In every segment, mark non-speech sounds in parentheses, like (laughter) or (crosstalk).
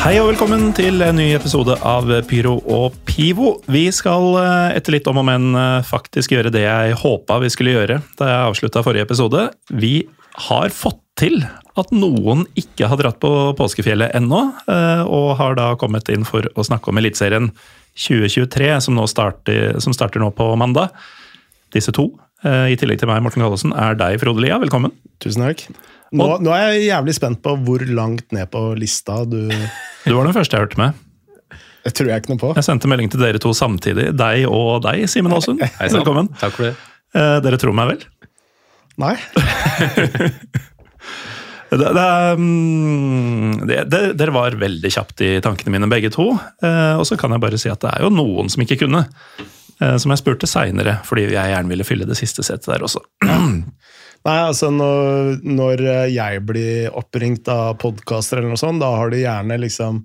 Hei og velkommen til en ny episode av Pyro og Pivo. Vi skal eh, etter litt om og men eh, faktisk gjøre det jeg håpa vi skulle gjøre da jeg avslutta forrige episode. Vi har fått til at noen ikke har dratt på påskefjellet ennå, eh, og har da kommet inn for å snakke om Eliteserien 2023, som, nå starter, som starter nå på mandag. Disse to, i tillegg til meg, Morten Gallosen, er deg, Frode Lia. Velkommen. Tusen takk. Nå, Og- nå er jeg jævlig spent på hvor langt ned på lista du (laughs) Du var den første jeg hørte med. Det tror jeg ikke noe på. Jeg sendte melding til dere to samtidig. Deg og deg, Simen Aasund. Velkommen. Takk for det. Eh, Dere tror meg vel? Nei. (laughs) Det, det, det, det, dere var veldig kjapt i tankene mine, begge to. Eh, og så kan jeg bare si at det er jo noen som ikke kunne. Eh, som jeg spurte seinere, fordi jeg gjerne ville fylle det siste setet der også. (clears throat) Nei, altså når, når jeg blir oppringt av podkaster eller noe sånt, da har de gjerne liksom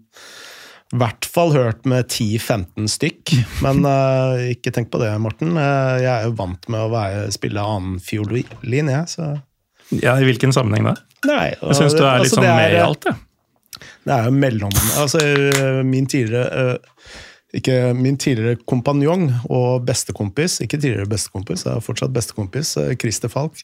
i hvert fall hørt med 10-15 stykk. (laughs) Men uh, ikke tenk på det, Morten. Eh, jeg er jo vant med å være, spille annen fiolin, jeg, så Ja, I hvilken sammenheng da? Nei. Jeg syns du er litt altså, sånn er, med i alt, jeg. Det er jo mellom Altså, øh, min tidligere uh, Ikke min tidligere kompanjong og bestekompis, ikke tidligere bestekompis, jeg er fortsatt bestekompis, Christer Falk.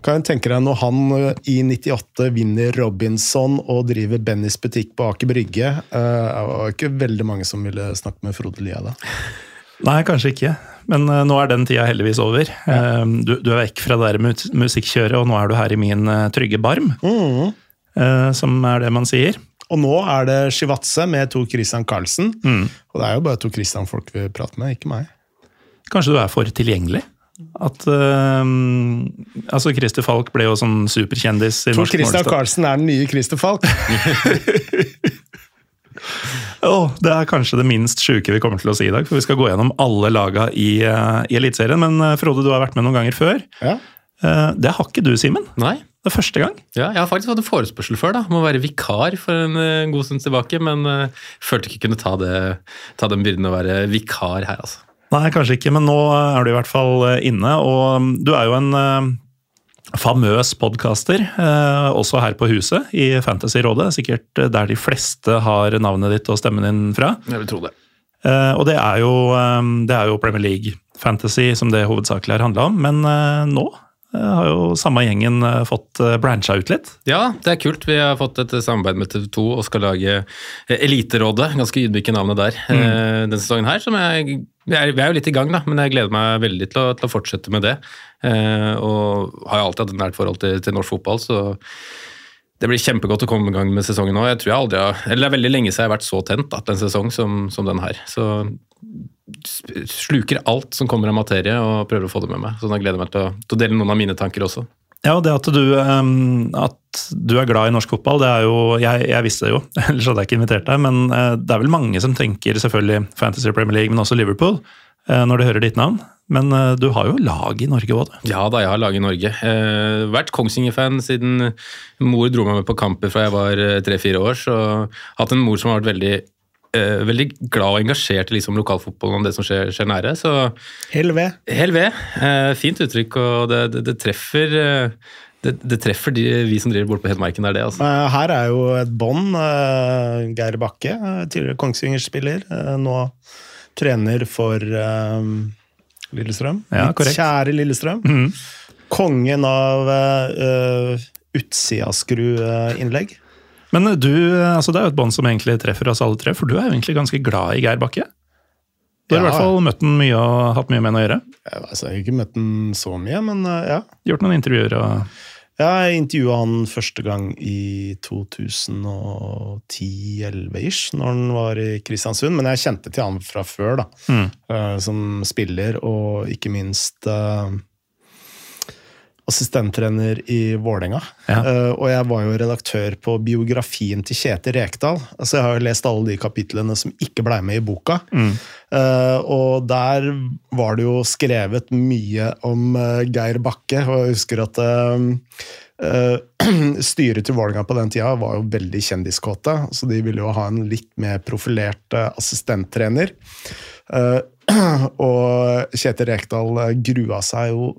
Kan du tenke deg når han øh, i 98 vinner Robinson og driver Bennys butikk på Aker Brygge øh, Det var ikke veldig mange som ville snakke med Frode Lia da. Nei, kanskje ikke. Men eh, nå er den tida heldigvis over. Ja. du, du er vekk fra det der musikkjøret, og nå er du her i min eh, trygge barm. Mm. som er det man sier. Og nå er det Shivatse med Tor Christian Karlsen. Mm. Og det er jo bare Tor Christian folk vil prate med, ikke meg. Kanskje du er for tilgjengelig? At uh, Altså, Christer Falk ble jo sånn superkjendis i Tor norsk Christian Carlsen Karlsen er den nye Christer Falk. (laughs) Åh, det er kanskje det minst sjuke vi kommer til å si i dag, for vi skal gå gjennom alle laga i, uh, i Eliteserien. Men uh, Frode, du har vært med noen ganger før. Ja. Eh, det har ikke du, Simen. Nei. Det er første gang. Ja, jeg har faktisk hatt en forespørsel før, da, om å være vikar for en god stund tilbake, men uh, følte ikke kunne ta, det, ta den byrden å være vikar her, altså. Nei, kanskje ikke, men nå er du i hvert fall eh, inne. Og mm, du er jo en eh, famøs podkaster, eh, også her på huset i Fantasyrådet. Sikkert der de fleste har navnet ditt og stemmen din fra. Jeg vil tro det. Og det er, jo, det er jo Premier League Fantasy som det hovedsakelig har handla om, men nå har jo samme gjengen fått brancha ut litt. Ja, det er kult. Vi har fått et samarbeid med TV 2 og skal lage Eliterådet. Ganske ydmyke navnet der mm. denne sesongen her. som jeg vi er, vi er jo litt i gang, da, men jeg gleder meg veldig til å, til å fortsette med det. Eh, og har jo alltid hatt et nært forhold til, til norsk fotball, så det blir kjempegodt å komme i gang med sesongen nå. Jeg tror jeg aldri har, eller Det er veldig lenge siden jeg har vært så tent til en sesong som, som den her. Så sluker alt som kommer av materie og prøver å få det med meg. Så da gleder jeg meg til å, til å dele noen av mine tanker også. Ja, det at du, at du er glad i norsk fotball, det er jo Jeg, jeg visste det jo, (laughs) ellers hadde jeg ikke invitert deg, men eh, det er vel mange som tenker selvfølgelig Fantasy Premier League, men også Liverpool, eh, når de hører ditt navn. Men eh, du har jo lag i Norge òg, du. Ja da, jeg har lag i Norge. Eh, vært Kongsvinger-fan siden mor dro meg med på kamper fra jeg var tre-fire år. Så hatt en mor som har vært veldig, eh, veldig glad og engasjert i liksom, lokalfotballen og det som skjer, skjer nære. Så Hell ved. Hell ved. Eh, fint uttrykk, og det, det, det treffer eh, det, det treffer de, vi som driver borte på Hedmarken, er det. altså. Eh, Her er jo et bånd. eh, Geir Bakke, eh, tidligere Kongsvinger-spiller. Nå trener for Lillestrøm. Ja, korrekt. Kjære Lillestrøm. Mm. Kongen av uh, utsideskru-innlegg. Men du, altså det er jo et bånd som egentlig treffer oss alle tre, for du er jo egentlig ganske glad i Geir Bakke. Du har i hvert fall møtt den mye og hatt mye med den å gjøre. Altså, jeg har ikke møtt den så mye, men eh, ja. Gjort noen intervjuer og Jeg intervjua han første gang i 2010-11-ish, når han var i Kristiansund. Men jeg kjente til han fra før, da. eh, som spiller, og ikke minst eh, assistenttrener i Vålerenga. Ja. Eh, og jeg var jo redaktør på biografien til Kjetil Rekdal. Altså jeg har jo lest alle de kapitlene som ikke blei med i boka. Eh, og der var det jo skrevet mye om uh, Geir Bakke, og jeg husker at (clears throat) styret til Vålerenga på den tida var jo veldig kjendiskåte, så de ville jo ha en litt mer profilert assistenttrener. (clears throat) Og Kjetil Rekdal grua seg jo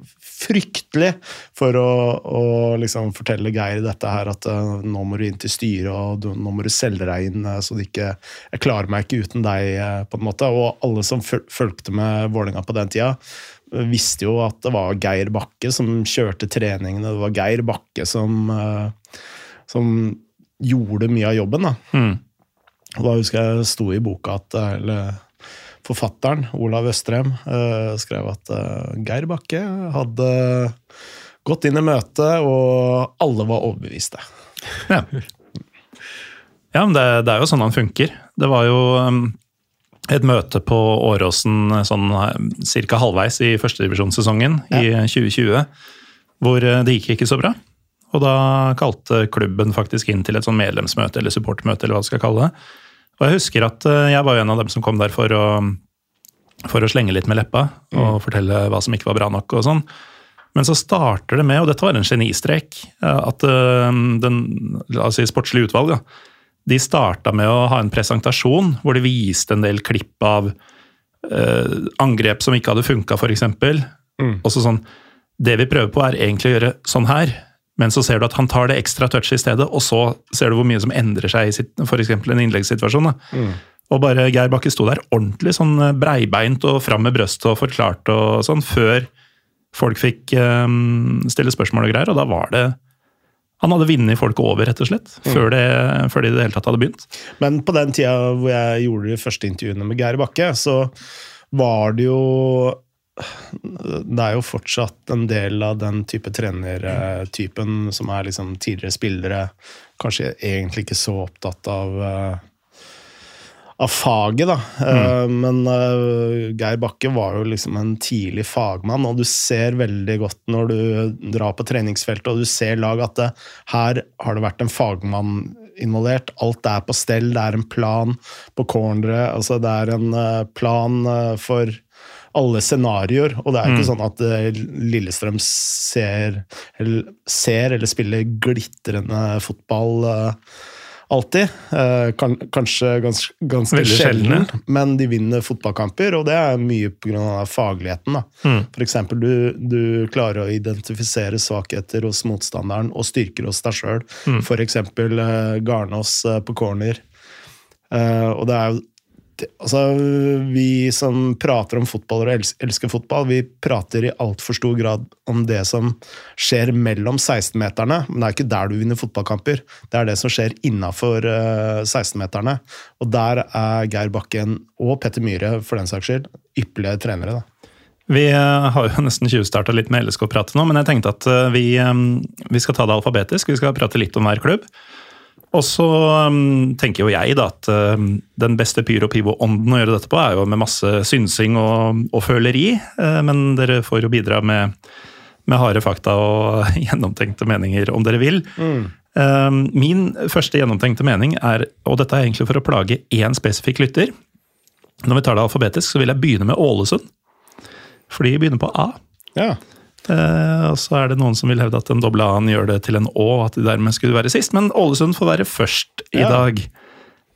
fryktelig for å, å liksom fortelle Geir dette her, at eh, nå må du inn til styret, og nå må du selge deg inn, eh, så de ikke Jeg klarer meg ikke uten deg, eh, på en måte. Og alle som fulgte med Vålerenga på den tida, visste jo at det var Geir Bakke som kjørte treningene, det var Geir Bakke som, som gjorde mye av jobben. da. Mm. Og da husker jeg det sto i boka at eller, forfatteren, Olav Østrem, eh, skrev at eh, Geir Bakke hadde gått inn i møtet, og alle var overbeviste. Ja. ja, men det, det er jo sånn han funker. Det var jo um, et møte på Åråsen sånn ca. halvveis i førstedivisjonssesongen i 2020, hvor eh, det gikk ikke så bra. Og da kalte klubben faktisk inn til et sånn medlemsmøte eller supportmøte, eller hva du skal kalle det. Og jeg husker at eh, jeg var en av dem som kom der for å, for å slenge litt med leppa og fortelle hva som ikke var bra nok og sånn. Men så starter det med, og dette var en genistrek, eh, at eh, den la oss si sportslige utvalg, da, de starta med å ha en presentasjon hvor de viste en del klipp av eh, angrep som ikke hadde funka, f.eks. Mm. Og så sånn Det vi prøver på, er egentlig å gjøre sånn her, men så ser du at han tar det ekstra touchet i stedet, og så ser du hvor mye som endrer seg i eksempel en innleggssituasjon. Da. Og bare Geir Bakke sto der ordentlig sånn breibeint og fram med brøstet og forklarte og sånn, før folk fikk um, stille spørsmål og greier, og da var det Han hadde vunnet folk over, rett og slett, før, det, før de i det hele tatt hadde begynt. Men på den tida hvor jeg gjorde de første intervjuene med Geir Bakke, så var det jo Det er jo fortsatt en del av den type trenertypen som er liksom tidligere spillere, kanskje egentlig ikke så opptatt av eh, av faget, da. Mm. Men eh, Geir Bakke var jo liksom en tidlig fagmann, og du ser veldig godt når du drar på treningsfeltet og du ser lag at det, her har det vært en fagmann involvert. Alt er på stell, det er en plan på corneret, altså det er en eh, plan eh, for alle scenarioer, og det er ikke sånn at eh, Lillestrøm ser eller, ser eller spiller glitrende fotball eh, alltid. Eh, kan, kanskje gans, ganske sjelden, men de vinner fotballkamper, og det er mye pga. fagligheten. Da. For eksempel, du, du klarer å identifisere svakheter hos motstanderen og styrker hos deg sjøl. Eksempel eh, Garnås på corner. Og det er jo Altså, vi som prater om fotball og elsker fotball, vi prater i altfor stor grad om det som skjer mellom 16-meterne, men det er ikke der du vinner fotballkamper. Det er det som skjer innafor 16-meterne. Og der er Geir Bakken og Petter Myhre, for den saks skyld, ypperlige trenere. da. Vi eh, har jo (laughs) nesten tjuvstarta litt med LSK-pratet nå, men jeg tenkte at eh, vi, eh, vi skal ta det alfabetisk. Vi skal prate litt om hver klubb. Og så um, tenker jo jeg da at um, den beste pyro pivo-ånden å gjøre dette på, er jo med masse synsing og, og føleri. Uh, men dere får jo bidra med, med harde fakta og (laughs) gjennomtenkte meninger om dere vil. Um, min første gjennomtenkte mening er, og dette er egentlig for å plage én spesifikk lytter Når vi tar det alfabetisk, så vil jeg begynne med Ålesund. For de begynner på A. Ja. Eh, og så er det noen som vil hevde at den doble A-en gjør det til en Å, at de dermed skulle være sist. Men Ålesund får være først i Ja. dag.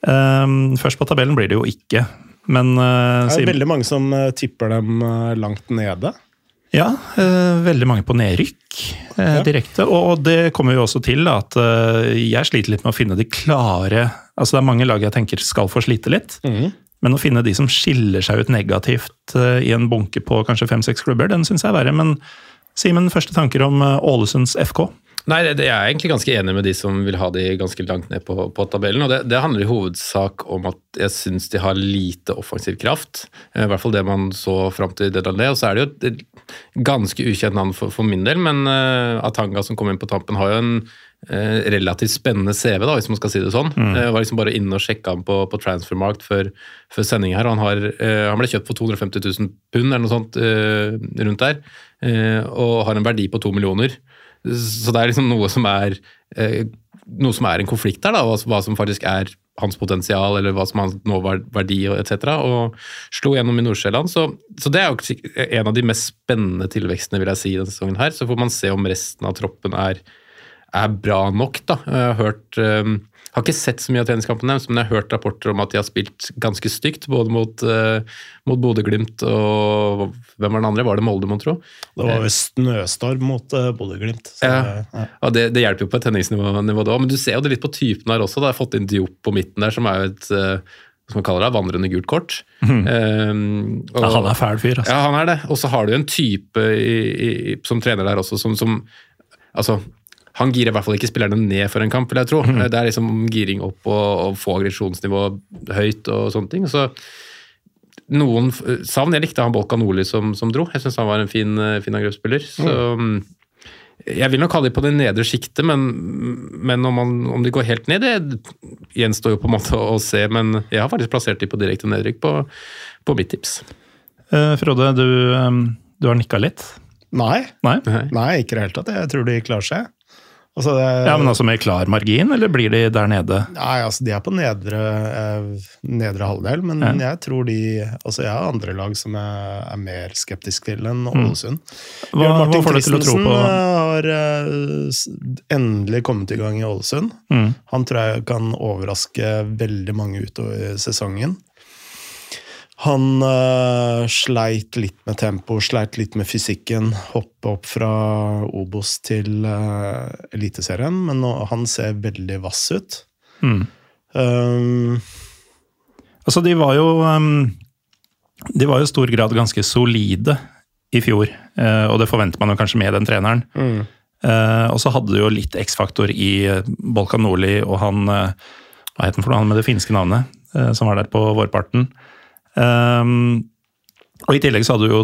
Eh, først på tabellen blir det jo ikke. Men eh, Det er jo veldig mange som eh, tipper dem langt nede. Ja, eh, veldig mange på nedrykk direkte. Og, det kommer jo også til at jeg sliter litt med å finne de klare Altså det er mange lag jeg tenker skal få slite litt. Men å finne de som skiller seg ut negativt i en bunke på kanskje fem-seks klubber, den syns jeg er verre. Men Simen, første tanker om eh, Ålesunds FK? Nei, jeg er egentlig ganske enig med de som vil ha de ganske langt ned på, på tabellen. og det, det handler i hovedsak om at jeg syns de har lite offensiv kraft. Eh, I hvert fall det man så fram til det landet. Og så er det jo et, ganske ukjent navn for, for min del, men uh, Atanga som kom inn på tampen, har jo en relativt spennende CV, da, hvis man skal si det sånn. Jeg var liksom bare inne og sjekka han på, på Transfermarkt før, før sending her. Han, har, uh, han ble kjøpt for 250 000 pund eller noe sånt uh, rundt der, uh, og har en verdi på to millioner. Så det er liksom noe som er eh, noe som er en konflikt der, da, hva, hva som faktisk er hans potensial, eller hva som er hans nåverdi etc. Og slo gjennom i Nord-Sjælland. Så, så det er jo en av de mest spennende tilvekstene vil jeg si, denne sesongen her. Så får man se om resten av troppen er, er bra nok. da. Jeg har hørt um, har ikke sett så mye av treningskampen deres, men jeg har hørt rapporter om at de har spilt ganske stygt, både mot, uh, mot Bodø-Glimt og hvem var den andre? Var det Molde, mon tro? Det var jo snøstorm mot uh, Bodø-Glimt. Ja. ja. Ja, det, det hjelper jo på et tenningsnivå nivå da, men du ser jo det litt på typen her også. Da. Jeg har fått inn Diop på midten der, som er jo et uh, som man kaller det, vandrende gult kort. Um, og- Ja, han er fæl fyr, altså. ja, han er det. Og så har du en type i, i, som trener der også, som, som Altså, han girer i hvert fall ikke spillerne ned for en kamp, vil jeg tro. Det er liksom giring opp og, og få aggresjonsnivået høyt og sånne ting. Så noen savn Jeg likte han Bolkan Nordli som, som dro. Jeg syns han var en fin, eh, fin angrepsspiller. Så mm, jeg vil nok ha de på det nedre sjiktet, men, men om, man, om de går helt ned, det gjenstår jo på en måte å se. Men jeg har faktisk plassert de på direkte nedrykk på, på mitt tips. Eh, Frode, du, eh, du har nikka litt? Nei, Nei? nei, ikke i det hele tatt. Jeg tror de klarer seg. Altså, det, Ja, men altså med klar margin, eller blir de der nede? Nei, altså De er på nedre, eh, nedre halvdel, men Ja. jeg tror de Altså Jeg har andre lag som jeg er mer skeptisk til enn Ålesund. Hva, hva Martin får du til å tro på eh, har eh, endelig kommet i gang i Ålesund. Mm. Han tror jeg kan overraske veldig mange utover sesongen. Han uh, sleit litt med tempo, sleit litt med fysikken. Hoppe opp fra Obos til uh, Eliteserien, men nå, han ser veldig vass ut. Mm. Um, Altså, de var jo um, De var jo i stor grad ganske solide i fjor, uh, og det forventer man jo kanskje med den treneren. mm. Og så hadde du jo litt X-faktor i Bolkan Nordli og han Hva het han for noe? Han med det finske navnet, som var der på vårparten. Um, og I tillegg så hadde du jo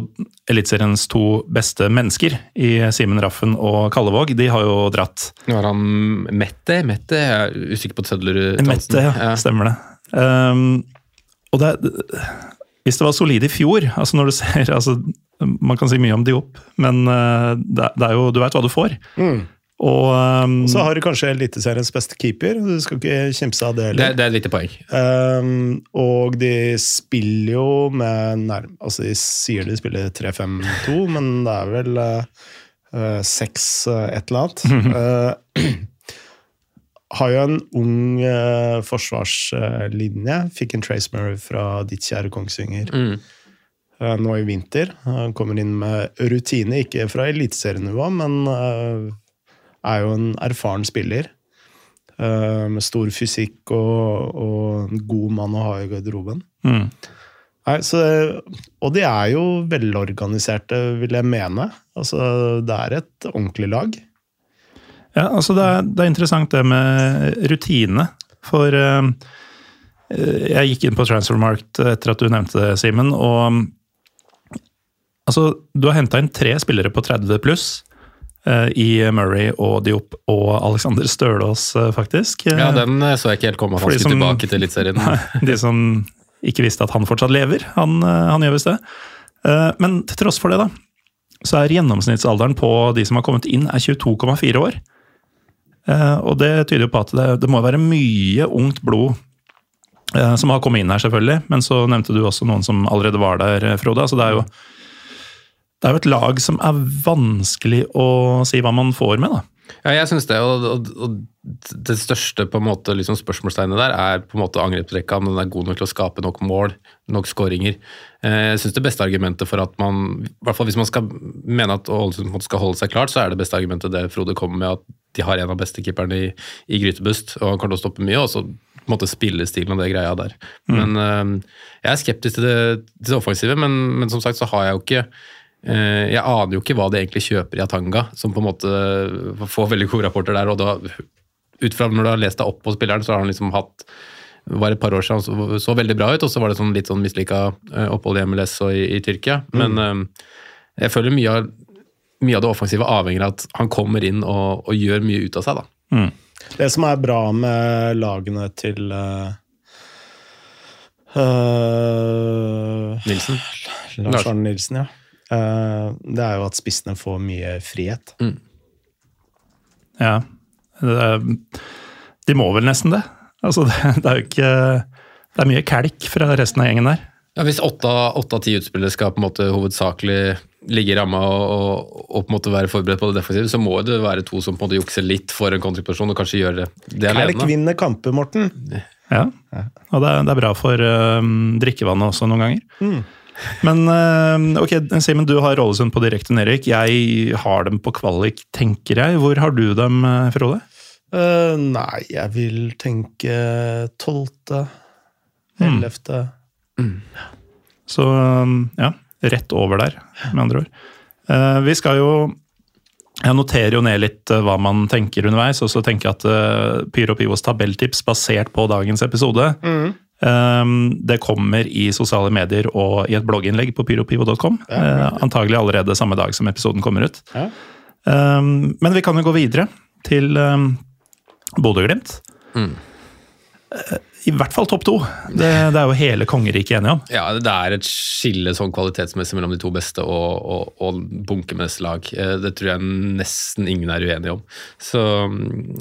Eliteseriens to beste mennesker i Simen Raffen og Kallevåg. De har jo dratt. Nå har han Mette, Mette, jeg er usikker på Tødlerud. Mette, ja. Stemmer det. Um, og det, hvis det var solid i fjor altså når du (laughs) ser, altså, Man kan si mye om Diop, men uh, det, det er jo, du veit hva du får. Mm. Og um, Så har du kanskje Eliteseriens beste keeper. Du skal ikke kimse av det Det, heller. det er et lite poeng. Um, og de spiller jo med nær, Altså, de sier de spiller 3-5-2, men det er vel uh, uh, 6 uh, et eller annet. Uh, (clears throat) har jo en ung uh, forsvarslinje. Fikk en Trace Murray fra ditt kjære Kongsvinger Mm. uh, nå i vinter. Han kommer inn med rutine, ikke fra eliteserienivå, men uh, er jo en erfaren spiller. uh, med stor fysikk og, og en god mann å ha i garderoben. mm. Nei, så, og de er jo velorganiserte, vil jeg mene. Altså, det er et ordentlig lag. Ja, altså det er, det er interessant det med rutine. For eh, jeg gikk inn på Transfermarkt etter at du nevnte det, Simen, og altså, du har henta inn tre spillere på 30 pluss. Eh, I Murray og Diop og Alexander Stølås, eh, faktisk. Ja, den eh, så jeg ikke helt komme, han skulle tilbake til Eliteserien. (laughs) De som ikke visste at han fortsatt lever. Han, eh, han gjør visst det. Eh, Men til tross for det, da, så er gjennomsnittsalderen på de som har kommet inn, er 22,4 år. Eh, Og det tyder jo på at det, det må være mye ungt blod eh, som har kommet inn her, selvfølgelig. Men så nevnte du også noen som allerede var der, eh, Frode. Altså, det er jo det er jo et lag som er vanskelig å si hva man får med, da. Ja, jeg syns det, og, og, og det største på en måte liksom spørsmålstegnet der er på en måte angrepsrekka, om den er god nok til å skape nok mål, nok skåringer. Eh, Jeg syns det beste argumentet for at man, i hvert fall hvis man skal mene at Ålesund skal holde seg klart, så er det beste argumentet det Frode kommer med, at de har en av beste keeperne i, i Grytebust, og han kommer til å stoppe mye, og så på en måte spillestilen og det greia der. Men eh, jeg er skeptisk til det, til det offensive, men, men som sagt så har jeg jo ikke Jeg aner jo ikke hva de egentlig kjøper i Atanga, som på en måte får veldig gode rapporter der. og da, ut fra Når du har lest deg opp på spilleren, så har han liksom hatt var et par år siden så, så veldig bra ut, og så var det sånn litt sånn mislykka eh, opphold i MLS og i, i Tyrkia. Men mm. jeg føler mye av, mye av det offensive avhenger av at han kommer inn og, og gjør mye ut av seg. da. Det som er bra med lagene til uh, uh, Nilsen. Lars Arne Nilsen, ja. Uh, det er jo at spissene får mye frihet. Ja. Det er, de må vel nesten det. Altså, (laughs) det, det er jo ikke Det er mye kelk fra resten av gjengen der. Ja, Hvis åtte av ti utspillere skal på en måte hovedsakelig ligge i ramma og, og, og på en måte være forberedt på det defensive, så må det være to som på en måte jukser litt for en kontriposisjon og kanskje gjør det, det Kelk alene. vinner kamper, Morten. Ja. Og det er, det er bra for um, drikkevannet også noen ganger. Men uh, ok, Simen, du har Ålesund på direkten, Erik. Jeg har dem på kvalik, tenker jeg. Hvor har du dem, uh, Frode? Uh, nei, jeg vil tenke tolvte, ellevte Så um, ja, rett over der, med andre ord. Uh, vi skal jo Jeg noterer jo ned litt eh, hva man tenker underveis, og så tenker jeg at uh, Pyro Pivos tabelltips basert på dagens episode um, Det kommer i sosiale medier og i et blogginnlegg på pyropivo.com. eh, antagelig allerede samme dag som episoden kommer ut. Ja. Um, men vi kan jo gå videre til um, Bodø-Glimt. Eh, I hvert fall topp to. Det, det er jo hele kongeriket enige om. Ja, det er et skille sånn kvalitetsmessig mellom de to beste og, og, og neste lag. Eh, Det tror jeg nesten ingen er uenige om. Så,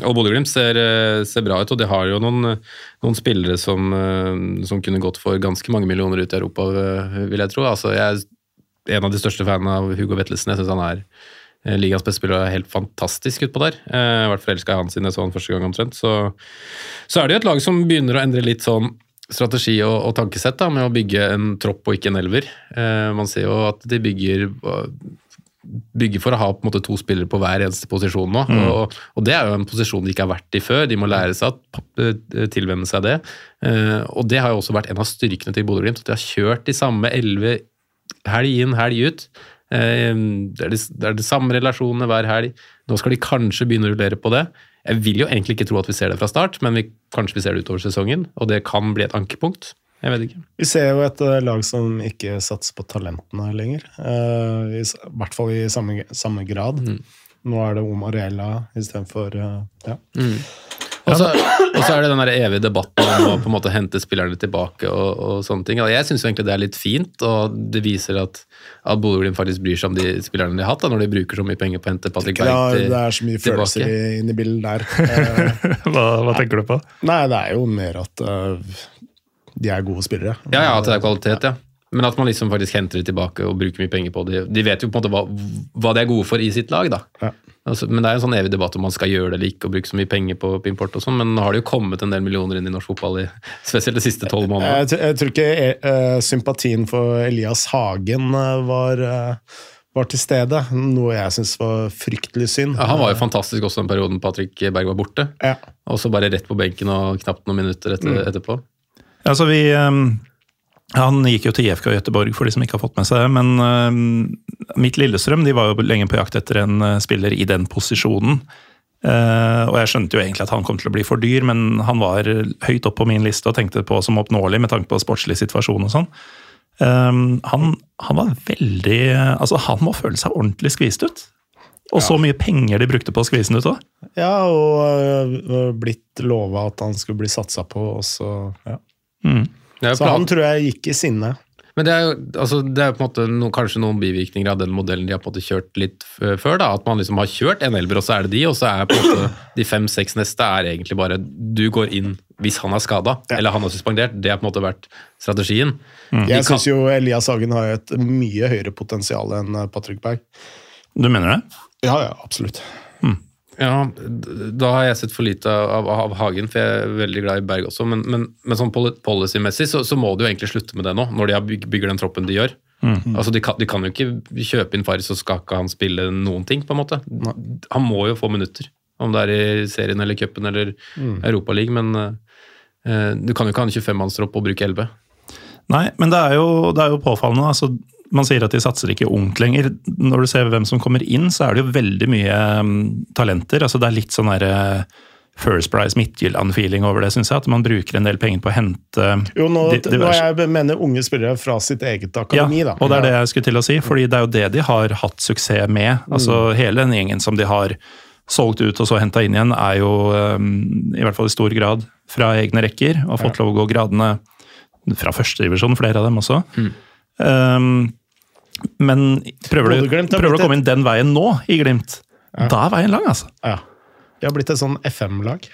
og Bodø-Glimt ser, eh, ser bra ut, og de har jo noen, noen spillere som, eh, som kunne gått for ganske mange millioner ut i Europa, vil jeg tro. Altså, jeg er en av de største fanene av Hugo Vettelsen. Jeg syns han er eh, ligaens beste spiller er helt fantastisk utpå der. Eh, I hvert fall elska jeg han siden jeg så han første gang omtrent. Så, så er det jo et lag som begynner å endre litt sånn strategi og, og tankesett da, med å bygge en tropp og ikke en elver. Eh, man ser jo at de bygger bygger for å ha på en måte to spillere på hver eneste posisjon nå. Og, og det er jo en posisjon de ikke har vært i før. De må lære seg å eh, tilvenne seg det. Eh, og det har jo også vært en av styrkene til Bodø-Glimt, at de har kjørt de samme elleve helg inn, helg ut. Eh, Det er, de, det er de samme relasjonene hver helg. Nå skal de kanskje begynne å rullere på det. Jeg vil jo egentlig ikke tro at vi ser det fra start, men vi, kanskje vi ser det utover sesongen, og det kan bli et ankepunkt. Jeg vet ikke. Vi ser jo et eh, lag som ikke satser på talentene lenger. Uh, I hvert fall i samme, samme grad. Nå er det Omar Ella istedenfor uh, ja. Så, og så er det den der evige debatten om å på en måte hente spillerne tilbake og, og sånne ting. Og jeg syns egentlig det er litt fint, og det viser at, at Bodø-Glimt faktisk bryr seg om de spillerne de har hatt, da, når de bruker så mye penger på å hente Patrick Ja, Berg tilbake. det er så mye tilbake. følelser i- inne i bildet der. (laughs) Eh, Hva, hva tenker du på? nei, det er jo mer at uh, de er gode spillere. Ja, ja, at det er kvalitet, ja. Men at man liksom faktisk henter det tilbake og bruker mye penger på det. De vet jo på en måte hva, hva de er gode for i sitt lag, da. Ja. Altså, men det er en sånn evig debatt om man skal gjøre det eller ikke og bruke så mye penger på, på import og sånn, men nå har det jo kommet en del millioner inn i norsk fotball, i, spesielt de siste tolv månedene. Jeg, jeg tror ikke uh, sympatien for Elias Hagen uh, var, uh var til stede, noe jeg syns var fryktelig synd. Ja, han var jo fantastisk også den perioden Patrick Berg var borte. Ja. Og så bare rett på benken og knapt noen minutter etter, etterpå. Ja, så vi, um, han gikk jo til IFK Göteborg, for de som ikke har fått med seg det. Men uh, mitt Lillestrøm de var jo lenge på jakt etter en uh, spiller i den posisjonen. Uh, og jeg skjønte jo egentlig at han kom til å bli for dyr, men han var høyt opp på min liste og tenkte på som oppnåelig med tanke på sportslig situasjon og sånn. Um, han, han var veldig Altså, han må føle seg ordentlig skvist ut. Og så mye penger de brukte på å skvise den ut òg. Ja, og blitt lova at han skulle bli satsa på, og så ja. Jo Så han tror jeg gikk i sinne. Men det er jo altså, det er på en måte no, kanskje noen bivirkninger av den modellen de har på en måte kjørt litt før. da, At man liksom har kjørt en elver, og så er det de, og så er på en måte (clears throat) de fem-seks neste er egentlig bare du går inn hvis han er skada, eller han er suspendert. Det har på en måte vært strategien. Mm. Jeg syns jo Elias Hagen har et mye høyere potensial enn øh, Patrick Berg. Du mener det? Ja, ja, absolutt. Ja, da har jeg sett for lite av, av Hagen, for jeg er veldig glad i Berg også. Men, men, men sånn policymessig så, så må de jo egentlig slutte med det nå, når de bygger den troppen de gjør. Altså de kan, de kan jo ikke kjøpe inn Faris, og skal ikke han spille noen ting, på en måte. Han må jo få minutter, om det er i serien eller cupen eller Europaligaen. Men uh, du kan jo ikke ha en 25-mannstropp og bruke 11. Nei, men det er jo, det er jo påfallende. altså man sier at de satser ikke ungt lenger. Når du ser hvem som kommer inn, så er det jo veldig mye um, talenter. altså Det er litt sånn derre First Price Midtjylland-feeling over det, syns jeg. At man bruker en del penger på å hente Jo, nå, di- nå jeg mener unge spillere fra sitt eget akademi, ja, da. og det er det jeg skulle til å si, fordi det er jo det de har hatt suksess med. Altså Hele den gjengen som de har solgt ut og så henta inn igjen, er jo um, i hvert fall i stor grad fra egne rekker, og har fått lov å gå gradene fra førstedivisjon, flere av dem også. Um, men prøver du, prøver du å komme inn den veien nå, i Glimt, da er veien lang, altså. Ja. De har blitt et sånn FM-lag.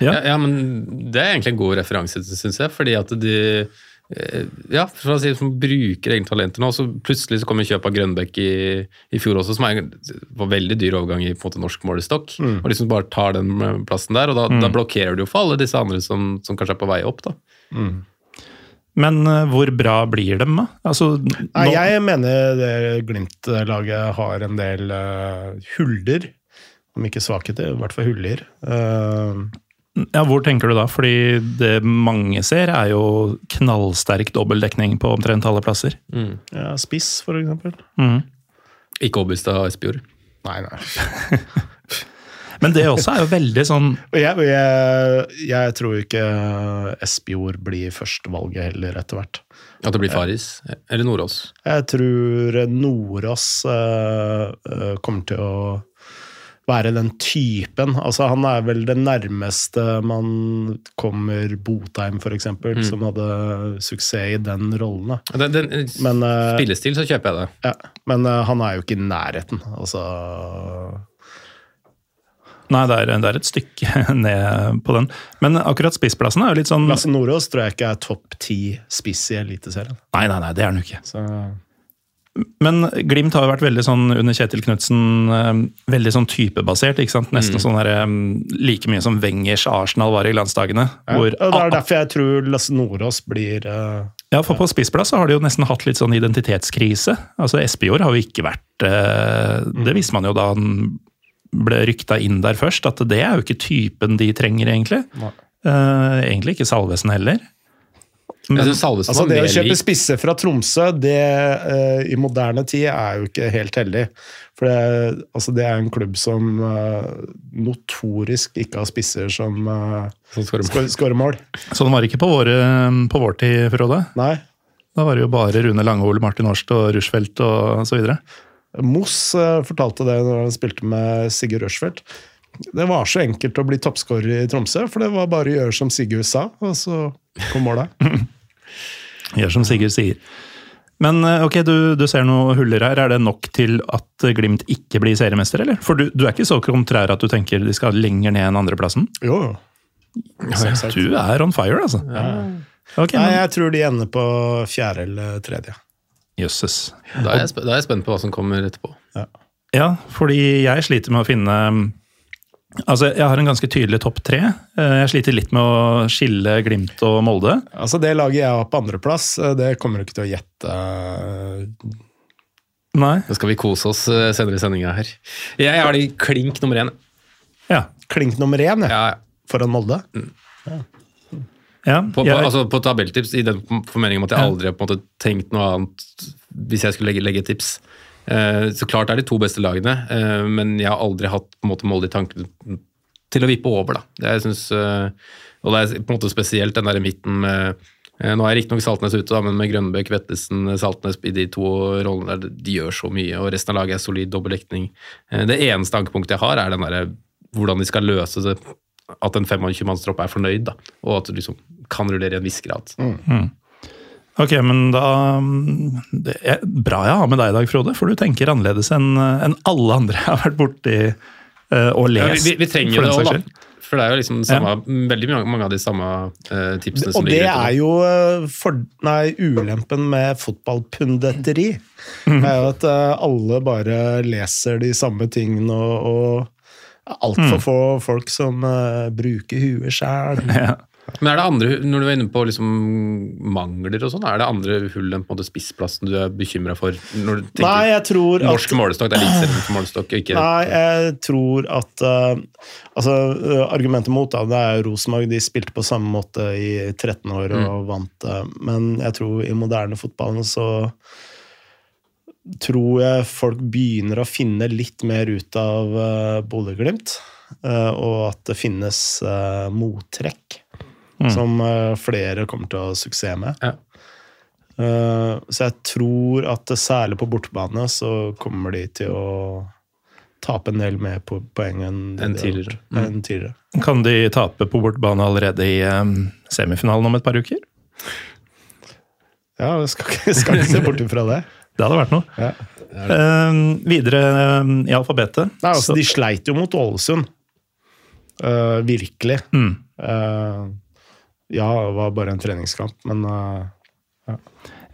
Ja. Ja, ja, men det er egentlig en god referanse, syns jeg. Fordi at de eh, ja, for å si, som bruker egne talenter nå. Så plutselig så kommer kjøp av Grønbekk i, i fjor også, som er, var veldig dyr overgang i på en måte, norsk målestokk. Og liksom bare tar den eh, plassen der, og da, da blokkerer du jo for alle disse andre som, som kanskje er på vei opp. da. Men uh, hvor bra blir de, da? Altså, Nei, jeg mener det Glimt-laget har en del uh, hulder. Om ikke svakheter, i hvert fall huller. Uh, Ja, Hvor tenker du da? Fordi det mange ser, er jo knallsterk dobbeltdekning på omtrent alle plasser. ja, spiss, for eksempel. Ikke Obbystad og Espejord. Nei, nei. (laughs) Men det også er jo veldig sånn Og jeg, jeg, jeg tror ikke Espejord blir førstevalget heller, etter hvert. At det blir Faris. Eller Nordås. Jeg tror Nordås eh, kommer til å være den typen. Altså, han er vel det nærmeste man kommer Botheim, for eksempel, som hadde suksess i den rollen. Den, den, Men, uh, spillestil så kjøper jeg det. Ja, men uh, han er jo ikke i nærheten. Altså Nei, det er, det er et stykke (laughs) ned på den. Men akkurat spissplassen er jo litt sånn Lasse Nordås tror jeg ikke er topp ti spiss i Eliteserien. Nei, nei, nei, det er den jo ikke. Så Men Glimt har jo vært veldig sånn under Kjetil Knutsen eh, veldig sånn typebasert. ikke sant? Nesten sånn der, eh, like mye som Wengers Arsenal var i glansdagene. ja. hvor og Det er derfor jeg tror Lasse Nordås blir uh, Ja, for på spissplass har de jo nesten hatt litt sånn identitetskrise. Altså Espejord har jo ikke vært eh, Det visste man jo da han ble rykta inn der først, at det er jo ikke typen de trenger, egentlig. Eh, egentlig ikke Salvesen heller. Men, Salvesen Altså Det å kjøpe spisse fra Tromsø det uh, i moderne tid er jo ikke helt heldig. For det, altså det er en klubb som uh, notorisk ikke har spisser som uh, skårer mål. Sånn var det ikke på, våre, på vår tid, Frode. Nei. Da var det jo bare Rune Langol, Martin Årst og Rushfeldt og så videre. Moss eh, fortalte det når han spilte med Sigurd Rushfeldt. Det var så enkelt å bli toppskårer i Tromsø, for det var bare å gjøre som Sigurd sa, og så kom måla. (laughs) Gjør som Sigurd sier. Men eh, ok, du, du ser noen huller her. Er det nok til at Glimt ikke blir seriemester, eller? For du, du er ikke så kontrær at du tenker de skal lenger ned enn andreplassen? Jo, jo. Du er on fire, altså. Ok, Nei, jeg tror de ender på fjerde eller tredje. Jøsses. Da er, jeg, da er jeg spent på hva som kommer etterpå. Ja, fordi jeg sliter med å finne Altså, jeg har en ganske tydelig topp tre. Eh, Jeg sliter litt med å skille Glimt og Molde. Altså Det laget jeg har på andreplass, eh, det kommer du ikke til å gjette. Nei. Da skal vi kose oss eh, senere i sendinga her. Jeg har de klink nummer én. Ja. Klink nummer én ja. Ja, foran Molde. ja. På, på, jeg, altså på tabelltips, i den formening at jeg aldri har på en måte tenkt noe annet hvis jeg skulle legge, legge tips. Eh, så klart er de to beste lagene, eh, men jeg har aldri hatt på en måte Molde i tankene til å vippe over. da. Det jeg synes, eh, og det er på en måte spesielt den der i midten med eh, Nå er riktignok Saltnes ute, da, men med Grønbøk, Vettesen, Saltnes i de to rollene der, de gjør så mye, og resten av laget er solid dobbeltdekning. Eh, det eneste ankepunktet jeg har, er den der, hvordan de skal løse det at en 25-mannstropp er fornøyd, da, og at du liksom kan rullere i en viss grad. Ok, men da Det er bra jeg har med deg i dag, Frode, for du tenker annerledes enn en alle andre jeg har vært borti uh, og Ja, lest. vi, vi trenger det òg, da. For det er jo liksom samme, veldig mange, mange av de samme uh, tipsene som Og det ligger ute. er jo eh, for, nei, ulempen med fotballpundetteri. Mm. er jo at uh, alle bare leser de samme tingene, og, og altfor mm. få folk som uh, bruker huet sjæl. (laughs) Ja. Men er det andre, når du er inne på liksom mangler og sånn, er det andre hull enn på en måte spissplassen du er bekymra for? Når du tenker Nei, jeg tror at norsk målestokk, det er litt målestokk, ikke Nei, jeg tror at uh, Altså, eh, argumentet mot da, det er jo Rosenborg. De spilte på samme måte i 13 år og Mm. vant. men jeg tror i moderne fotballen så, tror jeg folk begynner å finne litt mer ut av uh, Bodø-Glimt. eh, og at det finnes eh, mottrekk som eh, flere kommer til å ha suksess med. Ja. Så jeg tror at særlig på bortebane så kommer de til å tape en del mer på poeng enn har tidligere. gjort. Enn tidligere. Kan de tape på bortebane allerede i semifinalen om et par uker? Ja, jeg skal, ikke- skal ikke se bort ifra det. Det hadde vært noe. Ja. Uh, videre uh, i alfabetet. Nei, altså, de sleit jo mot Ålesund. Uh, virkelig. Mm. Eh, ja, det var bare en treningskamp, men eh,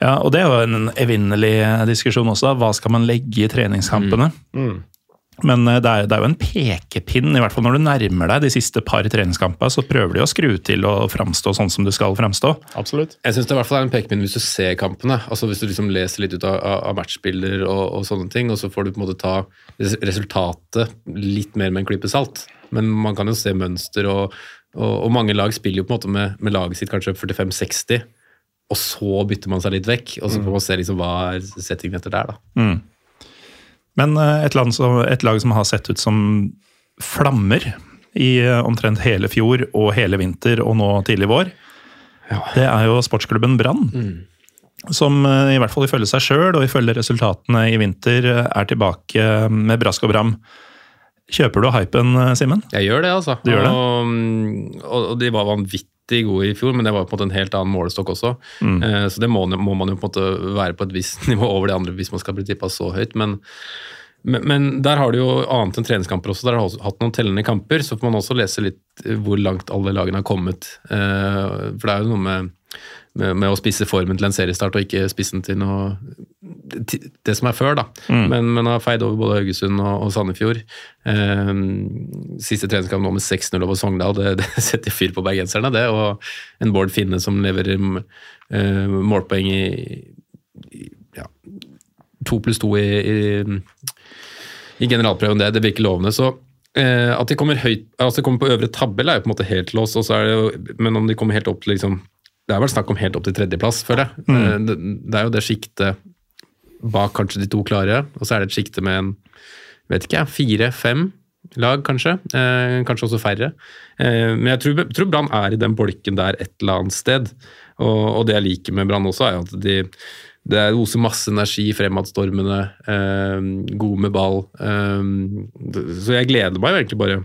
Ja, og det er jo en evinnelig diskusjon også. Hva skal man legge i treningskampene? mm. Men eh, det er, det er jo en pekepinn, i hvert fall når du nærmer deg de siste par treningskampene, så prøver de å skru til og framstå sånn som du skal framstå. absolutt. Jeg syns det i hvert fall er en pekepinn hvis du ser kampene. altså Hvis du liksom leser litt ut av, av matchbilder og, og sånne ting, og så får du på en måte ta resultatet litt mer med en klype salt. Men man kan jo se mønster, og, og, og mange lag spiller jo på en måte med, med laget sitt kanskje 45-60, og så bytter man seg litt vekk, og så får man se liksom hva er settingen etter der, da. Men eh, et, land som, et lag som har sett ut som flammer i eh, omtrent hele fjor og hele vinter og nå tidlig vår, det er jo sportsklubben Brann. Som eh, i hvert fall ifølge seg sjøl og ifølge resultatene i vinter er tilbake med brask og bram. Kjøper du hypen, Simen? Jeg gjør det, altså. Du gjør det? Og, og, og de var vanvittig gode i fjor, men det var på en måte en helt annen målestokk også. Eh, så det må, må man jo på en måte være på et visst (laughs) nivå over de andre hvis man skal bli tippa så høyt. Men, men, men der har du jo annet enn treningskamper også. Der har du hatt noen tellende kamper, så får man også lese litt eh, hvor langt alle lagene har kommet. Eh, for det er jo noe med, med, med å spisse formen til en seriestart og ikke spissen til noe det som er før, da. Men, men har feid over både Haugesund og, og Sandefjord. Um, siste treningskamp nå med 6-0 over Sogndal, det, det (laughs) setter fyr på bergenserne, det. Og en Bård Finne som leverer uh, målpoeng i, i ja, to pluss to i, i, i generalprøven, det, det virker lovende. Så eh, at de kommer høyt, altså kommer på øvre tabell er jo på en måte helt låst, men om de kommer helt opp til liksom Det er vel snakk om helt opp til tredjeplass, føler jeg. Eh, Det, det er jo det sjiktet bak kanskje de to klare, og så er det et sjikte med en vet ikke jeg, fire-fem lag, kanskje. Eh, kanskje også færre. Eh, men jeg tror, tror Brann er i den bolken der et eller annet sted. Og, og det jeg liker med Brann også, er at de det er oser masse energi, fremadstormende, eh, gode med ball. Eh, så jeg gleder meg egentlig bare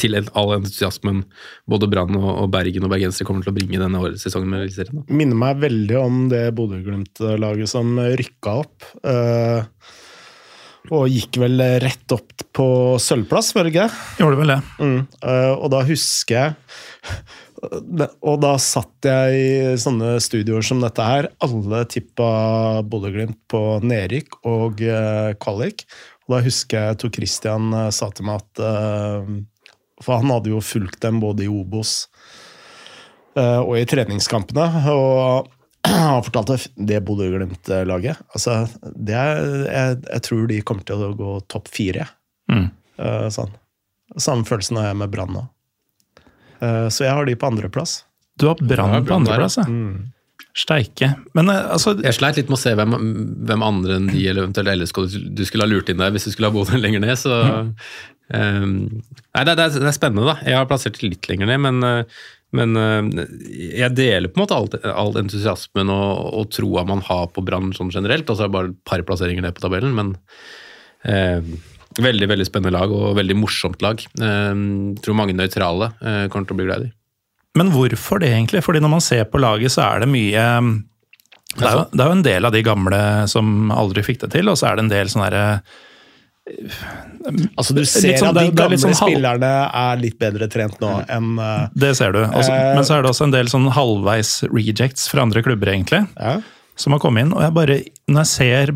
til all entusiasmen både Brann og, og Bergen og bergensere kommer til å bringe denne årets sesongen med Eliteserien. Minner meg veldig om det Bodø-Glimt-laget som rykka opp. eh, og gikk vel rett opp på sølvplass, var det ikke det? Gjorde vel det. Mm. eh, og da husker jeg Og da satt jeg i sånne studioer som dette her. Alle tippa Bodø-Glimt på nedrykk og eh, kvalik. Og da husker jeg Tor Christian eh, sa til meg at eh, For han hadde jo fulgt dem både i Obos eh, og i treningskampene. Og (clears throat) han fortalte det Bodø-Glimt-laget altså, det er, jeg, jeg tror de kommer til å gå topp fire. Mm. Eh, sånn. Samme følelsen har jeg med Brann nå. Eh, Så jeg har de på andreplass. Du har Brann på andreplass, ja. Steike. Men altså Jeg sleit litt med å se hvem, hvem andre enn de eller eventuelt LSK du, du skulle ha lurt inn der hvis du skulle ha bodd lenger ned. Så, ehm, nei, det, det, er, det er spennende, da. Jeg har plassert det litt lenger ned, men, eh, men eh, jeg deler på en måte all, all entusiasmen og, og troa man har på Brann sånn generelt. Og så er det bare et par plasseringer ned på tabellen, men um, veldig veldig spennende lag og veldig morsomt lag. Um, tror mange nøytrale uh, kommer til å bli glad i. Men hvorfor det, egentlig? Fordi når man ser på laget, så er det mye Det er jo, det er jo en del av de gamle som aldri fikk det til, og så er det en del sånne herre Altså Du ser sånn- at de gamle sånn spillerne er litt bedre trent nå enn uh, Det ser du. Altså, uh, men så er det også en del sånn halvveis rejects fra andre klubber, egentlig, ja. som har kommet inn. Og jeg bare Når jeg ser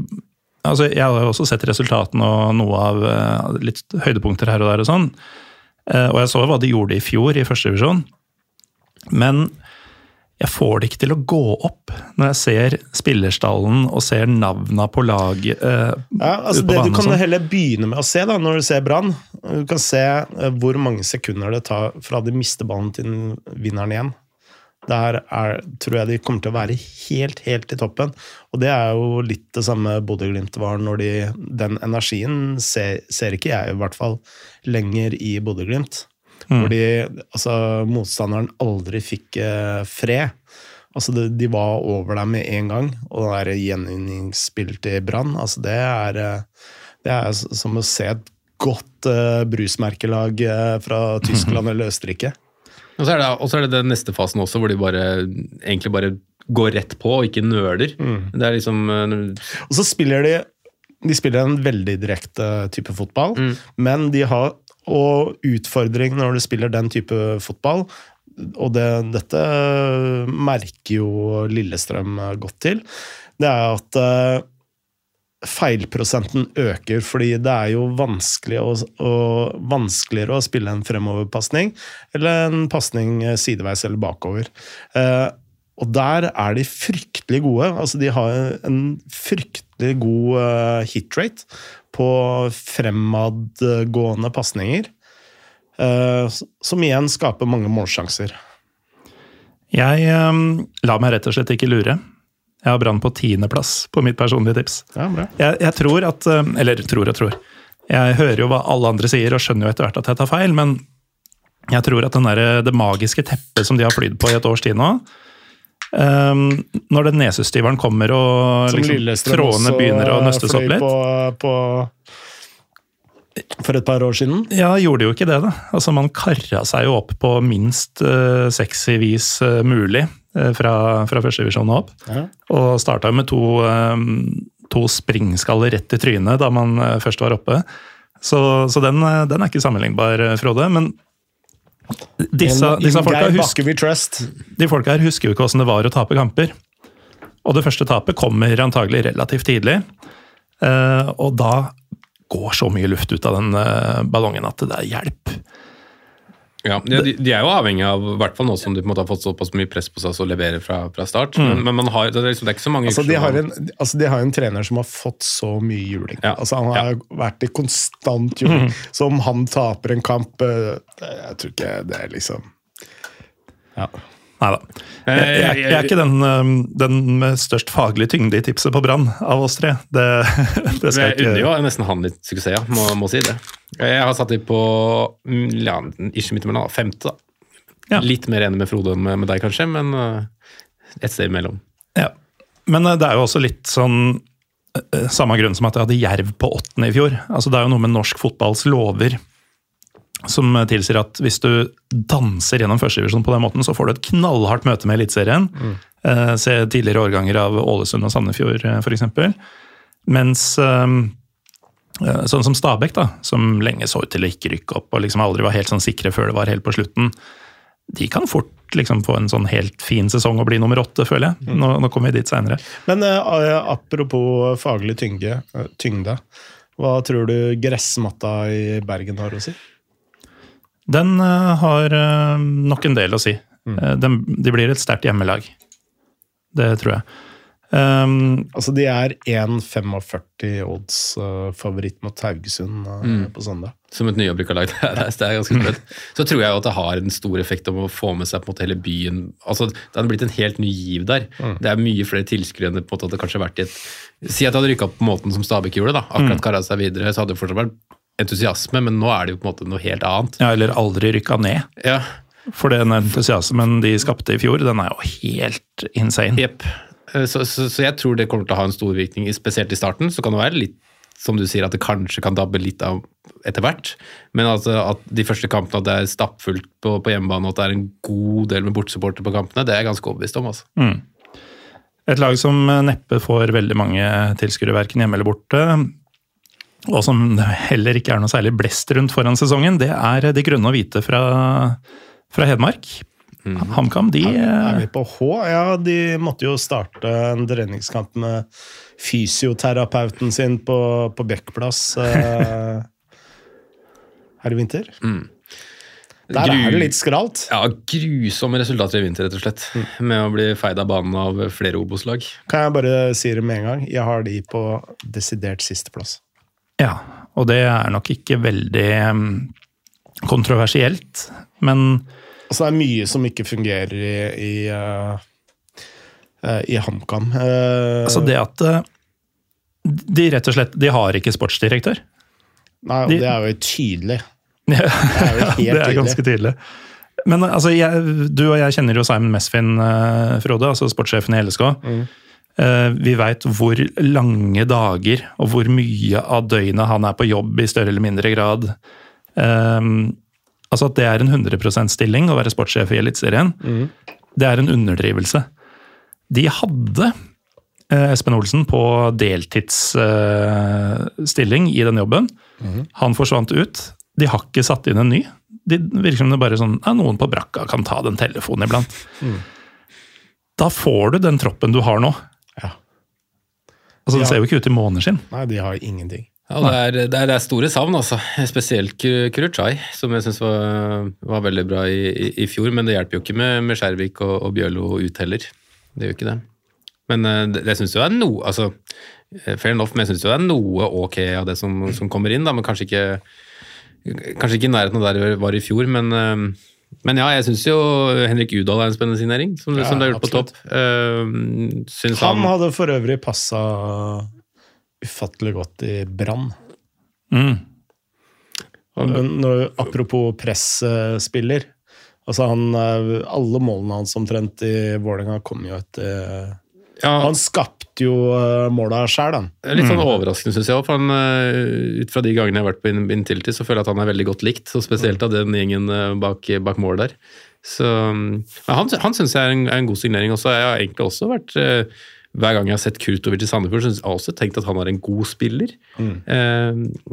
Altså, jeg har jo også sett resultatene og noe av uh, litt høydepunkter her og der og sånn. Eh, Og jeg så hva de gjorde i fjor i første divisjon. Men jeg får det ikke til å gå opp når jeg ser spillerstallen og ser navna på lag eh, Ja, altså det Du kan sånn. heller begynne med å se da, når du ser Brann. Du kan se eh, hvor mange sekunder det tar fra de mister ballen til den vinner igjen. Der er, tror jeg de kommer til å være helt, helt i toppen. Og det er jo litt det samme Bodø-Glimt var når de Den energien ser, ser ikke jeg i hvert fall lenger i Bodø-Glimt. Hvor de, altså, motstanderen aldri fikk eh, fred. Altså, de, de var over deg med en gang. Og det der gjenvinningsspillet til Brann, altså, det er eh, Det er som å se et godt eh, brusmerkelag eh, fra (laughs) Tyskland eller Østerrike. Og så er, det, og så er det den neste fasen også, hvor de bare egentlig bare går rett på og ikke nøler. Det er liksom eh, Og så spiller de De spiller en veldig direkte type fotball, men de har Og utfordring når du spiller den type fotball, og det, dette merker jo Lillestrøm godt til, det er at eh, feilprosenten øker, fordi det er jo vanskelig å, å, vanskeligere å spille en fremoverpasning eller en pasning sideveis eller bakover. Eh, og der er de fryktelig gode. Altså, de har en fryktelig god uh, hitrate på fremadgående pasninger. eh, som igjen skaper mange målsjanser. Jeg eh, lar meg rett og slett ikke lure. Jeg har Brann på tiendeplass på mitt personlige tips. Ja, bra. Jeg, jeg tror at eh, Eller tror og tror. Jeg hører jo hva alle andre sier, og skjønner jo etter hvert at jeg tar feil, men jeg tror at den der, det magiske teppet som de har flydd på i et års tid nå eh, Når den nesestyveren kommer og Som liksom, trådene begynner å nøstes opp litt På, på, for et par år siden. Ja, gjorde jo ikke det, da. Altså, Man kara seg jo opp på minst uh, sexy vis uh, mulig uh, fra, fra førstevisjonen og opp. Ja. Og starta med to, eh, to springskaller rett i trynet da man først var oppe. Så, så den, den er ikke sammenlignbar, Frode. Men disse, disse folka, husker, de folka her husker jo ikke åssen det var å tape kamper. Og det første tapet kommer antagelig relativt tidlig. Eh, og da går så mye luft ut av den eh, ballongen at det er hjelp. Ja, de, de er jo avhengig av, i hvert fall nå som de på en måte har fått såpass mye press på seg, å levere fra, fra start. Men, men man har, det, er liksom, det er ikke så mange Altså, de har, en, altså, de har en trener som har fått så mye juling. Ja. Altså, han har vært i konstant juling. Så om han taper en kamp eh, Jeg tror ikke det er liksom ja. Nei da. Jeg, jeg, jeg er ikke den, eh, den med størst faglig tyngde i tipset på Brann av oss tre. Det, (laughs) det skal Jeg ikke unner jo nesten han litt suksess, ja. Må, må si det. Jeg har satt dem på mm, ja, ikke midt imellom, femte. da. Ja. Litt mer enig med Frode enn med, med deg, kanskje, men uh, et sted imellom. ja. Men eh, det er jo også litt sånn eh, Samme grunn som at jeg hadde Jerv på åttende i fjor. Altså Det er jo noe med norsk fotballs lover som tilsier at hvis du danser gjennom førstedivisjon på den måten, så får du et knallhardt møte med Eliteserien. Eh, se tidligere årganger av Ålesund og Sandefjord, eh, f.eks. Mens eh, eh, sånn som Stabæk, da, som lenge så ut til å ikke rykke opp og liksom aldri var helt sånn sikre før det var helt på slutten, de kan fort liksom få en sånn helt fin sesong og bli nummer åtte, føler jeg. Nå, nå kommer vi dit seinere. Men eh, apropos faglig tyngde, tyngde. Hva tror du gressmatta i Bergen har å si? Den eh, har eh, nok en del å si. Eh, den, de blir et sterkt hjemmelag. Det tror jeg. Um, Altså, de er 1,45 odds uh, favoritt mot Haugesund eh, på søndag. Som et nyopprykka lag. (laughs) Det er, det er ganske sprøtt. (laughs) Så tror jeg jo at det har en stor effekt om å få med seg på en måte hele byen. Altså, Det hadde blitt en helt ny giv der. Det er mye flere tilskuere enn det på en måte hadde kanskje vært i et Si at det hadde rykka opp på måten som Stabæk gjorde, da. akkurat mm. seg videre, så hadde det fortsatt vært entusiasme, men nå er det jo på en måte noe helt annet. ja, eller aldri rykka ned. Ja, For den entusiasmen de skapte i fjor, den er jo helt insane. Jepp. Eh, Så, så, så jeg tror det kommer til å ha en stor virkning, spesielt i starten. Så kan det være litt, som du sier, at det kanskje kan dabbe litt av etter hvert. Men altså at de første kampene at det er stappfullt på, på hjemmebane, og at det er en god del med bortsupporter på kampene, det er jeg ganske overbevist om. altså. Et lag som neppe får veldig mange tilskuere, verken hjemme eller borte, og som det heller ikke er noe særlig blest rundt foran sesongen, det er De grønne og hvite fra, fra Hedmark. HamKam, de Er vi på H? Ja, de måtte jo starte en treningskamp med fysioterapeuten sin på, på Bekkplass eh, (laughs) her i vinter. Der Gru- er det litt skralt. Ja, Grusomme resultater i vinter, rett og slett. Med å bli feid av banen av flere Obos-lag. Kan jeg bare si det med en gang? Jeg har de på desidert sisteplass. Ja, og det er nok ikke veldig mm, kontroversielt, men Altså, det er mye som ikke fungerer i, i, eh, i HamKam. Uh, Altså det at de rett og slett De har ikke sportsdirektør. nei, de- det er jo tydelig. (laughs) Det er jo helt det er ganske tydelig. Men altså, jeg, du og jeg kjenner jo Simon Mesfin, uh, Frode, altså sportssjefen i LSK. Eh, vi veit hvor lange dager og hvor mye av døgnet han er på jobb i større eller mindre grad. Um, altså At det er en 100% stilling å være sportssjef i Eliteserien, det er en underdrivelse. De hadde eh, Espen Olsen på deltidsstilling i den jobben. Han forsvant ut. De har ikke satt inn en ny. Det virker som det bare sånn, ja, noen på brakka kan ta den telefonen iblant. Da får du den troppen du har nå. Altså, Det Ja. ser jo ikke ut i måneskinn. Nei, de har ingenting. Ja, det, er, det, er, det er store savn, altså. Spesielt Ku- Kuruchai, som jeg syns var, var veldig bra i, i, i fjor. Men det hjelper jo ikke med, med Skjervik og, og Bjørlo ut heller. Det gjør ikke det. Men eh, det, det syns jo er noe altså, eh, Fair enough, men jeg syns jo det er noe ok av det som, som kommer inn. da, Men kanskje ikke Kanskje ikke i nærheten av der vi var i fjor, men, eh, men ja, jeg syns jo Henrik Udal er en spennende signering, som, Ja, som du har gjort på topp. Uh, syns Han han, hadde for øvrig passa ufattelig godt i Brann. Mm. Apropos presspiller. Altså han, eh, alle målene hans omtrent i Vålerenga kom jo etter ja, Han skapte jo eh, måla sjæl, han. Litt sånn overraskende, syns jeg òg. Ut fra de gangene jeg har vært på In- Intility, så føler jeg at han er veldig godt likt. Og spesielt av den gjengen eh, bak, bak mål der. Så men Han, han syns jeg er en, er en god signering også. Jeg har egentlig også vært eh, hver gang jeg har sett Kurtovic i Sandefjord, så har jeg også tenkt at han er en god spiller. Eh,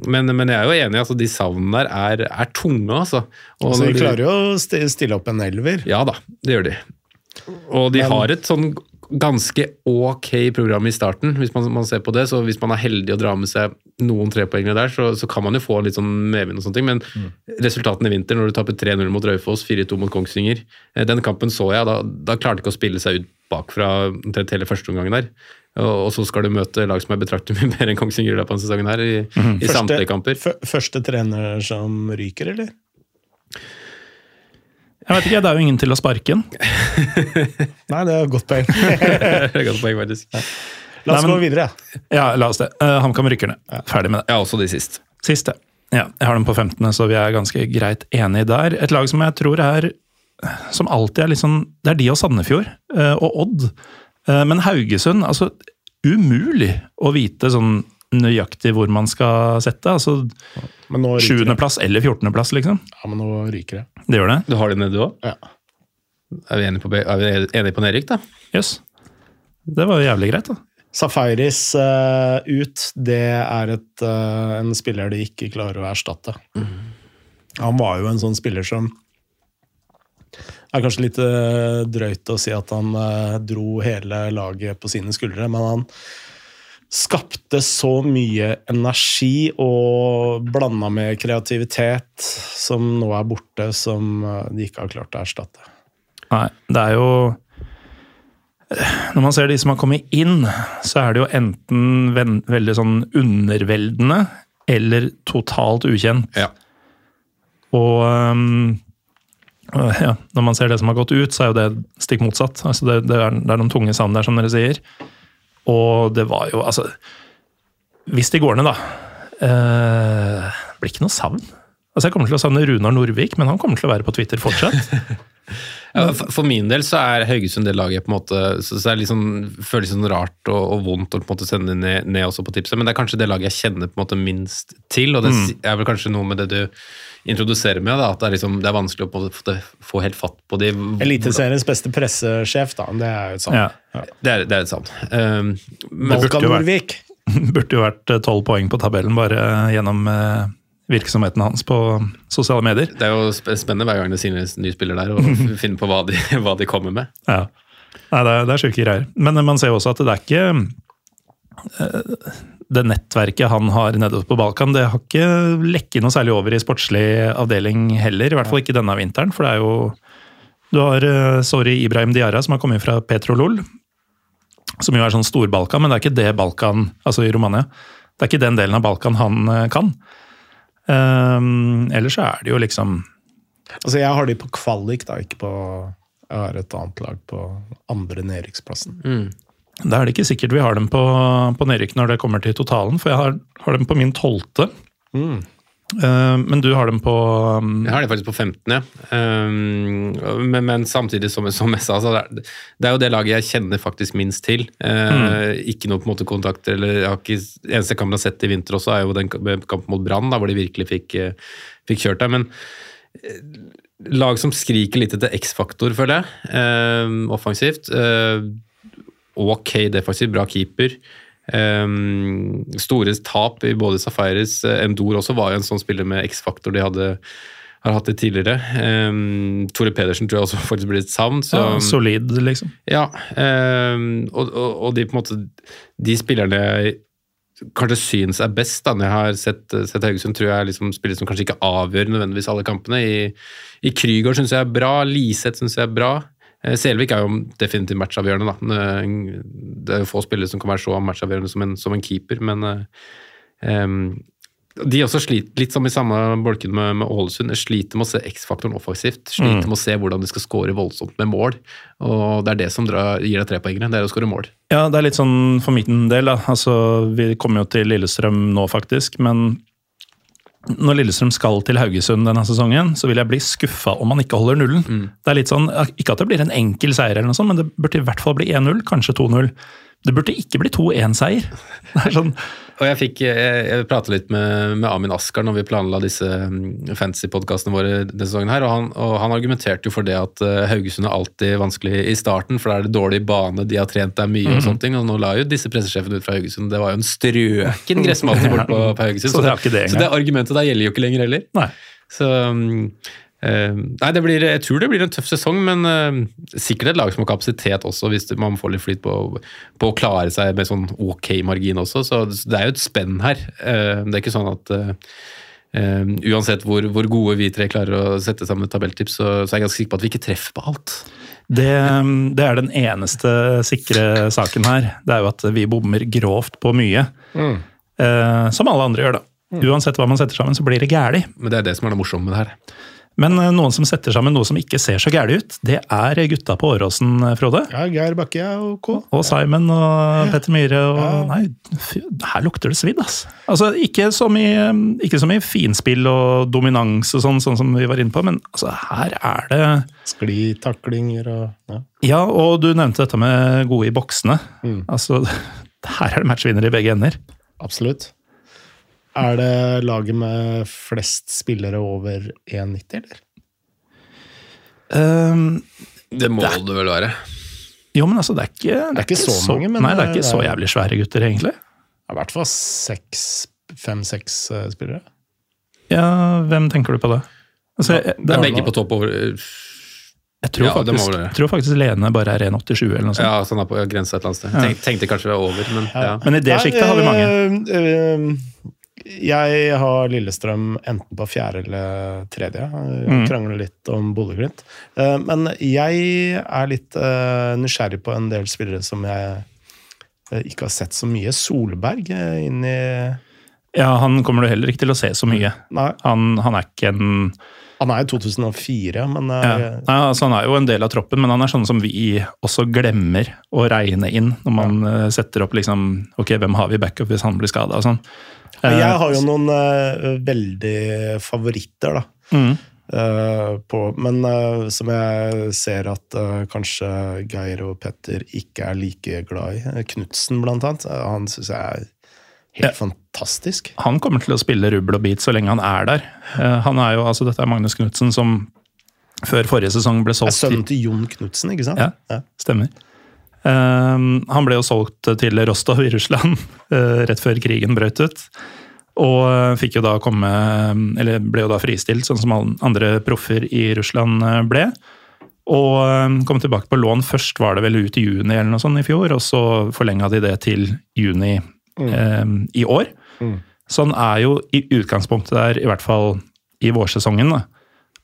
men, men jeg er jo enig i at de savnene der er, er tunge, altså. Og Så når de klarer jo å stille opp en elver. Ja da, det gjør de. Og de Men- har et sånn ganske ok program i starten, hvis man, man ser på det. Så hvis man er heldig å dra med seg noen trepoengere der, så, så kan man jo få litt sånn medvind og sånne ting. Men resultatene i vinter, når du taper 3-0 mot Raufoss, 4-2 mot Kongsvinger eh, Den kampen så jeg, da, da klarte de ikke å spille seg ut bakfra omtrent hele første omgangen der. Og, og så skal du møte lag som er betraktelig mye bedre enn Kongsvinger i løpet av sesongen her, i, i samtlige kamper. første trener som ryker, eller? Jeg vet ikke, Det er jo ingen til å sparke den. (laughs) Nei, det er et godt poeng. (laughs) Det er godt poeng, faktisk. La oss Nei, men- gå videre. Ja, la oss det. Uh, HamKam rykker ned. Ferdig med det. Ja, også de sist. Siste. Ja, jeg har dem på 15., så vi er ganske greit enige der. Et lag som jeg tror er Som alltid er litt sånn Det er de og Sandefjord uh, og Odd. Uh, Men Haugesund Altså, umulig å vite sånn nøyaktig hvor man skal sette. Altså Men nå ryker det. sjuendeplass eller fjortendeplass, liksom. Ja, men nå ryker det. Det gjør det. Du har det nede, du òg? Ja. Er vi enige på, er vi enige på nedrykk, da? Jøss. Det var jo jævlig greit, da. Safaris uh, ut, det er et, uh, en spiller de ikke klarer å erstatte. Han var jo en sånn spiller som er kanskje litt eh, drøyt å si at han dro hele laget på sine skuldre, men han skapte så mye energi og blanda med kreativitet som nå er borte, som eh, de ikke har klart å erstatte. Nei, det er jo Når man ser de som har kommet inn, så er det jo enten veldig sånn underveldende eller totalt ukjent. Ja. Og øh, ja, når man ser det som har gått ut, så er jo det stikk motsatt. Altså det, det, er, det er noen tunge savn der, som dere sier. Og det var jo altså Hvis de går ned, da eh, Det blir ikke noe savn. Altså Jeg kommer til å savne Runar Norvik, men han kommer til å være på Twitter fortsatt. (laughs) Ja, for, min del så er Haugesund det laget på en måte så, så er det sånn, føles sånn rart og, og vondt å på en måte sende ned, ned også på tipset, men det er kanskje det laget jeg kjenner på en måte minst til, og det mm. er vel kanskje noe med det du introduserer med, da, at det er, liksom, det er vanskelig å få- få helt fatt på de Eliteseriens beste pressesjef, da. Det er jo et sånt. Ja. Det er, det er et savn. Um, men, Volkan Norvik. Burde jo vært (laughs) tolv poeng på tabellen bare gjennom eh, virksomheten hans på sosiale medier. det er jo spennende hver gang det signeres en ny spiller der, og (laughs) finne på hva de, hva de kommer med. Ja. Nei, det er, det er sjuke greier. Men man ser jo også at det er ikke eh, Det nettverket han har nede på Balkan, det har ikke lekket noe særlig over i sportslig avdeling heller. I hvert fall ikke denne vinteren, for det er jo Du har eh, sorry Ibrahim Diarra, som har kommet fra Petrolol. Som jo er sånn stor-Balkan, men det er ikke det Balkan Altså i Romania. Det er ikke den delen av Balkan han eh, kan. Um, ellers så er det jo liksom Altså, jeg har de på kvalik, da, ikke på Jeg har et annet lag på andre nedrykksplassen. Da er det ikke sikkert vi har dem på, på nedrykk når det kommer til totalen, for jeg har, har dem på min tolvte. Mm. Uh, men du har dem på um, Jeg har dem faktisk på 15, ja. Um, men, men samtidig, som, som jeg sa, så det er, det er jo det laget jeg kjenner faktisk minst til. Uh, Ikke noe på en måte kontakt eller jeg har ikke, Eneste kampen jeg har sett i vinter også, er jo den kampen mot Brann, hvor de virkelig fikk, fikk kjørt deg. Men lag som skriker litt etter X-faktor, føler jeg, uh, offensivt. Eh, ok defensivt, bra keeper. Um, store tap i både Safaris Endor også var jo en sånn spiller med X-faktor de hadde har hatt det tidligere. Um, Tore Pedersen tror jeg også (laughs) faktisk blir litt savn. Så, ja, solid, liksom. ja, um, og, og, og de på en måte De spillerne jeg kanskje syns er best, da, når jeg har sett, sett Haugesund, tror jeg er liksom spillere som kanskje ikke avgjør nødvendigvis alle kampene. I, i Krygård syns jeg er bra, Liseth syns jeg er bra. Eh, Selvik er jo definitivt matchavgjørende. da. Eh, Det er jo få spillere som kan være så matchavgjørende som en, som en keeper, men em, de også sliter litt som i samme bolken med, med Ålesund. Sliter med å se X-faktoren offensivt. Sliter med å se hvordan de skal skåre voldsomt med mål. Og Det er det som drar, gir deg trepoengere. Det er å skåre mål. Ja, det er litt sånn for min del, da. Altså, vi kommer jo til Lillestrøm nå, faktisk. Men når Lillestrøm skal til Haugesund denne sesongen, så vil jeg bli skuffa om man ikke holder nullen. Det er litt sånn, Ikke at det blir en enkel seier, eller noe sånt, men det burde i hvert fall bli 1-0, kanskje 2-0. Det burde ikke bli 2-1-seier. (laughs) Det er sånn, Og jeg fikk, jeg, jeg pratet litt med, med Amin Askar når vi planla disse mm, fantasy-podkastene våre denne sesongen, her, og han, og han argumenterte jo for det at eh, Haugesund er alltid vanskelig i starten, for da er det dårlig bane, de har trent der mye Mhm. og sånne ting. Og nå la jo disse pressesjefene ut fra Haugesund, det var jo en strøken gressmatte (laughs) bort på, på Haugesund. Så det så det argumentet der gjelder jo ikke lenger heller. nei. Så mm, eh, Nei, det blir, jeg tror det blir en tøff sesong, men eh, sikkert et lag som har kapasitet også, hvis man får litt flyt på, på å klare seg med sånn ok margin også. Så det er jo et spenn her. Eh, det er ikke sånn at eh, eh, uansett hvor, hvor gode vi tre klarer å sette sammen et tabelltips, så, så er jeg ganske sikker på at vi ikke treffer på alt. Det, det er den eneste sikre saken her. Det er jo at vi bommer grovt på mye. Eh, som alle andre gjør, da. Uansett hva man setter sammen, så blir det gæli. Men det er det som er det morsomme med det her. Men eh, noen som setter sammen noe som ikke ser så gæli ut, det er gutta på Åråsen, eh, Frode. Ja, Geir Bakke og K. Og Simon og Petter Myhre og Nei, fy, her lukter det svidd, ass. Altså, ikke som i, ikke som i finspill og dominans og sånn, sånn som vi var inne på, men altså, her er det Sklitaklinger og ja. Ja, og du nevnte dette med gode i boksene. Altså, (laughs) her er det matchvinner i begge ender. Absolutt. Er det laget med flest spillere over 1,90, eller? Um, Det må det vel være. jo, men altså, det er ikke, Det er ikke så mange, men Nei, det er det ikke er- så jævlig svære gutter, egentlig. I hvert fall seks, fem-seks eh, spillere. Ja, hvem tenker du på da? Altså, jeg, Det er begge på topp over jeg tror, Ja, faktisk, det. tror faktisk Lene bare er 1,87 eller noe sånt. Ja, sånn er på grensa et eller annet sted. Ja. Tenk, tenkte kanskje det var over, men ja. Men i det sjiktet har vi mange. Jeg har Lillestrøm enten på fjerde eller tredje. Jeg Mm. Krangler litt om Bodø-Glimt. Eh, Men jeg er litt eh, nysgjerrig på en del spillere som jeg eh, ikke har sett så mye. Solberg inn i Ja, han kommer du heller ikke til å se så mye. Han, han er ikke en han er jo 2004, men ja. eh, Nei, altså, Han er jo en del av troppen, men han er sånn som vi også glemmer å regne inn når man eh, setter opp liksom Ok, hvem har vi i backup hvis han blir skada og sånn. Eh, jeg har jo noen uh, veldig favoritter, da. Mm. Uh, på, men uh, som jeg ser at eh, kanskje Geir og Petter ikke er like glad i. Eh, Knutsen, blant annet. Eh, han syns jeg er helt Ja. fantastisk. Han kommer til å spille rubbel og bit så lenge han er der. Eh, Han er jo, altså Dette er Magnus Knutsen som før forrige sesong ble solgt sønnen til Jon Knutsen, ikke sant? Ja. Stemmer. Um, han ble jo solgt til Rostov i Russland (laughs) eh, rett før krigen brøt ut. Og eh, fikk jo da komme Eller ble jo da fristilt, sånn som alle andre proffer i Russland ble. Og kom tilbake på lån. Først var det vel ut i juni eller noe sånt i fjor, og så forlenga de det til juni eh, i år. Mm. Så han er jo i utgangspunktet der, i hvert fall i vårsesongen. da.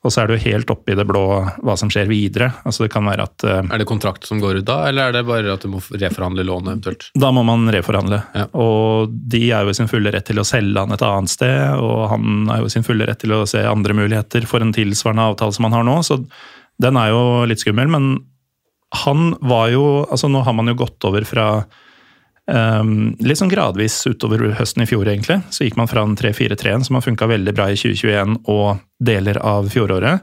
Og så er det jo helt oppe i det blå hva som skjer videre. Altså det kan være at eh, Er det kontrakt som går ut da, eller er det bare at du må reforhandle lånet eventuelt? Da må man reforhandle. Ja. Og de er jo i sin fulle rett til å selge han et annet sted, og han er jo i sin fulle rett til å se andre muligheter for en tilsvarende avtale som han har nå, så den er jo litt skummel. Men han var jo Altså nå har man jo gått over fra ehm, Litt sånn gradvis utover høsten i fjor, egentlig. Så gikk man fra en 3-4-3-en som har funka veldig bra i 2021 og deler av fjoråret,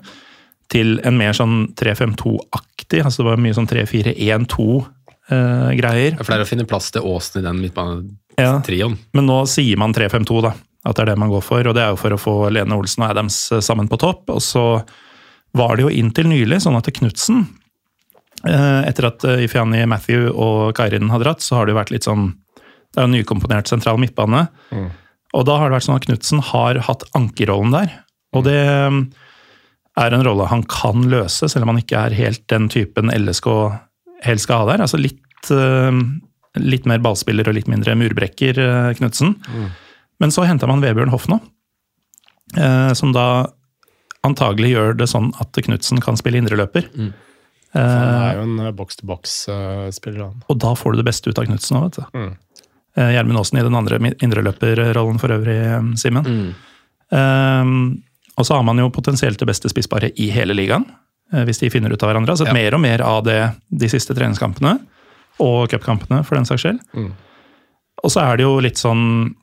til en mer sånn 3-5-2-aktig. Altså det var mye sånn 3-4-1-2-greier. For det er å finne plass til Åsen i den midtbanetrioen. Men nå sier man 3-5-2, da. At det er det man går for. Og det er jo for å få Lene Olsen og Adams eh, sammen på topp. Og så var det jo inntil nylig sånn at Knutsen eh, Etter at eh, Matthew og Kairin har dratt, så har det jo vært litt sånn Det er jo nykomponert sentral midtbane. Og da har det vært sånn at Knutsen har hatt ankerrollen der. Og det mm, er en rolle han kan løse, selv om han ikke er helt den typen LSK helst skal ha der. Altså litt, eh, litt mer ballspiller og litt mindre murbrekker, Knutsen. Mm. Men så henta man Vebjørn Hoff nå, eh, som da antagelig gjør det sånn at Knutsen kan spille indreløper. Han Eh, er jo en boks-til-boks-spiller, og da får du det beste ut av Knutsen òg, vet du. Mm. Eh, Gjermund Aasen i den andre indreløperrollen for øvrig, eh, Simen. Mm. Um, og så har man jo potensielt det beste spissparet i hele ligaen, eh, hvis de finner ut av hverandre. Altså Ja. mer og mer av det de siste treningskampene, og cupkampene for den saks skyld. Mm. Og så er det jo litt sånn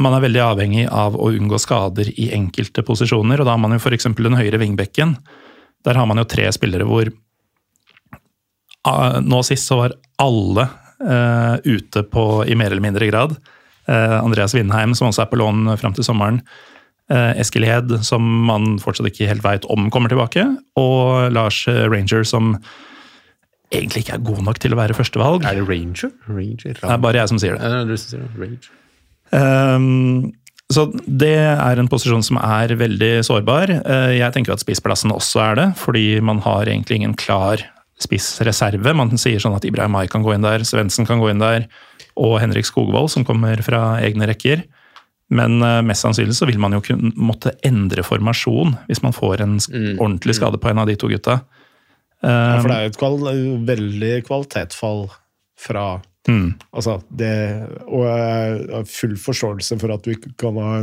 Man er veldig avhengig av å unngå skader i enkelte posisjoner, og da har man jo f.eks. den høyre vingbekken. Der har man jo tre spillere hvor ah, Nå sist så var alle uh, ute på, i mer eller mindre grad. Uh, Andreas Vindheim, som også er på lån fram til sommeren. Uh, Eskil Hed, som man fortsatt ikke helt veit om kommer tilbake. Og Lars Ranger, som egentlig ikke er god nok til å være førstevalg. Er det Ranger? Ranger? Det er bare jeg som sier det. Ja, det det. Um, så det er en posisjon som er veldig sårbar. Uh, Jeg tenker at spissplassen også er det, fordi man har egentlig ingen klar spissreserve. Man sier sånn at Ibrahim Mai kan gå inn der, Svendsen kan gå inn der, og Henrik Skogvold, som kommer fra egne rekker. Men uh, mest sannsynlig så vil man jo kunne måtte endre formasjon hvis man får en Mm, ordentlig skade på en av de to gutta. Ja, Um, for det er jo et kval veldig kvalitetsfall fra mm. Altså, det Og jeg har full forståelse for at du ikke kan ha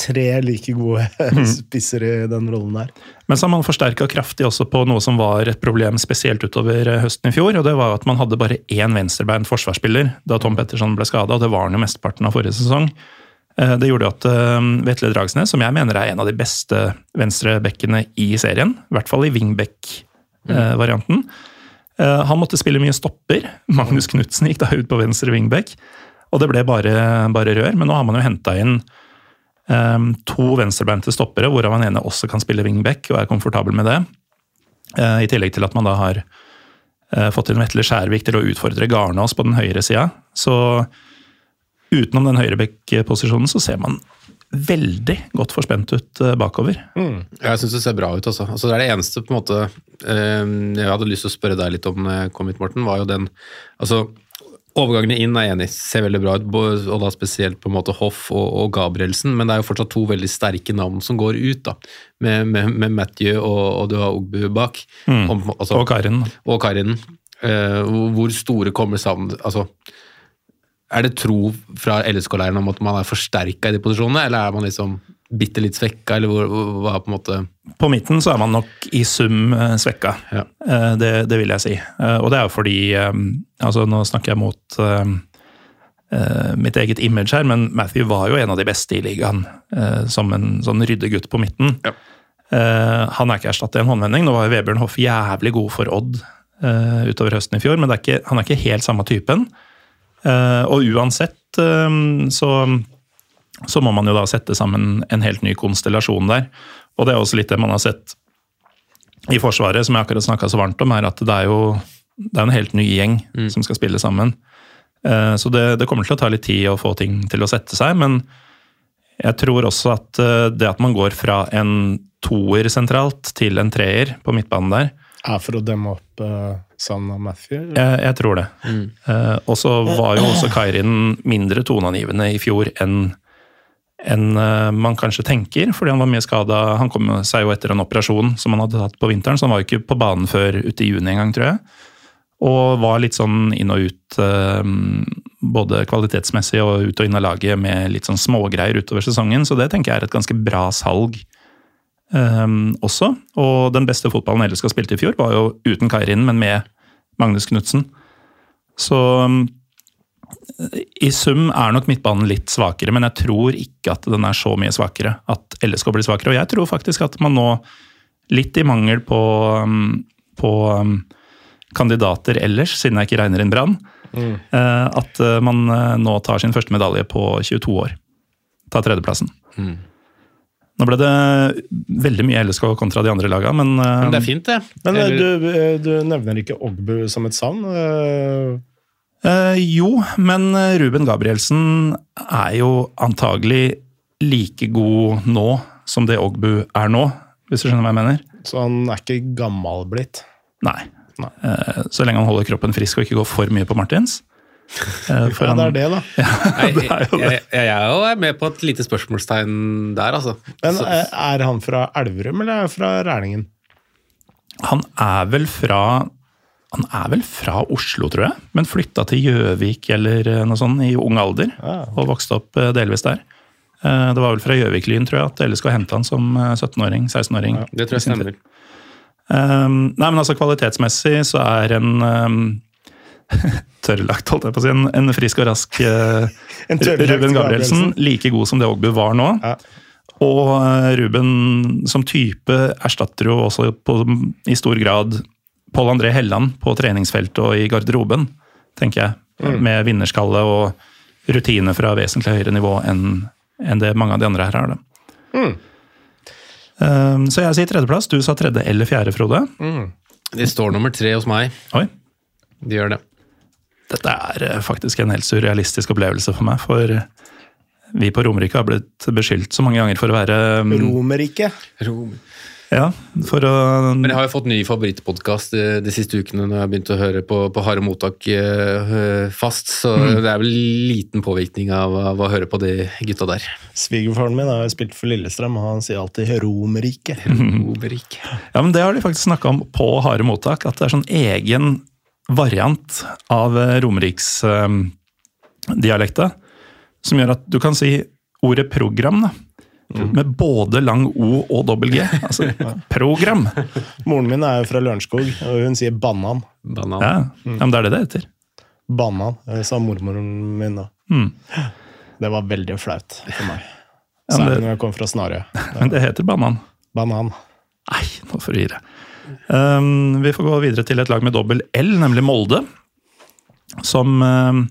tre like gode (laughs) spisser i den rollen der. Men så har man forsterka kraftig også på noe som var et problem spesielt utover eh, høsten i fjor. og Det var at man hadde bare én venstrebeint forsvarsspiller da Tom Petterson ble skada. Og det var han jo mesteparten av forrige sesong. Eh, Det gjorde at eh, Vetle Dragsnes, som jeg mener er en av de beste venstrebekkene i serien, i hvert fall i wingback-varianten, eh, han måtte spille mye stopper. Magnus Knutsen gikk da ut på venstre wingback, og det ble bare, bare rør. Men nå har man jo henta inn Um, to venstrebeinte stoppere, hvorav han ene også kan spille wingback og er komfortabel med det. Uh, I tillegg til at man da har uh, fått inn Vetle Skjærvik til å utfordre Garnås på den høyre sida. Så utenom den høyreback-posisjonen så ser man veldig godt forspent ut bakover. bakover. Jeg syns det ser bra ut, altså. altså. Det er det eneste på en måte eh, jeg hadde lyst til å spørre deg litt om når jeg kom hit, Morten, var jo den altså Overgangene inn er jeg enig, ser veldig bra ut, og da spesielt på en måte Hoff og, og Gabrielsen, men det er jo fortsatt to veldig sterke navn som går ut, da. Med, med, med Matthew og, og du har Ogbu bak. Om, altså, Og Karin. og Karin. Eh, hvor- hvor store kommer sammen Altså, er det tro fra LSK-leiren om at man er forsterka i de posisjonene, eller er man liksom bitte litt svekka, eller hvor, hva er på en måte På midten så er man nok i sum eh, svekka. Ja. Eh, Det, det vil jeg si. Eh, Og det er jo fordi altså Nå snakker jeg mot mitt eget image her, men Matthew var jo en av de beste i ligaen som en sånn ryddegutt på midten. Ja. Han er ikke erstattet i en håndvending. Nå var jo Vebjørn Hoff jævlig god for Odd utover høsten i fjor, men det er ikke, han er ikke helt samme typen. Eh, Og uansett eh, så så må man jo da sette sammen en helt ny konstellasjon der. Og det er også litt det man har sett i Forsvaret, som jeg akkurat snakka så varmt om, er at det er jo det er en helt ny gjeng som skal spille sammen. Eh, Så det, det kommer til å ta litt tid å få ting til å sette seg, men jeg tror også at det at man går fra en toer sentralt til en treer på midtbanen der, Er for å demme opp uh, Matthew? jeg, jeg tror det. Eh, og så var jo også Kairin mindre toneangivende i fjor enn enn eh, man kanskje tenker, fordi han var mye skada. Han kom seg jo etter en operasjon som han hadde tatt på vinteren, så han var jo ikke på banen før ute i juni en gang, tror jeg. Og var litt sånn inn og ut, eh, både kvalitetsmessig og ut og inn av laget med litt sånn smågreier utover sesongen, så det tenker jeg er et ganske bra salg eh, også. Og den beste fotballen LSK spilte i fjor, var jo uten Kairin, men med Magnus Knutsen. Så i sum er nok midtbanen litt svakere, men jeg tror ikke at den er så mye svakere at LSK blir svakere. Og jeg tror faktisk at man nå, litt i mangel på, um, på um, kandidater ellers, siden jeg ikke regner inn Brann, mm. at uh, man nå tar sin første medalje på 22 år. Tar tredjeplassen. Mm. Nå ble det veldig mye LSK kontra de andre lagene, men, men Det er fint, det. Men Eller... du, du, nevner ikke Ogbu som et savn? Eh, jo, men Ruben Gabrielsen er jo antagelig like god nå som det Ogbu er nå, hvis du skjønner hva jeg mener? Så han er ikke gammel blitt? Nei. Nei. Eh, så lenge han holder kroppen frisk og ikke går for mye på Martins. Eh, ja, det er det, da. (laughs) Ja, det er jo det. Jeg, jeg, er med på et lite spørsmålstegn der, altså. Men eh, Er han fra Elverum, eller er han fra Rælingen? Han er vel fra han er vel fra Oslo, tror jeg, men flytta til Gjøvik eller eh, noe sånt i ung alder. Ah. Og vokste opp delvis der. Eh, det var vel fra Gjøvik-Lyn, tror jeg, at LSK hente han som 17-åring. 16-åring. Ja, det tror jeg stemmer. Um, nei, men altså Kvalitetsmessig så er en um, (laughs) tørrlagt, holdt jeg på å si, en, en frisk og rask (laughs) uh, Ruben Gabrielsen like god som det Ågbu var nå. Ja. Og Ruben som type erstatter jo også på, i stor grad Pål André Helland på treningsfeltet og i garderoben, tenker jeg. Mm. Med vinnerskalle og rutine fra vesentlig høyere nivå enn, en det mange av de andre her har. Mm. Um, så jeg sier tredjeplass. Du sa tredje eller fjerde, Frode. Mm. De står nummer tre hos meg. Oi. De gjør det. Dette er eh, faktisk en helt surrealistisk opplevelse for meg. For vi på Romerike har blitt beskyldt så mange ganger for å være um, Romerike? Rom ja, for å Men jeg har jo fått ny favorittpodkast de, de, siste ukene når jeg har begynt å høre på, på Harde mottak uh, fast, så mm. det er vel liten påvirkning av, av, å høre på de gutta der. Svigerfaren min har spilt for Lillestrøm, og han sier alltid 'Romerike'. Romerike. Ja, men det har de faktisk snakka om på Harde mottak, at det er sånn egen variant av romeriksdialekta, um, som gjør at du kan si ordet 'program'. da Mm. Med både lang O og dobbel G. Altså, (laughs) program! Moren min er jo fra Lørenskog, og hun sier banan. banan. Ja, ja, men det er det det heter. Banan, det sa mormoren min da. Mm. Det var veldig flaut for meg. Særlig ja, når jeg kom fra Snarøy. (laughs) Men det heter banan. Banan. Nei, nå får du gi deg. Um, vi får gå videre til et lag med dobbel L, nemlig Molde. Som um,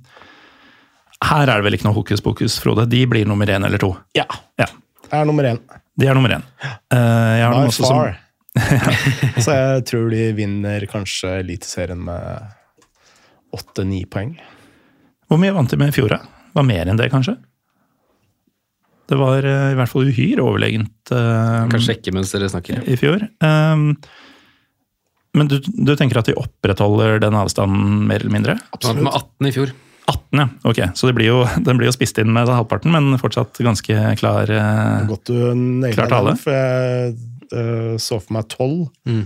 Her er det vel ikke noe hokus pokus, Frode. De blir nummer én eller to. Ja. ja er nummer én. De er nummer én. Uh, By far. Som... (laughs) Så jeg tror de vinner kanskje Eliteserien med åtte-ni poeng. Hvor mye vant de med i fjor, da? Var mer enn det, kanskje? Det var uh, i hvert fall uhyre overlegent uh, Kan sjekke mens dere snakker. i fjor. Um, men du, du, tenker at de opprettholder den avstanden mer eller mindre? Absolutt. Med 18 i fjor. 18, ja. Ok, Så blir jo, (laughs) den blir jo spist inn med halvparten, men fortsatt ganske klar eh, Godt du naila den, for jeg uh, så for meg 12. Mm.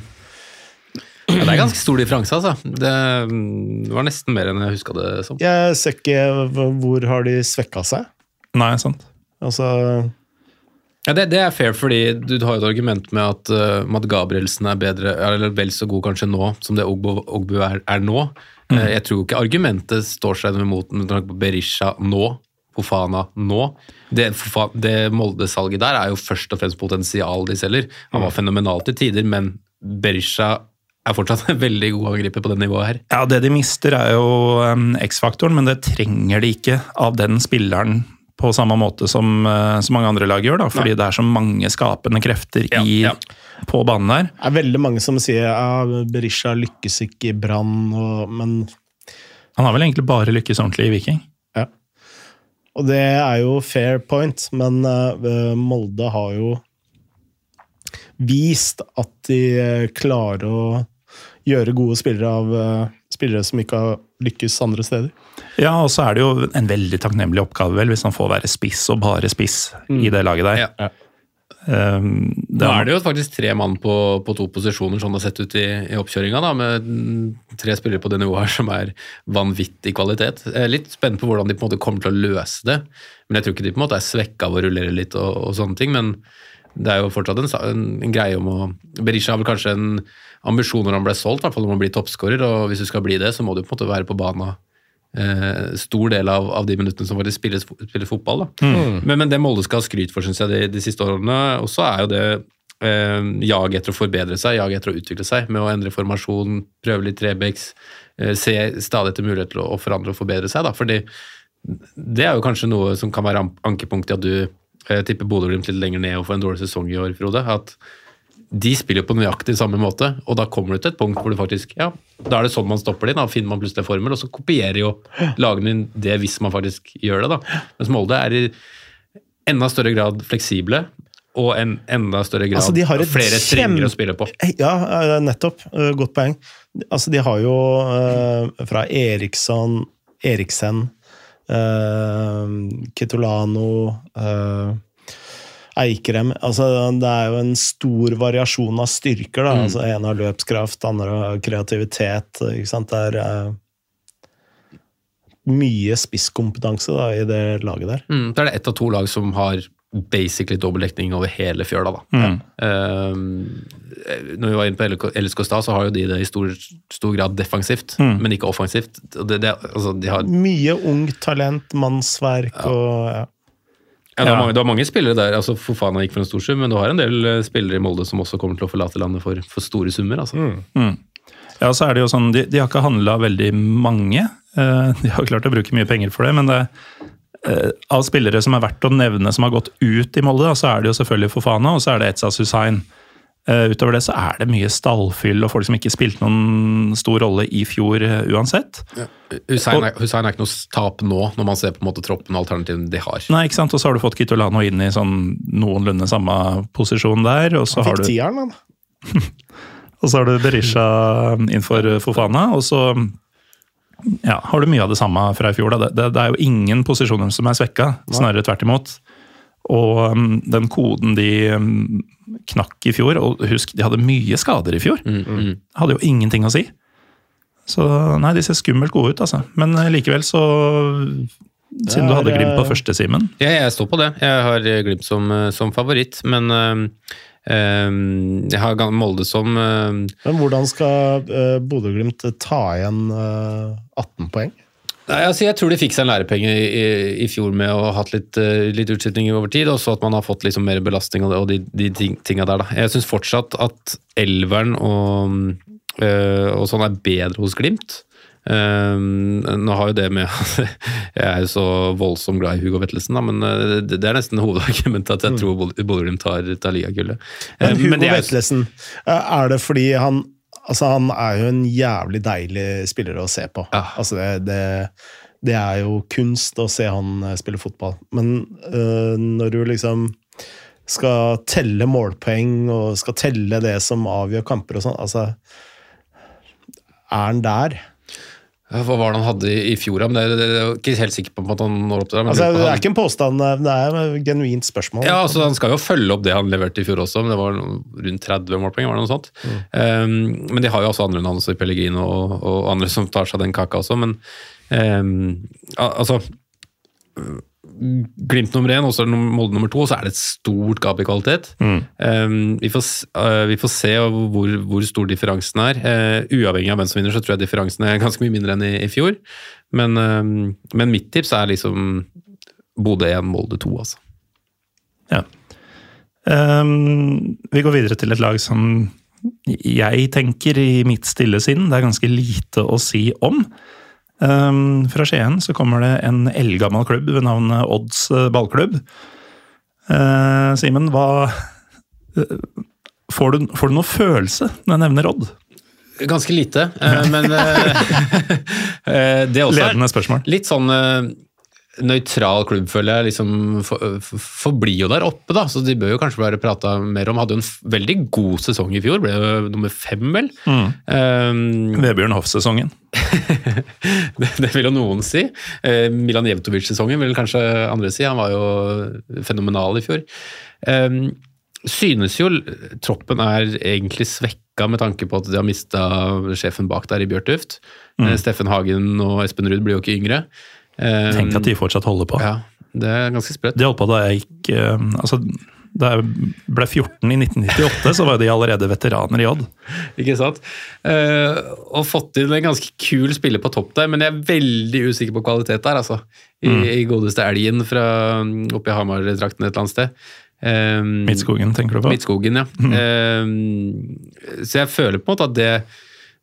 Ja, det er ganske stor differanse, altså. Det, det, var nesten mer enn jeg huska det som. Jeg ser ikke hvor har de svekka seg. Nei, sant. Altså... Ja, det, det, er fair, fordi du har jo et argument med at, uh, Matt Gabrielsen er bedre, eller vel så god kanskje nå som det Ogbu, Ogbu er, er, nå. Mm. Uh, jeg tror ikke argumentet står seg imot med tanke på Berisha nå, Fofana nå. Det, det Molde-salget der er jo først og fremst potensial de selger. Han var fenomenal fenomenalt til tider, men Berisha er fortsatt (laughs) en veldig god angriper på det nivået her. Ja, Det de mister er jo um, X-faktoren, men det trenger de ikke av den spilleren på samme måte som uh, så mange andre lag gjør, da, fordi Nei. det er så mange skapende krefter ja, i, ja. på banen der. Det er veldig mange som sier at ja, Berisha lykkes ikke i Brann, men Han har vel egentlig bare lykkes ordentlig i Viking? Ja. Og det er jo fair point, men uh, Molde har jo vist at de klarer å gjøre gode spillere av uh, spillere som ikke har lykkes andre steder. Ja, og så er det jo en veldig takknemlig oppgave vel, hvis han får være spiss og bare spiss i det laget der. Ja. Um, Nå er det jo faktisk tre mann på, på to posisjoner, sånn det har sett ut i, i oppkjøringa, da, med mm, tre spillere på det nivået her som er vanvittig kvalitet. Jeg er litt spent på hvordan de på en måte kommer til å løse det. Men Jeg tror ikke de på en måte er svekka av å rullere litt og, og sånne ting. Men det er jo fortsatt en, en, en greie om å Berisha har vel kanskje en ambisjon når han ble solgt, i hvert fall om å bli toppskårer. Og hvis du skal bli det, så må du på en måte være på banen eh, stor del av, av de minuttene som faktisk spilles, spilles fotball. Da. Men, men det Molde skal ha skryt for synes jeg, de, de siste årene, også er jo det eh, jaget etter å forbedre seg, jaget etter å utvikle seg, med å endre formasjon, prøve litt trebecks, eh, se stadig etter mulighet til å, å forandre og forbedre seg. Da. Fordi det er jo kanskje noe som kan være an- ankepunkt i at du eh, tipper Bodø-Glimt litt lenger ned og får en dårlig sesong i år, Frode. at de spiller på nøyaktig samme måte, og da kommer du til et punkt hvor du faktisk Ja, da er det sånn man stopper de, da finner man plutselig en formel, og så kopierer jo lagene inn det hvis man faktisk gjør det, da. Mens Molde er i enda større grad fleksible, og en enda større grad Altså, de har flere strenger å spille på. Ja, eh, nettopp. Eh, Godt poeng. Altså, de har jo uh, fra Eriksson, Eriksen, uh, Ketolano eh, Eikrem altså, Det er jo en stor variasjon av styrker. Da. Altså, en har løpskraft, andre har kreativitet. Ikke sant? Det er uh, mye spisskompetanse da, i det laget der. Mm, så er det ett av to lag som har basically dobbel dekning over hele fjøla. Da. Eh, når vi var inne på LSK stad, så har jo de det i stor, stor grad defensivt, men ikke offensivt. Det, det, altså, de har, Mye ungt talent, mannsverk og ja. Ja, det, har mange, det var mange spillere der. altså Fofana gikk for en stor sum, men du har en del eh, spillere i Molde som også kommer til å forlate landet for, for store summer. altså. Ja, så er det jo sånn, De, de har ikke handla veldig mange. Eh, De har klart å bruke mye penger for det, men det, eh, av spillere som er verdt å nevne som har gått ut i Molde, så er det jo selvfølgelig Fofana og så er det Etzas Hussein. Eh, Utover det så er det mye stallfyll og folk som ikke spilte noen stor rolle i fjor eh, uansett. Hussein er, Hussein er ikke noe tap nå, når man ser på en måte troppen og alternativene de har. Nei, ikke sant? Og så har du fått Kitolano inn i sånn noenlunde samme posisjon der. Og så han Fikk du, tieren, han. (laughs) og så har du Berisha innfor Fofana, og så ja, har du mye av det samme fra i fjor. Da. Det, det, det er jo ingen posisjoner som er svekka, snarere tvert imot. Og um, den koden de um, knakk i fjor, og husk, de hadde mye skader i fjor, hadde jo ingenting å si. Så nei, de ser skummelt gode ut, altså. Men eh, likevel så Siden du er, hadde Glimt på første, Simen. Ja, jeg står på det. Jeg har eh, Glimt som, eh, som favoritt, men eh, eh, jeg har Molde som eh, Men hvordan skal uh, Bodø-Glimt ta igjen eh, 18 poeng? Nei, altså Jeg tror de fikk seg en lærepenge i, i, i fjor med å ha hatt litt, uh, litt utskiftninger over tid, og så at man har fått liksom mer belastning og, de, de ting, tinga der. da. Jeg syns fortsatt at elveren og, uh, og sånn er bedre hos Glimt. Um, nå har jo det med (laughs) Jeg er jo så voldsomt glad i Hugo Vettelsen, da, men det, det er nesten hovedargumentet at jeg tror Bod- Bodø-Glimt tar, tar ligagullet. Men Hugo men er Vettelsen, er det fordi han Altså, han er jo en jævlig deilig spiller å se på. Ja. Altså, det, det, det er jo kunst å se han eh, spille fotball. Men øh, når du liksom skal telle målpoeng og skal telle det som avgjør kamper og sånn, altså Er han der? Hva var det han hadde i, i fjor? Men det er ikke helt sikker på at han når opp til det. men Altså, det er ikke en påstand, det er et genuint spørsmål. Ja, altså Han skal jo følge opp det han leverte i fjor også, men det var rundt 30 målpoeng. var det noe sånt. Um, men de har jo også andre navn, også Pellegrino og, og andre som tar seg den kaka også. Men um, altså Glimt nummer én og så er det Molde nummer to, og så er det et stort gap i kvalitet. Um, vi, får, uh, vi får se hvor, hvor stor differansen er. Uh, uavhengig av hvem som vinner, så tror jeg differansen er (laughs) ganske mye mindre enn i, i fjor. Men, um, men mitt tips er liksom Bodø 1, Molde 2, altså. Ja. Um, vi går videre til et lag som jeg tenker i mitt stille sinn det er ganske lite å si om. Ehm, fra Skien så kommer det en eldgammel klubb ved navn Odds eh, ballklubb. Uh, Simen, hva uh, får, du, får du noe følelse når jeg nevner Odd? Ganske lite, men det (laughs) er det også Ledende spørsmål. litt sånn nøytral klubb, føler jeg, liksom for, for, jo der oppe, da. Så de bør jo kanskje være prata mer om. Hadde jo en veldig god sesong i fjor, ble jo nummer fem, vel. Um, Vebjørn Hoff-sesongen. (laughs) det, det vil jo noen si. Uh, Milan Jevtovic-sesongen vil kanskje andre si. Han var jo fenomenal i fjor. Um, synes jo troppen er egentlig svekka med tanke på at de har mista sjefen bak der i Bjørtuft. Eh, Steffen Hagen og Espen Ruud blir jo ikke yngre. Tenk at de fortsatt holder på. Ja, det er ganske sprøtt. De holdt på da jeg gikk eh, altså, Da jeg ble 14 i 1998, så var de allerede veteraner i Odd. (laughs) Ikke sant? Eh, og fått inn en ganske kul spiller på topp der, men jeg er veldig usikker på kvalitet der, altså. I, i godeste elgen fra mm, oppe i Hamar-trakten et eller annet sted. Um, Midtskogen, tenker du på? Midtskogen, ja. Eh, så jeg føler på en måte at det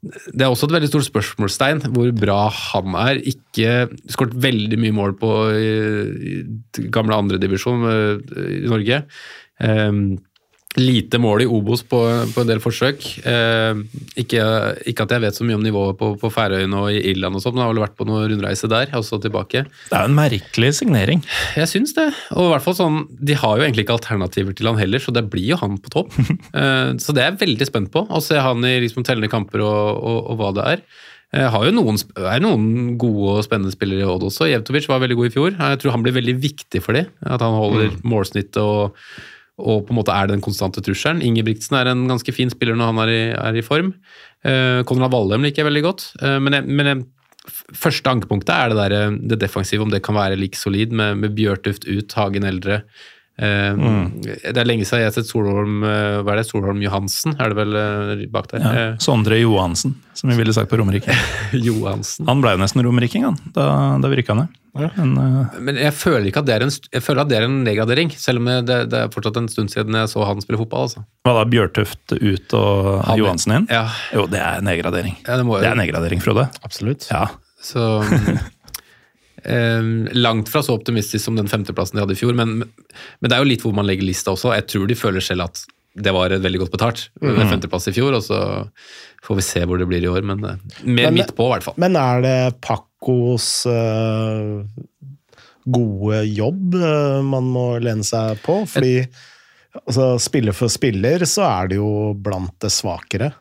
det er også et veldig stort spørsmålstegn hvor bra han er. Ikke skåret veldig mye mål på i, i gamle andredivisjon i Norge. Eh, lite mål i Obos på, på en del forsøk. Eh, ikke, ikke at jeg vet så mye om nivået på, på Færøyene og i Irland og sånt, men jeg har vel vært på noen rundreise der, og så tilbake. Det er jo en merkelig signering. Jeg syns det. Og i hvert fall sånn, De har jo egentlig ikke alternativer til han heller, så det blir jo han på topp. (laughs) Eh, så det er jeg veldig spent på. Å se han i liksom tellende kamper og, og, og hva det er. Jeg har jo noen, er noen gode og spennende spillere i Odd også. Jevtovic var veldig god i fjor. Jeg tror han blir veldig viktig for dem. At han holder målsnittet og, og på en måte er den konstante trusselen. Ingebrigtsen er en ganske fin spiller når han er i, er i form. Eh, Konrad Vallheim liker jeg veldig godt. Eh, men jeg, men jeg, første ankepunktet er det, der, eh, det defensive, om det kan være like solid med, med Bjørtuft ut, Hagen eldre. Eh, Det er lenge siden jeg har sett Solholm eh, Hva er det? Solholm Johansen, er det vel eh, bak der? Ja. Sondre Johansen, som vi ville sagt på Romerike. Eh, (laughs) Johansen. Han ble jo nesten romeriking, han, da, da vi rykka ned. Men, uh... Men jeg føler ikke at det er en, jeg føler at det er en nedgradering, selv om det, det er fortsatt en stund siden jeg så han spille fotball. altså. hva da, Bjørtuft ut og Han- Johansen inn? Ja, Jo, det er nedgradering. ja det må Det er nedgradering, Frode. Absolutt. Ja. Så eh, (laughs) Langt fra så optimistisk som den femteplassen de hadde i fjor, men, men det er jo litt hvor man legger lista også. Jeg tror de føler selv at det var et veldig godt betalt med femteplass i fjor, og så får vi se hvor det blir i år, men eh, mer midt på i hvert fall. Men er det Pacos eh, gode jobb eh, man må lene seg på? Fordi altså, spiller for spiller så er det jo blant det svakere,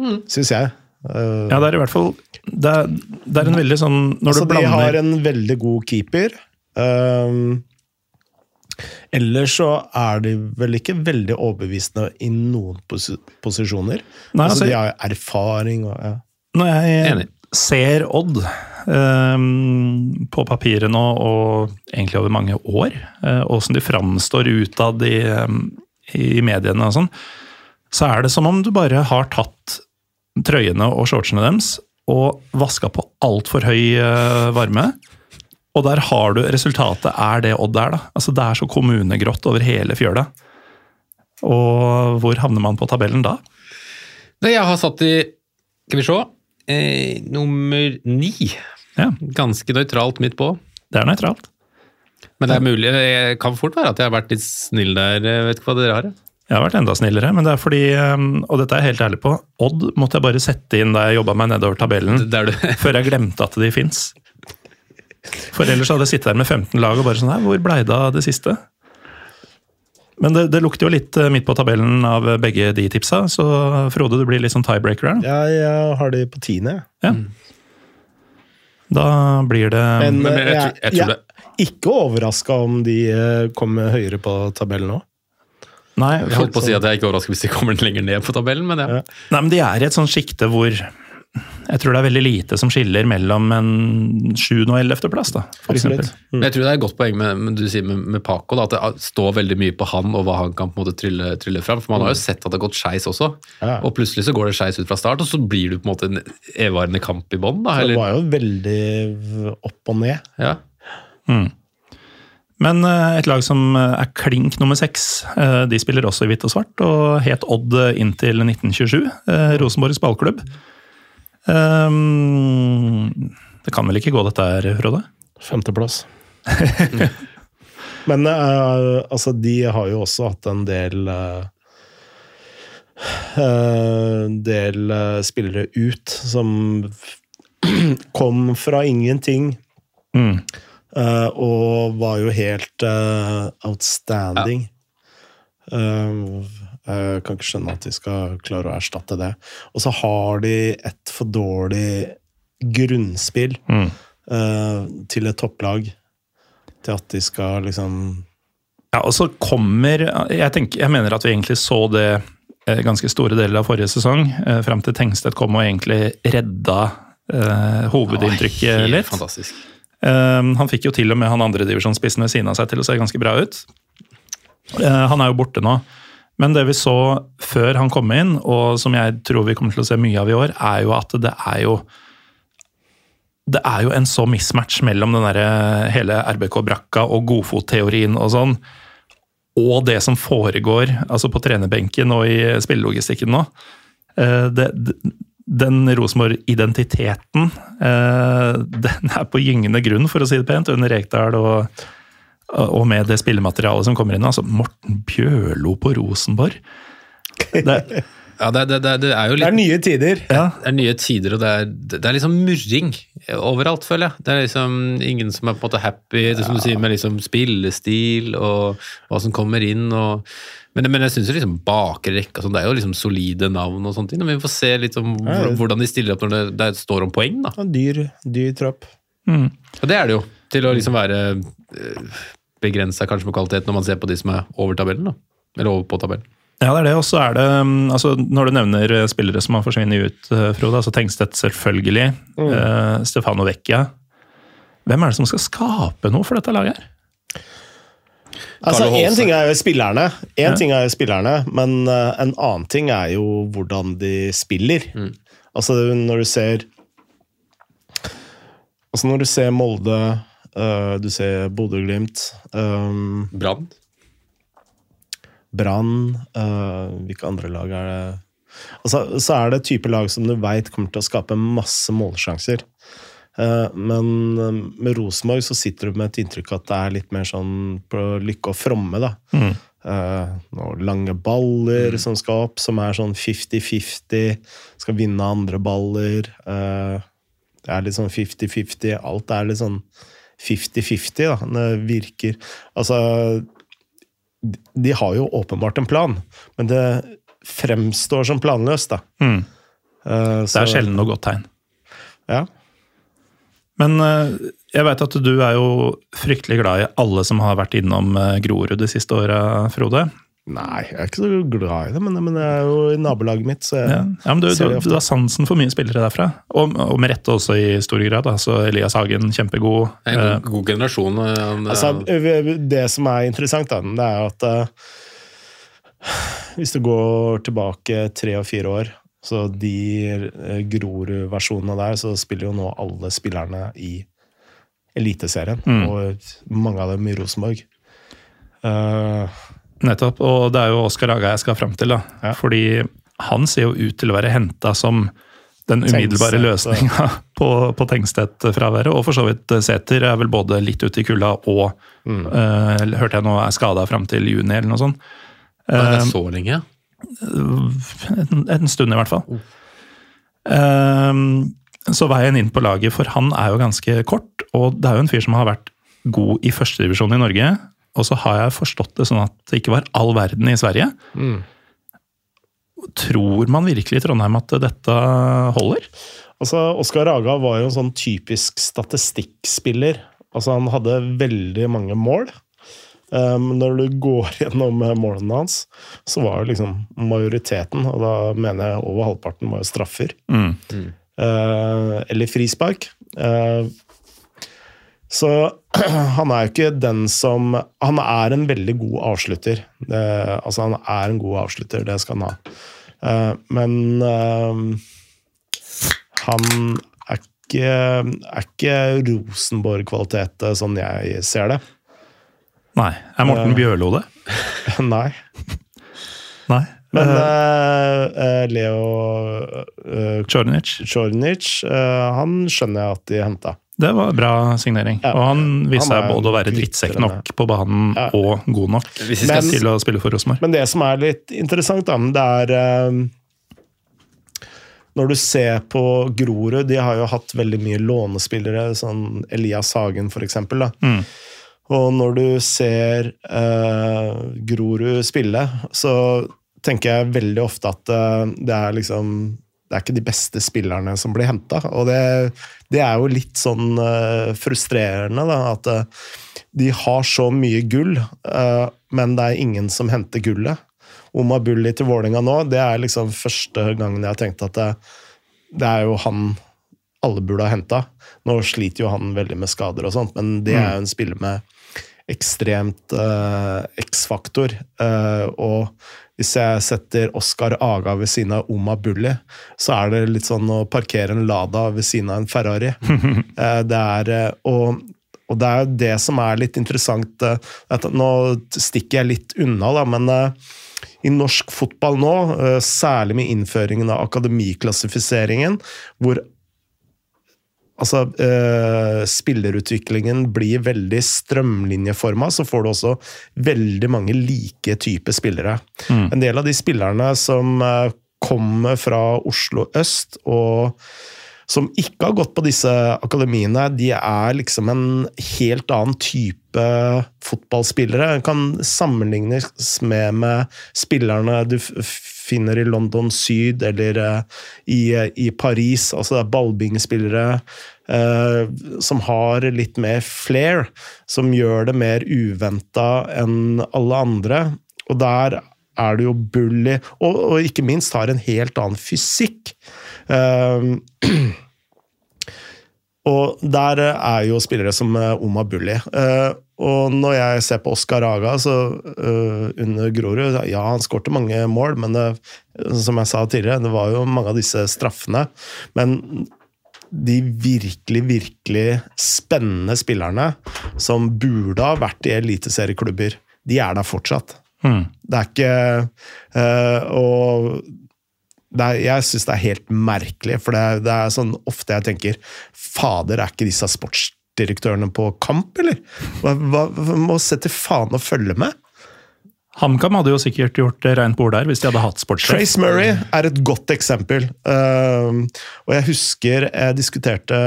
Mm. syns jeg. Eh, ja, det er i hvert fall Det er, det er en veldig sånn Når altså, du De har en veldig god keeper. Um, ellers så er de vel ikke veldig overbevisende i noen pos posisjoner. Nei, altså, altså- de har erfaring og ja. Når jeg Enig. ser Odd um, på papiret nå, og egentlig over mange år, uh, de framstår utad i, um, i mediene og sånn, så er det som om du bare har tatt trøyene og shortsene deres og vaska på altfor høy eh, varme. Og der har du Resultatet er det Odd er, da. Altså Det er så kommunegrått over hele fjøla. Og hvor havner man på tabellen da? Det jeg har satt i Skal vi se eh, Nummer ni. Ja, Ganske nøytralt midt på. det er nøytralt. Men det er mulig, det kan fort være at jeg har vært litt snill der. Jeg vet ikke hva dere har. Jeg. Jeg har vært enda snillere, men det er fordi, um, og dette er jeg helt ærlig på, Odd måtte jeg bare sette inn da jeg jobba meg nedover tabellen, (laughs) før jeg glemte at de fins. For ellers hadde jeg sittet der med 15 lag og bare sånn her, hvor blei det av det siste? Men det, det lukter jo litt eh, midt på tabellen av begge de tipsa, så Frode, du blir litt sånn tiebreaker her. Jeg, jeg har de på tiende. jeg. Ja. Da blir det Men, men jeg, jeg tror- jeg tror jeg er ikke overraska om de eh, kommer høyere på tabellen nå. Nei, jeg holdt på å si at jeg er ikke overrasket hvis de kommer lenger ned på tabellen, men ja. Ja. nei, men de er i et sånt sjikte hvor jeg tror det er veldig lite som skiller mellom en 7. og 11. plass, da, for eksempel. Men jeg tror det er et godt poeng med, med du sier med, med Paco, da, at det står veldig mye på han og hva han kan på en måte trylle, trylle fram. For man har jo sett at det har gått skeis også, Ja. og plutselig så går det skeis ut fra start, og så blir det på en måte en evigvarende kamp i bånn. da, Det var jo veldig opp og ned. Ja. Men eh, et lag som eh, er klink nummer seks, eh, de spiller også i hvitt og svart, og het Odd inntil 1927. eh, Rosenborgs ballklubb. Ehm, det kan vel ikke gå dette her, Frode? Femteplass. (laughs) Men altså, de har jo også hatt en del del spillere ut som (clears throat) kom fra ingenting. Mm. Eh, og var jo helt uh, outstanding. Eh, jeg kan ikke skjønne at de skal klare å erstatte det. Og så har de et for dårlig grunnspill eh, til et topplag til at de skal liksom Ja, og så kommer jeg, tenker, jeg mener at vi egentlig så det ganske store deler av forrige sesong, frem fram til Tengstedt kom og egentlig redda eh, hovedinntrykket Helt litt. Fantastisk. Eh, han fikk jo til og med han andredivisjonsspissen ved siden av seg til å se ganske bra ut. Eh, han er jo borte nå. Men det vi så før han kom inn, og som jeg tror vi kommer til å se mye av i år, er jo at det er jo det er jo en så mismatch mellom den der hele RBK-brakka og godfotteorien og sånn, og det som foregår altså på trenerbenken og i spillelogistikken nå. Eh, Det, det- den Rosenborg-identiteten, eh, den er på gyngende grunn, for å si det pent, under Rekdal og, og med det spillematerialet som kommer inn. Altså, Morten Bjørlo på Rosenborg. Det, Ja, det, det, det, det er jo Det er nye tider. ja, det er nye tider, og det er, det er liksom murring overalt, føler jeg. Det er liksom ingen som er på en måte happy, det som du sier med liksom spillestil og hva som kommer inn. og men, men jeg syns liksom bakre rekka sånn, det er jo liksom solide navn og sånne ting. Men vi får se litt om hvordan de stiller opp når det, det står om poeng, da. En dyr, dyr tropp. Og det er det jo. Til å liksom være begrensa kanskje på kvalitet når man ser på de som er over tabellen, da. Eller over på tabellen. Ja, det er det. Og så er det um, altså Når du nevner eh, spillere som har forsvunnet ut, eh, Frode, altså Tengstedt selvfølgelig, eh, Stefano Vecchia Hvem er det som skal skape noe for dette laget her? Altså, Én ting er jo spillerne, en Ja. ting er jo spillerne, men uh, en annen ting er jo hvordan de spiller. Altså når du ser Altså når du ser Molde, uh, du ser Bodø-Glimt, um, Brann. Brann uh, Hvilke andre lag er det altså, Så er det type lag som du veit kommer til å skape masse målsjanser. Eh, men eh, med Rosenborg så sitter du med et inntrykk at det er litt mer sånn på lykke og fromme. da. Mm. noen lange baller som skal opp, som er sånn 50-50. Skal vinne andre baller. Eh, det er litt sånn 50-50. Alt er litt sånn 50-50, da. Det virker Altså De har jo åpenbart en plan, men det fremstår som planløst, da. Mm. Eh, Det er sjelden noe godt tegn. Ja. Men eh, jeg veit at du er jo fryktelig glad i alle som har vært innom eh, Grorud de siste åra, Frode. Nei, jeg er ikke så glad i det, men, men det er jo i nabolaget mitt, så jeg Ja, ja men du, ser du, det ofte. du har sansen for mye spillere derfra. Og, og med rette også i stor grad. Altså Elias Hagen, kjempegod. En Eh, god, god generasjon. Det, Altså, det som er interessant, da, det er at uh, hvis du går tilbake tre og fire år, så de eh, Grorud-versjonene der, så spiller jo nå alle spillerne i Eliteserien, og mange av dem i Rosenborg. Uh, Nettopp. Og det er jo Oskar Aga jeg skal fram til. da. Ja. Fordi han ser jo ut til å være henta som den umiddelbare løsninga (laughs) på, på Tengstedt-fraværet. Og for så vidt eh, Sæter er vel både litt ute i kulda og eh, hørte jeg nå er skada fram til juni, eller noe sånt. Uh, det er så lenge? En, en stund, i hvert fall. Ehm, så veien inn på laget for han er jo ganske kort, og det er jo en fyr som har vært god i førstedivisjon i Norge. Og så har jeg forstått det sånn at det ikke var all verden i Sverige. Tror man virkelig i Trondheim at dette holder? Altså, Oskar Raga var jo en sånn typisk statistikkspiller. Altså, han hadde veldig mange mål. Um, når du går (laughs) gjennom eh, målene hans, så var jo liksom majoriteten, og da mener jeg over halvparten, var jo straffer. Mm. Uh, eller frispark. Uh, så (clears throat) han er jo ikke den som Han er en veldig god avslutter. Det, altså, han er en god avslutter, det skal han ha. Uh, men uh, han er ikke, er ikke Rosenborg-kvalitet eh, sånn jeg ser det. Nei. Er Morten Eh. Bjørlo det? (laughs) Nei. Nei. Men uh, Leo uh, Chornic, eh, han skjønner jeg at de henta. Det var bra signering. Ja. Og han viste seg både å være drittsekk nok på banen Ja. og god nok Hvis vi skal Men- til å spille for Rosenborg. Men det som er litt interessant, da, det er når du ser på Grorud, de har jo hatt veldig mye lånespillere, sånn Elias Hagen for eksempel. Da. Mm. Og når du ser eh, Grorud spille, så tenker jeg veldig ofte at eh, det er liksom det er ikke de beste spillerne som blir henta. Og det, det, er jo litt sånn uh, frustrerende, da, at uh, de har så mye gull, uh, men det er ingen som henter gullet. Oma Bulli til Vålinga nå, det er liksom første gangen jeg har tenkt at det, det er jo han alle burde ha henta. Nå sliter jo han veldig med skader og sånt, men det er jo en spiller med ekstremt X-faktor. og hvis jeg setter Oscar Aga ved siden av Oma Bulli, så er det litt sånn å parkere en Lada ved siden av en Ferrari. Uh, (laughs) det er, og, og, det er det som er litt interessant Nå stikker jeg litt unna, da, men i norsk fotball nå, særlig med innføringen av akademiklassifiseringen, hvor altså, eh, spillerutviklingen blir veldig strømlinjeforma, så får du også veldig mange like typer spillere. Mm. En del av de spillerne som eh, kommer fra Oslo øst, og som ikke har gått på disse akademiene, de er liksom en helt annen type fotballspillere. Kan sammenlignes med, med spillerne du finner i London Syd eller uh, i, i, Paris. Altså det er ballbingespillere eh, som har litt mer flair, som gjør det mer uventa enn alle andre. Og der er det jo bully, og, og, ikke minst har en helt annen fysikk. Uh, (clears throat) og der er jo spillere som Oma Bulli. Uh, og når jeg ser på Oskar Aga så, under Grorud Ja, han skårte mange mål, men det, som jeg sa tidligere, det var jo mange av disse straffene. Men de virkelig, virkelig spennende spillerne som burde ha vært i eliteserieklubber, de er der fortsatt. Mm. Det er ikke Og er, jeg syns det er helt merkelig, for det er, det er sånn ofte jeg tenker Fader, er ikke disse sportsdirektørene på kamp, eller? Hva, hva, må sette faen og følge med. HamKam hadde jo sikkert gjort rent bord der hvis de hadde hatt sportssjef. Trace Murray er et godt eksempel. Uh, og jeg husker jeg diskuterte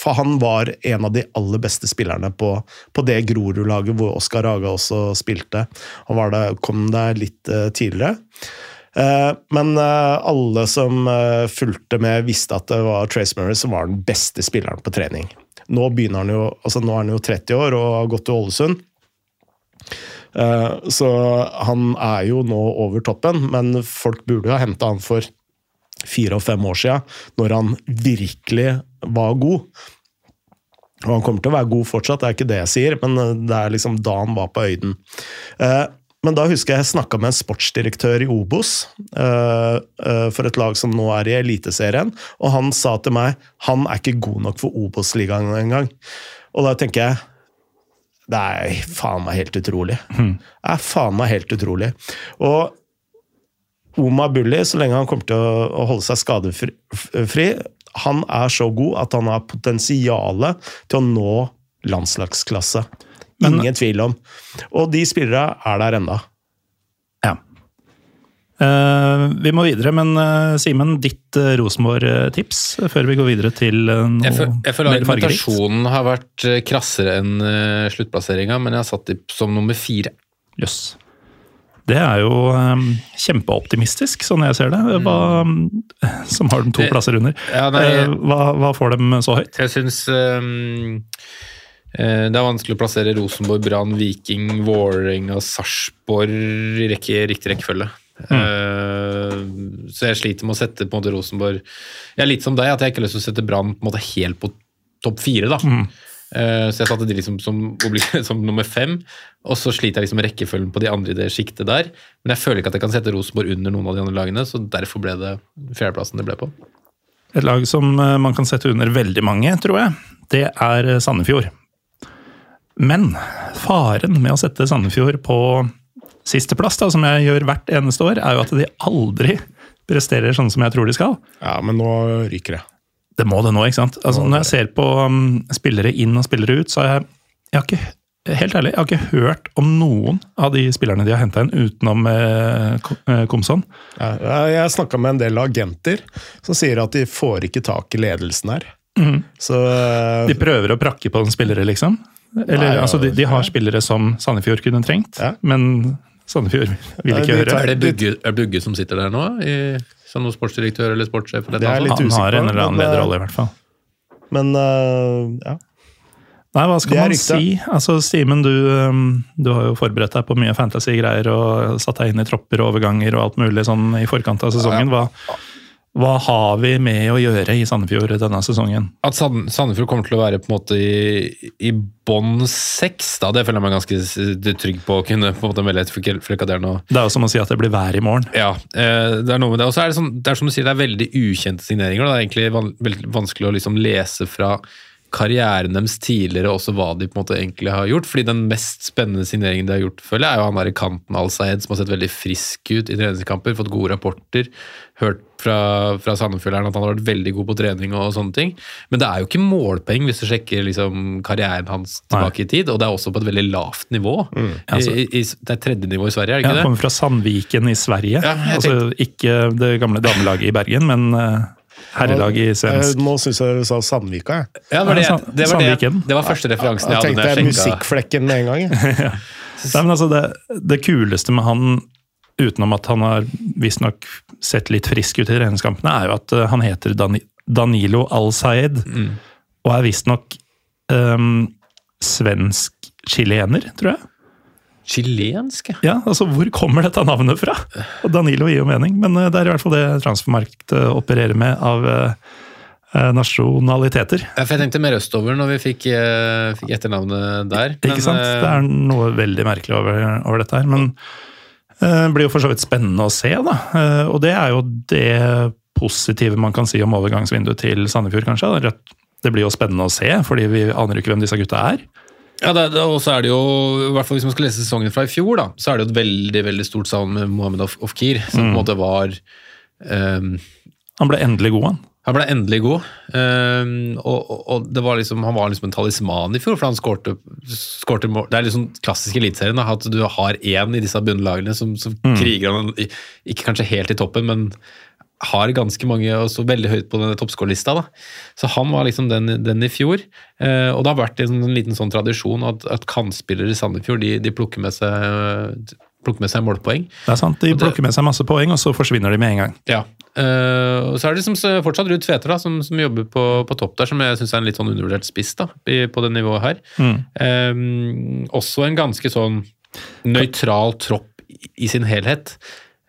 For han var en av de aller beste spillerne på, på det Grorud-laget hvor Oskar Haga også spilte. Han det, kom der litt uh, tidligere. Uh, men uh, alle som uh, fulgte med, visste at det var Trace Murray som var den beste spilleren på trening. Nå, han jo, altså nå er han jo 30 år og har gått til Ålesund. Så han er jo nå over toppen, men folk burde jo ha henta han for fire og fem år siden, når han virkelig var god. Og han kommer til å være god fortsatt, det er ikke det jeg sier, men det er liksom da han var på høyden. Men da husker jeg jeg snakka med en sportsdirektør i Obos uh, uh, for et lag som nå er i Eliteserien, og han sa til meg han er ikke god nok for Obos-ligaen engang. Og da tenker jeg det er faen meg helt utrolig. Mm. Det er faen meg helt utrolig. Og Oma Bulli, så lenge han kommer til å holde seg skadefri, han er så god at han har potensial til å nå landslagsklasse. Men, Ingen tvil om. Og de spillere er der enda. Ja. Uh, vi må videre, men uh, Simen, ditt uh, Rosenborg-tips før vi går videre til noe jeg, fargerikt. jeg føler argumentasjonen har vært krassere enn uh, sluttplasseringa, men jeg har satt dem som nummer fire. Jøss. Yes. Det er jo um, kjempeoptimistisk, sånn jeg ser det. Hva, um, (laughs) som har dem to plasser under. Ja, nei, hva, hva, får dem så høyt? Jeg syns um det er vanskelig å plassere Rosenborg, Brann, Viking, Vålerenga, Sarpsborg i rekke, riktig rekkefølge. Mm. Uh, så jeg sliter med å sette på en måte Rosenborg Jeg er litt som deg, at jeg ikke har lyst til å sette Brann på en måte helt på topp fire. da. Mm. Uh, så jeg satte de liksom som, (laughs) som, nummer fem, og så sliter jeg liksom med rekkefølgen på de andre i det sjiktet der. Men jeg føler ikke at jeg kan sette Rosenborg under noen av de andre lagene, så derfor ble det fjerdeplassen det ble på. Et lag som man kan sette under veldig mange, tror jeg, det er Sandefjord. Men faren med å sette Sandefjord på sisteplass, som jeg gjør hvert eneste år, er jo at de aldri presterer sånn som jeg tror de skal. Ja, men nå ryker det. Det må det nå, ikke sant. Altså, når jeg ser på um, spillere inn og spillere ut, så har jeg, jeg har ikke helt ærlig, jeg har ikke hørt om noen av de spillerne de har henta inn, utenom eh, eh, Komson. Jeg har snakka med en del agenter som sier at de får ikke tak i ledelsen her. Så eh, De prøver å prakke på en spillere, liksom. Eller, Nei, ja, altså, de, de har spillere som Sandefjord kunne trengt, Ja. men Sandefjord vil ikke høre. Er det Bugge, er Bugge som sitter der nå? I, som noen sportsdirektør eller sportssjef? Eller Det er litt? Han har en eller annen eh, lederrolle, i hvert fall. Men uh, ja. Nei, hva skal man riktig. si? Altså, Simen, du, um, du har jo forberedt deg på mye fantasy-greier og satt deg inn i tropper og overganger og alt mulig sånn i forkant av sesongen. Hva, hva har vi med å gjøre i Sandefjord denne sesongen? At Sandefjord kommer til å være på en måte i, i bånn seks, da, det føler jeg meg ganske trygg på å kunne på en måte melde etter frikadell nå. Det er jo som å si at det blir vær i morgen. Ja, eh, det er noe med det. Og så er det, sånn, det er som du sier, det er veldig ukjente signeringer. Da. Det er egentlig vanskelig å liksom lese fra karrieren deres tidligere, også hva de på en måte egentlig har gjort. fordi den mest spennende signeringen de har gjort, føler jeg, er jo han der i kanten Al-Sayed, som har sett veldig frisk ut i treningskamper, fått gode rapporter. Hørt fra, fra Sandefjorderen at han har vært veldig god på trening og sånne ting. Men det er jo ikke målpoeng hvis du sjekker liksom, karrieren hans tilbake i tid, og det er også på et veldig lavt nivå. Altså- I, i, det er tredje nivå i Sverige, er det ikke det? kommer fra Sandviken i Sverige. Ja, altså, ikke det gamle damelaget i Bergen, men herrelaget i svensk. Eh, Nå syns jeg du sa Sandvika. jeg. Ja, det var, det, det, var, det, det var første referansen jeg hadde. tenkte jeg jeg musikkflekken med en gang. (laughs) ja. Nei, men altså det, det kuleste med han, utenom at han har visstnok sett litt frisk ut i treningskampene, er jo at eh, han heter Dani, Danilo Al-Sayed, Mm. og er visstnok um, svensk-chilener, tror jeg. Chilensk, ja. Altså Hvor kommer dette navnet fra? Og Danilo gir jo mening, men eh, det er i hvert fall det transfermarkedet opererer med av eh, eh, nasjonaliteter. Ja, For jeg tenkte mer østover når vi fikk, fikk etternavnet der. Ikke sant? Det er noe veldig merkelig over, over dette her. Men eh, det blir jo for så vidt spennende å se, da. Eh, og det er jo det positive man kan si om overgangsvinduet til Sandefjord, kanskje. At Det blir jo spennende å se, fordi vi aner jo ikke hvem disse gutta er. Ja, og så er det jo, i hvert fall hvis man skal lese sesongen fra i fjor, da, så er det jo et veldig veldig stort savn med Mohammed Of- Ofkir, som på en måte var um, Han ble endelig god, han. Han ble endelig god, Um, og, og, var liksom, han var liksom en talisman i fjor, for han skårte, skårte mål. Det er liksom klassisk Eliteserien, at du har én i disse bunnlagene som, som kriger om ikke kanskje helt i toppen, men har ganske mange, og så veldig høyt på denne toppskårlista. da. Så han var liksom den, den i fjor. Eh, og det har vært en, en liten sånn tradisjon at, at kantspillere i Sandefjord de, de plukker, med seg, plukker med seg målpoeng. Det er sant, De plukker med seg masse poeng, og så forsvinner de med en gang. Ja. Uh, og så er det liksom fortsatt Ruud Tveter som, som jobber på, på topp der, som jeg syns er en litt sånn undervurdert spiss da, i, på det nivået her. Eh, også en ganske sånn nøytral tropp i, i sin helhet.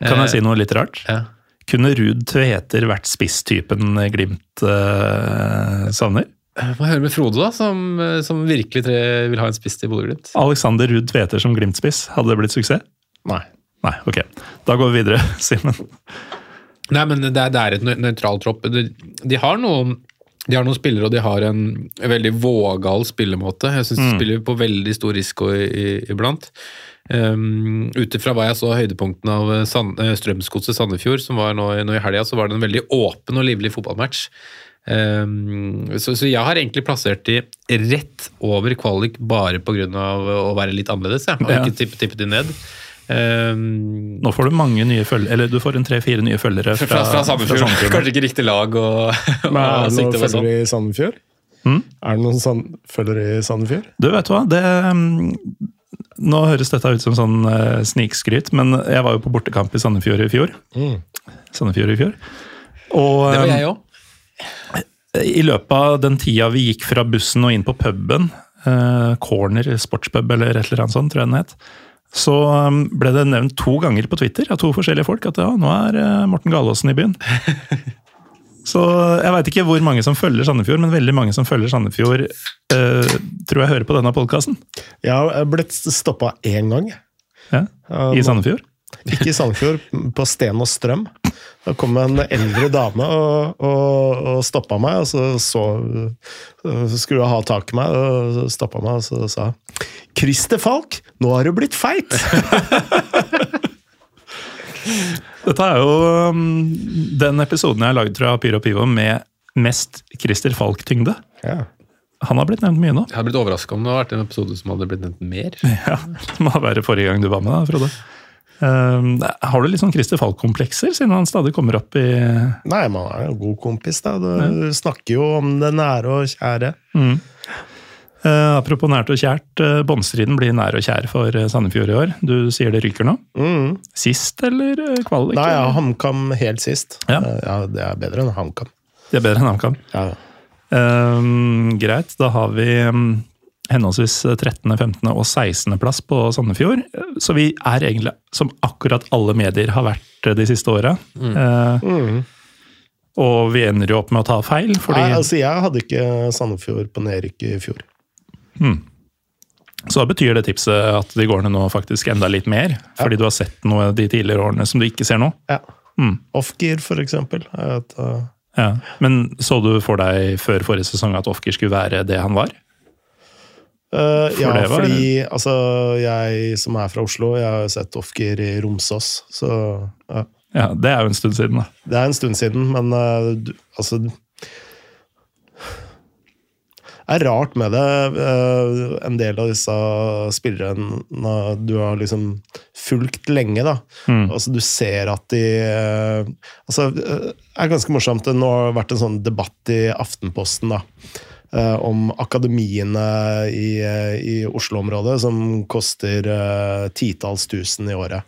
Kan jeg si noe litt rart? Ja. Kunne Ruud Tveter vært spisstypen Glimt eh, savner? Hva høre med Frode, da, som, eh, som virkelig tre, vil ha en spiss til Bodø-Glimt. Alexander Ruud Tveter som Glimt-spiss, hadde det blitt suksess? Nei. Nei, ok. Da går vi videre, (laughs) Simen. Nei, men det er, det er et nøytralt nøytral tropp. De, de, har noen, de har noen spillere, og de har en veldig vågal spillemåte. Jeg syns de spiller på veldig stor risiko i- i- iblant. Um, Ut ifra hva jeg så høydepunktene av eh, Sand, eh, Strømsgodset Sandefjord, som var nå, i- nå i helga, så var det en veldig åpen og livlig fotballmatch. Um, så, så jeg har egentlig plassert de rett over kvalik bare pga. å være litt annerledes, jeg, og Ja. ikke tippet, tippe de ned. Um, Nå får du mange nye følgere, eller du får en tre-fire nye følgere fra, fra, fra Sandefjord. Kanskje ikke riktig lag å, (laughs) sikte på sånn. i Sandefjord? Mm? Er det noen følgere i Sandefjord? Du, vet du hva? Det, nå høres dette ut som sånn uh, snikskryt, men jeg var jo på bortekamp i Sandefjord i fjor. Sandefjord i fjor. Og Det var um, jeg òg. i løpet av den tida vi gikk fra bussen og inn på puben, uh, Corner sportspub eller et eller annet sånt, tror jeg den het, så um, ble det nevnt to ganger på Twitter av to forskjellige folk at ja, nå er eh, Morten Galaasen i byen. (laughs) Så jeg veit ikke hvor mange som følger Sandefjord, men veldig mange som følger Sandefjord, uh, tror jeg hører på denne podkasten. Jeg har blitt stoppa én gang. Ja, I Sandefjord. Ikke i Sandefjord, på Sten og Strøm. Da kom en eldre dame og, og, og stoppa meg, og så, så, skulle hun ha tak i meg, og stoppa meg og så sa 'Christer Falk, nå har du blitt feit!' (laughs) Dette er jo um, den episoden jeg har lagd fra Pyro Pivo med mest Christer Falk-tyngde. Ja. Han har blitt nevnt mye nå. Jeg hadde blitt overraska om det hadde vært en episode som hadde blitt nevnt mer. (laughs) Ja, Det må være forrige gang du var med, da, Frode. Um, har du litt sånn Christer Falk-komplekser, siden han stadig kommer opp i Nei, man er jo god kompis, da. Du snakker jo om det nære og kjære. Uh, apropos nært og kjært, uh, båndstriden blir nær og kjær for uh, Sandefjord i år. Du sier det ryker nå? Mm. Sist eller kvalik? Nei, ja, HamKam helt sist. Ja. Ja, det er bedre enn HamKam. Det er bedre enn HamKam. Ja. Greit, da har vi um, henholdsvis 13., 15. og 16. plass på Sandefjord. Så vi er egentlig som akkurat alle medier har vært de siste åra. Uh, Og vi ender jo opp med å ta feil, fordi Nei, altså, jeg hadde ikke Sandefjord på nedrykk i fjor. Så da betyr det tipset at de går ned nå faktisk enda litt mer? Fordi du har sett noe de tidligere årene som du ikke ser nå? Ja. Mm. Off-gear, for eksempel. er uh, Ja. Men så du for deg før forrige sesong at Offgear skulle være det han var? Uh, ja, var- fordi altså, jeg som er fra Oslo, jeg har sett Offgear i Romsås, så ja. Ja, Det er jo en stund siden, da. Det er en stund siden, men uh, altså er rart med det. uh, en del av disse spillerne du har liksom fulgt lenge, da. Altså, du ser at de uh, Altså, det er ganske morsomt. Det har vært en sånn debatt i Aftenposten, da. eh, om akademiene i, eh, i Oslo-området, som koster eh, titalls tusen i året.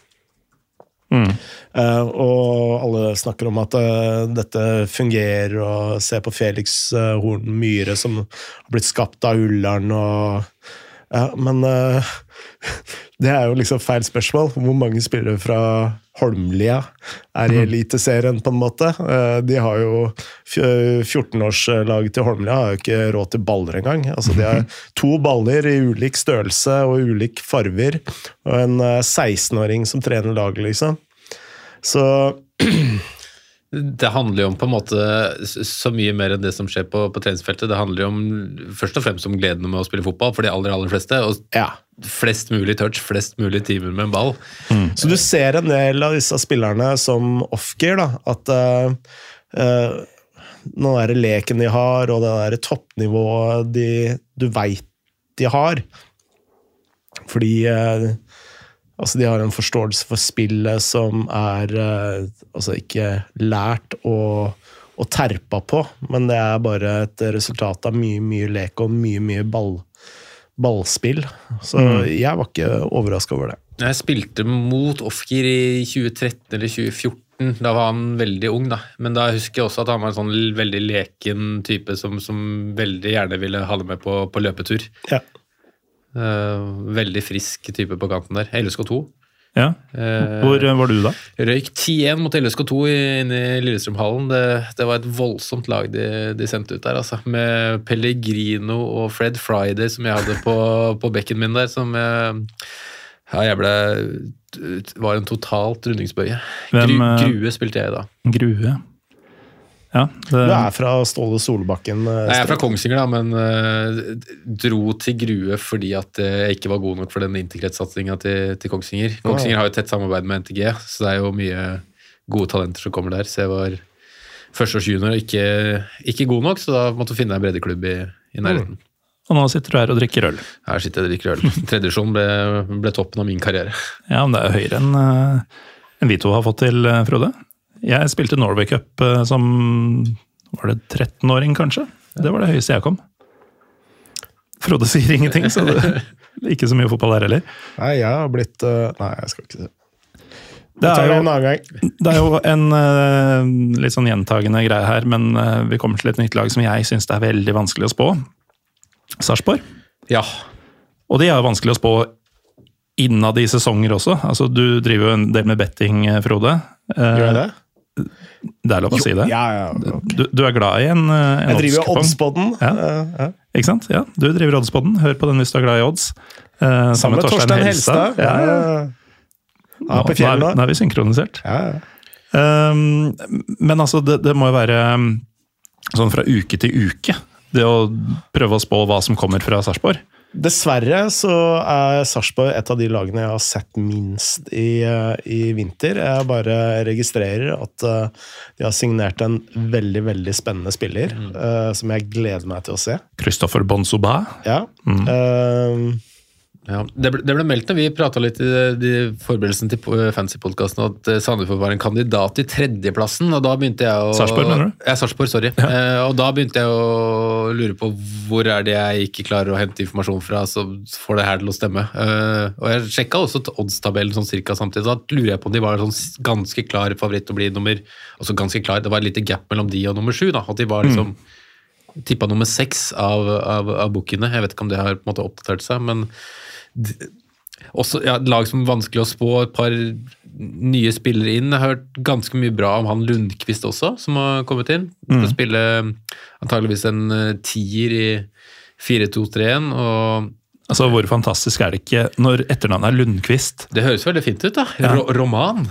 Eh, og alle snakker om at uh, dette fungerer, og se på Felix uh, Horn Myhre som har blitt skapt av Ullern og ja, Men eh, (laughs) det er jo liksom feil spørsmål. Hvor mange spillere fra Holmlia er i Eliteserien, på en måte? Eh, de har jo 14-årslaget til Holmlia har jo ikke råd til baller engang. Altså, de har (laughs) to baller i ulik størrelse og ulik farver, og en eh, 16-åring som trener laget, liksom. Så Det handler jo om på en måte så mye mer enn det som skjer på, på treningsfeltet. Det handler jo om, først og fremst om gleden med å spille fotball for de aller, aller fleste. Og ja. flest mulig touch, flest mulig timer med en ball. Så du ser en del av disse spillerne som off-gear, da. At uh, den der leken de har, og det der toppnivået de, du veit de har Fordi eh, altså de har en forståelse for spillet som er eh, altså ikke lært og, og terpa på, men det er bare et resultat av mye, mye lek og mye, mye ball, ballspill. Så jeg var ikke overraska over det. Jeg spilte mot Ofker i 2013 eller 2014. Da var han veldig ung, da. Men da husker jeg også at han var en sånn veldig leken type som, som veldig gjerne ville ha det med på, på løpetur. Ja. Eh, veldig frisk type på kanten der. LSK2. Ja. Eh, Hvor eh, var du da? Røyk 10-1 mot LSK2 inne i Lillestrømhallen. Det, det var et voldsomt lag de, de sendte ut der, altså. Med Pellegrino og Fred Friday som jeg hadde på, (laughs) på bekken min der, som jeg, ja, jeg ble var en totalt rundingsbøye. Gru, grue spilte jeg i da. Grue. Ja, det, Du er fra Ståle Solbakken? eh, Nei, jeg er fra. Kongsvinger, da, men uh, dro til Grue fordi at jeg ikke var god nok for den integrertssatsinga til, til Kongsvinger. Kongsvinger har jo tett samarbeid med NTG, så det er jo mye gode talenter som kommer der. Så jeg var førsteårsjunior og ikke, ikke god nok, så da måtte jeg finne en breddeklubb i, i nærheten. og nå sitter du her og drikker øl. Her sitter jeg og drikker øl. (laughs) Tredjesjon ble, ble toppen av min karriere. Ja, men det er høyere enn eh, enn vi to har fått til, eh, Frode. Jeg spilte Norway Cup eh, som var det 13-åring, kanskje. Det var det høyeste jeg kom. Frode sier ingenting, så det (laughs) ikke så mye fotball der heller. Nei, jeg har blitt eh, Nei, jeg skal ikke si det. Det er jo, det er jo en eh, litt sånn gjentagende greie her, men vi kommer til et nytt lag som jeg syns det er veldig vanskelig å spå. Sarpsborg. Ja. Og de er vanskelig å spå innad i sesonger også. Altså, du driver jo en del med betting, Frode. Eh, Gjør jeg det? Det er lov å si det. Ja, ja. Du, du er glad i en, eh, en Jeg driver jo oddskupong. Oddspodden. Ja. eh. Ikke sant? Ja, du driver Oddspodden. Hør på den hvis du er glad i odds. Eh, Sammen med Torstein Helstad. Ja, ja. Ja, på Nå, fjellet er, nå. nå er vi synkronisert. Ja, ja. Um, men altså, det, det må jo være um, sånn fra uke til uke. Det å prøve å spå hva som kommer fra Sarpsborg. Dessverre så er Sarpsborg et av de lagene jeg har sett minst i, eh, i vinter. Jeg bare registrerer at eh, de har signert en veldig, veldig spennende spiller, eh, som jeg gleder meg til å se. Christopher Bonsoba. Ja. Eh, Ja, det, ble, det ble meldt når vi prata litt i de, forberedelsene forberedelsen til Fancy-podkasten at eh, Sandefjord var en kandidat til tredjeplassen, og da begynte jeg å Sarpsborg, mener du? Ja, Sarpsborg, sorry. Eh, og da begynte jeg å lure på hvor er det jeg ikke klarer å hente informasjon fra, så får det her til å stemme. Eh, og jeg sjekka også oddstabellen sånn cirka samtidig, så da lurer jeg på om de var sånn ganske klar favoritt å bli nummer Altså ganske klar, det var et lite gap mellom de og nummer sju, da. At de var liksom tippa nummer seks av, av, av bookene. Jeg vet ikke om det har på en måte oppdatert seg, men også ja, lag som er vanskelig å spå, et par nye spillere inn. Jeg har hørt ganske mye bra om han Lundqvist også, som har kommet inn. Skal spille antageligvis en eh, tier i 4-2-3-1, og Altså, Hvor fantastisk er det ikke når etternavnet er Lundqvist? det høres veldig fint ut, da. Ja. Ro Roman.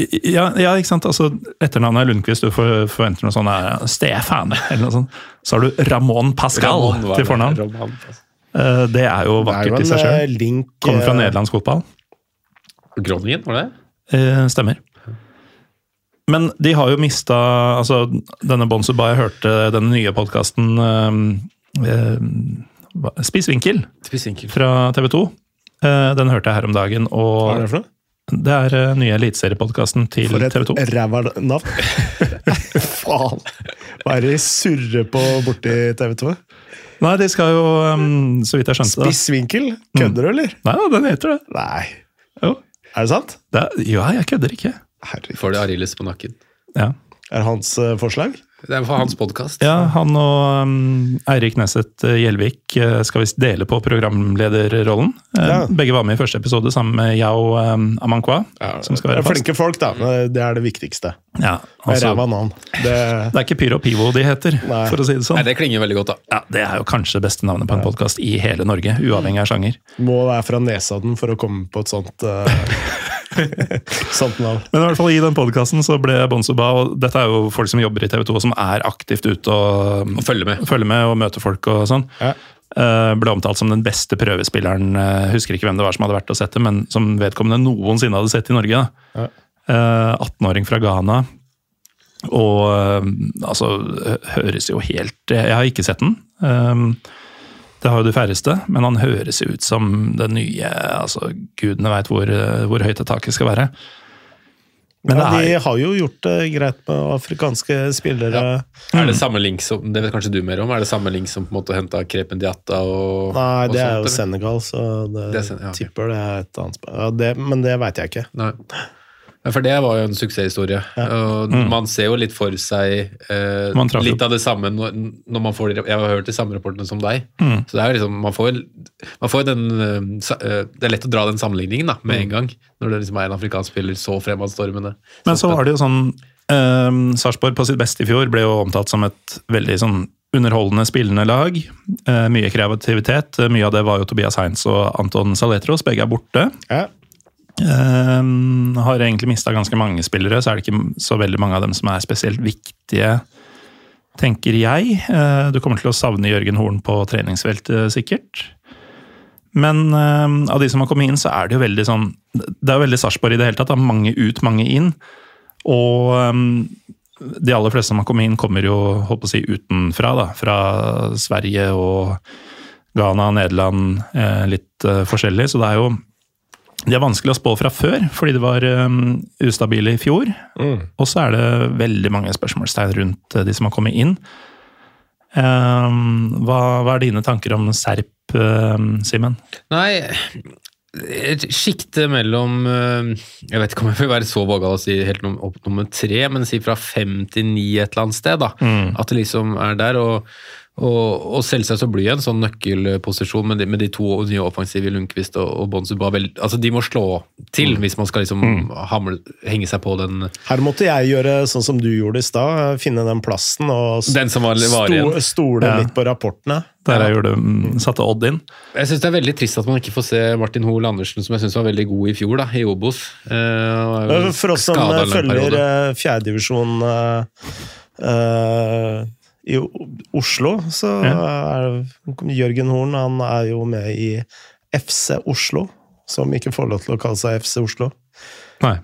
Ja, ja, ikke sant? Altså, Etternavnet er Lundqvist, du forventer noe sånt Stefane, eller noe sånt. Så har du Ramón Pascal Ramon til fornavn. Ramon Eh, Det er jo er vakkert i seg eh, sjøl. Kommer fra eh, nederlandsk fotball. Groningen, var det? Eh, Stemmer. Men de har jo mista altså, Denne Bonzo Bay hørte den nye podkasten Spis vinkel fra TV 2. Eh, Den hørte jeg her om dagen, Hva er det for noe? det er uh, nye eliteseriepodkasten til TV 2. For et TV 2. ræva navn! (laughs) Faen! Hva er det de surrer på borti TV 2? Nei, de skal jo, um, så vidt jeg skjønte det Spissvinkel? Kødder du, eller? Nei den heter det. Nei. Jo. Er det sant? det er, ja, jeg kødder ikke. Herregud. Får det Arilis på nakken. Ja, Er det hans uh, forslag? Det er for hans podkast. ja han og um, Eirik Nesset eh, Gjelvik uh, skal visst dele på programlederrollen. Uh, Ja. Begge var med i første episode sammen med Yao um, Amankwa, som skal være er fast. flinke folk, da. Det er det viktigste. Ja, Det er altså, ræva navn. Det, det er ikke Pyro Pivo de heter, Nei. for å si det sånn. Nei, det klinger veldig godt, da. Ja, Det er jo kanskje beste navnet på en podkast i hele Norge, uavhengig av sjanger. må være fra nesa den for å komme på et sånt eh, (laughs) (laughs) sånt navn. Men i hvert fall i den podkasten så ble Bonsuba, og dette er jo folk som jobber i TV 2 som er aktivt ute og Og følger, med. følger med og møter folk og sånn. Ja. Eh, ble omtalt som den beste prøvespilleren, eh, husker ikke hvem det var som hadde vært og sett det, men som vedkommende noensinne hadde sett i Norge. da. Ja. Eh, 18-åring fra Ghana. Og eh, altså, høres jo helt Jeg har ikke sett den. Det har jo de færreste, men han høres jo ut som den nye altså Gudene veit hvor, hvor høyt det taket skal være. Men ja, det de er, har jo gjort det greit med afrikanske spillere. Er det samme link som Det vet kanskje du mer om? Er det samme link som på en måte henta Krepen Diatta og Nei, og det er jo eller? Senegal, så det, Det er Sen- ja, okay. tipper det er et annet spørsmål, ja, det, Men det veit jeg ikke. Nei. Ja, For det var jo en suksesshistorie. Og Man ser jo litt for seg eh, Mm. Man litt av det samme når, når man får de, Jeg har hørt de samme rapportene som deg. Mm. Så det er jo liksom Man får, man får den eh, eh, Det er lett å dra den sammenligningen da, med en gang. Når det liksom er en afrikansk spiller så fremadstormende. Mm. men så var det jo sånn eh, Sarpsborg på sitt beste i fjor ble jo omtalt som et veldig sånn underholdende spillende lag. Eh, mye kreativitet. Mye av det var jo Tobias Heinz og Anton Saletros. Begge er borte. Ja. Eh, har egentlig mista ganske mange spillere, så er det ikke så veldig mange av dem som er spesielt viktige, tenker jeg. Uh, du kommer til å savne Jørgen Horn på treningsfeltet, sikkert. Men eh, av de som har kommet inn, så er det jo veldig sånn Det er jo veldig Sarpsborg i det hele tatt. Da. Mange ut, mange inn. Og um, de aller fleste som har kommet inn, kommer jo holdt på å si utenfra. da, Fra Sverige og Ghana, Nederland, eh, litt eh, forskjellig. Så det er jo de er vanskelig å spå fra før, fordi de var um, ustabile i fjor. Og så er det veldig mange spørsmålstegn rundt eh, de som har kommet inn. Um, hva, hva er dine tanker om Serp, um, Simen? Nei, et sjikte mellom eh, Jeg vet ikke om jeg vil være så vågal å si helt opp nummer tre, men si fra fem til ni et eller annet sted. da. At det liksom er der. og og, og selvsagt så blir det en sånn nøkkelposisjon med de, med de to nye offensive, Lundqvist og, og Bonsuba. Altså de må slå til hvis man skal liksom hamle, henge seg på den Her måtte jeg gjøre sånn som du gjorde i stad. Finne den plassen og Den som var- var sto, stole Ja. litt på rapportene. Der jeg gjorde, mm, satte Odd inn. Jeg syns det er veldig trist at man ikke får se Martin Hoel Andersen, som jeg syns var veldig god i fjor, da, i Obos. Eh, For oss som skadet eh, følger fjerdedivisjon eh, uh, i Oslo så er Jørgen Horn han er jo med i FC Oslo, som ikke får lov til å kalle seg FC Oslo. Nei.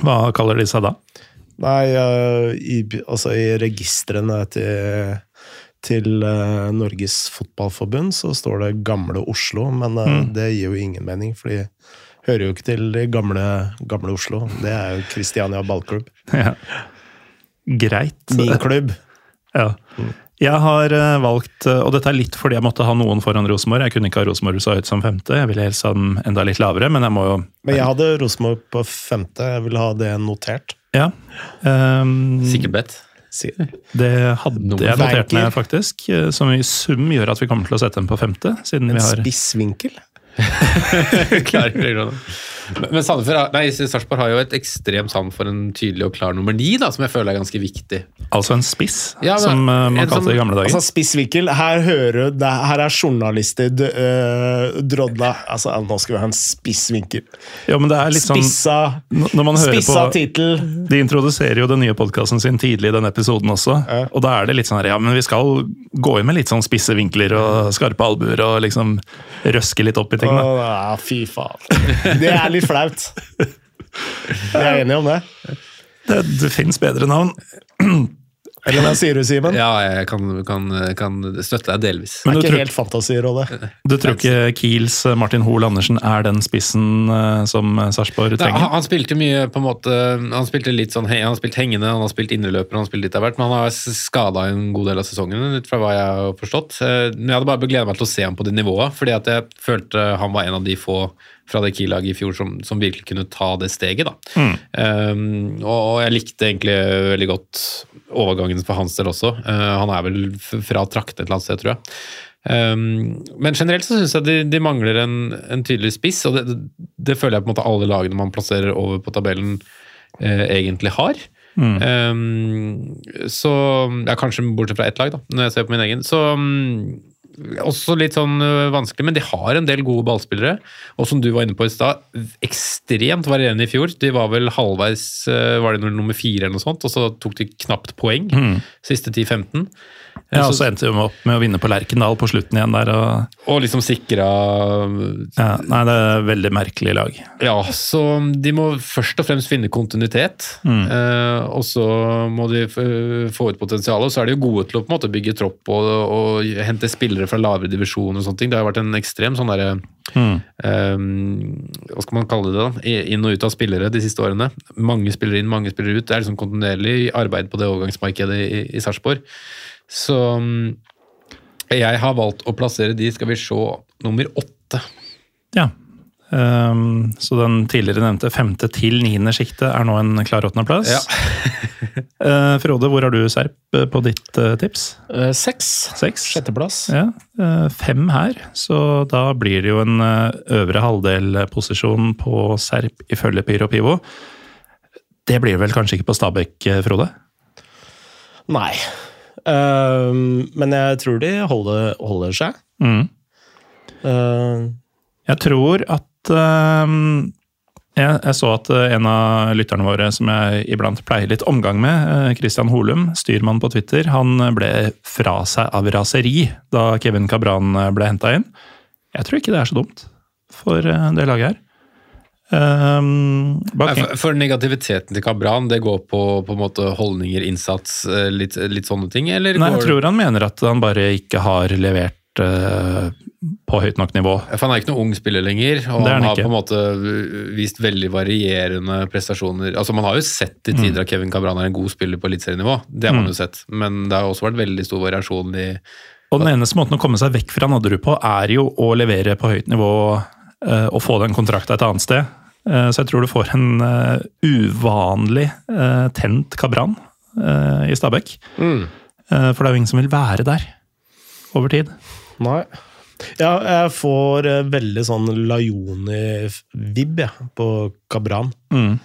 Hva kaller de seg da? Nei, eh, i, altså i registrene til, til eh, Norges Fotballforbund så står det Gamle Oslo, men mm. det gir jo ingen mening, for de hører jo ikke til de gamle, gamle Oslo. Det er jo Kristiania ballklubb. Ja. Greit. Min klubb. Ja. Jeg har eh, valgt, eh, og dette er litt fordi jeg måtte ha noen foran Rosenborg. Jeg kunne ikke ha Rosenborg så høyt som femte, jeg ville helst ha den enda litt lavere, men jeg må jo Men jeg hadde Rosenborg på femte, jeg ville ha det notert. Ja. Um, Sikkert bedt. Det hadde jeg notert ned, faktisk. eh, Som i sum gjør at vi kommer til å sette dem på femte, siden En vi har spissvinkel? Klarer ikke det. Men Sarpsborg har jo et ekstremt sand for en tydelig og klar nummer ni, da, som jeg føler er ganske viktig. Altså en spiss, Ja, men- som eh, man som- kalte det i gamle dager. Altså Spissvinkel, her hører du det- Her er journalister uh, drodla Altså, nå skal vi ha en spissvinkel. Ja, men det er litt sånn Spissa, Når man hører spissa på tittel. De introduserer jo den nye podkasten sin tidlig i den episoden også. Ja. Og da er det litt sånn her, ja, men vi skal gå inn med litt sånn spisse vinkler og skarpe albuer og liksom røske litt opp i ting, da. Å, fy faen. Det er litt flaut. Vi er enige om det. Det, det fins bedre navn. Eller hva sier du, Simen? Ja, jeg kan, kan, kan støtte deg delvis. Men Det er ikke helt fantasirolle. du tror ikke Kiels eh, Martin Hoel Andersen er den spissen eh, som Sarpsborg trenger? han, han spilte mye på en måte Han spilte litt sånn Han har spilt hengende, han har spilt indreløper, han har spilt litt av hvert, men han har skada en god del av sesongen, ut fra hva jeg har forstått. Eh, Men jeg hadde bare gleda meg til å se ham på det nivået, fordi at jeg følte han var en av de få fra det Kiel-laget i fjor som, som virkelig kunne ta det steget. da. Um, og, og jeg likte egentlig veldig godt overgangen for hans del også. Eh, han er vel fra traktene et eller annet sted, tror jeg. Um, men generelt så syns jeg de, de mangler en, en tydelig spiss, og det, det, føler jeg på en måte alle lagene man plasserer over på tabellen, eh, egentlig har. Um, så ja, Kanskje bortsett fra ett lag, da, når jeg ser på min egen. Så um, også litt sånn vanskelig, men de har en del gode ballspillere. Og som du var inne på i stad, ekstremt varierende i fjor. De var vel halvveis var det nummer- fire eller noe sånt, og så tok de knapt poeng siste 10-15. Ja, og så endte de opp med å vinne på Lerkendal på slutten igjen der. Og, og liksom sikra ja, nei, det er et veldig merkelig lag. Ja, så de må først og fremst finne kontinuitet. Eh, og så må de få ut potensialet. Og så er de jo gode til å på en måte bygge tropp og, og hente spillere fra lavere divisjoner og sånne ting. Det har vært en ekstrem sånn derre eh, Hva skal man kalle det, da? Inn og ut av spillere de siste årene. Mange spillere inn, mange spillere ut. Det er liksom kontinuerlig arbeid på det overgangsmarkedet i, i Sarpsborg. Så mm, jeg har valgt å plassere de, skal vi se, nummer åtte. Ja. Um, så den tidligere nevnte femte til niende sjiktet er nå en klar åttendeplass. Ja. (laughs) Eh, Frode, hvor har du Serp eh, på ditt uh, tips? Seks. Seks? Sjetteplass. Ja, fem her, så da blir det jo en øvre halvdel-posisjon på Serp ifølge Pyro Pivo. Det blir vel kanskje ikke på Stabæk, Frode? Nei. Eh, men jeg tror de holder, holder seg. Mm. Eh, Jeg tror at ehm, jeg, jeg så at eh, en av lytterne våre som jeg iblant pleier litt omgang med, eh, Christian Holum, styrmann på Twitter, han ble fra seg av raseri da Kevin Cabran eh, ble henta inn. Jeg tror ikke det er så dumt for eh, det laget her. Um, Nei, For, for negativiteten til Kabran, det går på, på måte holdninger, innsats, eh, litt, litt sånne ting? Eller nei, jeg tror han mener at han bare ikke har levert eh, på høyt nok nivå. For han er ikke noen ung spiller lenger, og han han har ikke. på en måte vist veldig varierende prestasjoner. Altså Man har jo sett til tider Mm. at Kevin Cabran er en god spiller på eliteserienivå, det har man jo sett. Men det har også vært veldig stor variasjon i Og den eneste måten å komme seg vekk fra Nadderud på, er jo å levere på høyt nivå eh, og få den kontrakta et annet sted. Eh, så jeg tror du får en eh, uvanlig eh, tent Kabran eh, i Stabæk. Mm. Eh, for det er jo ingen som vil være der over tid. Nei. Ja, jeg får eh, veldig sånn Laioni-vibb jeg, på Kabran. Mm.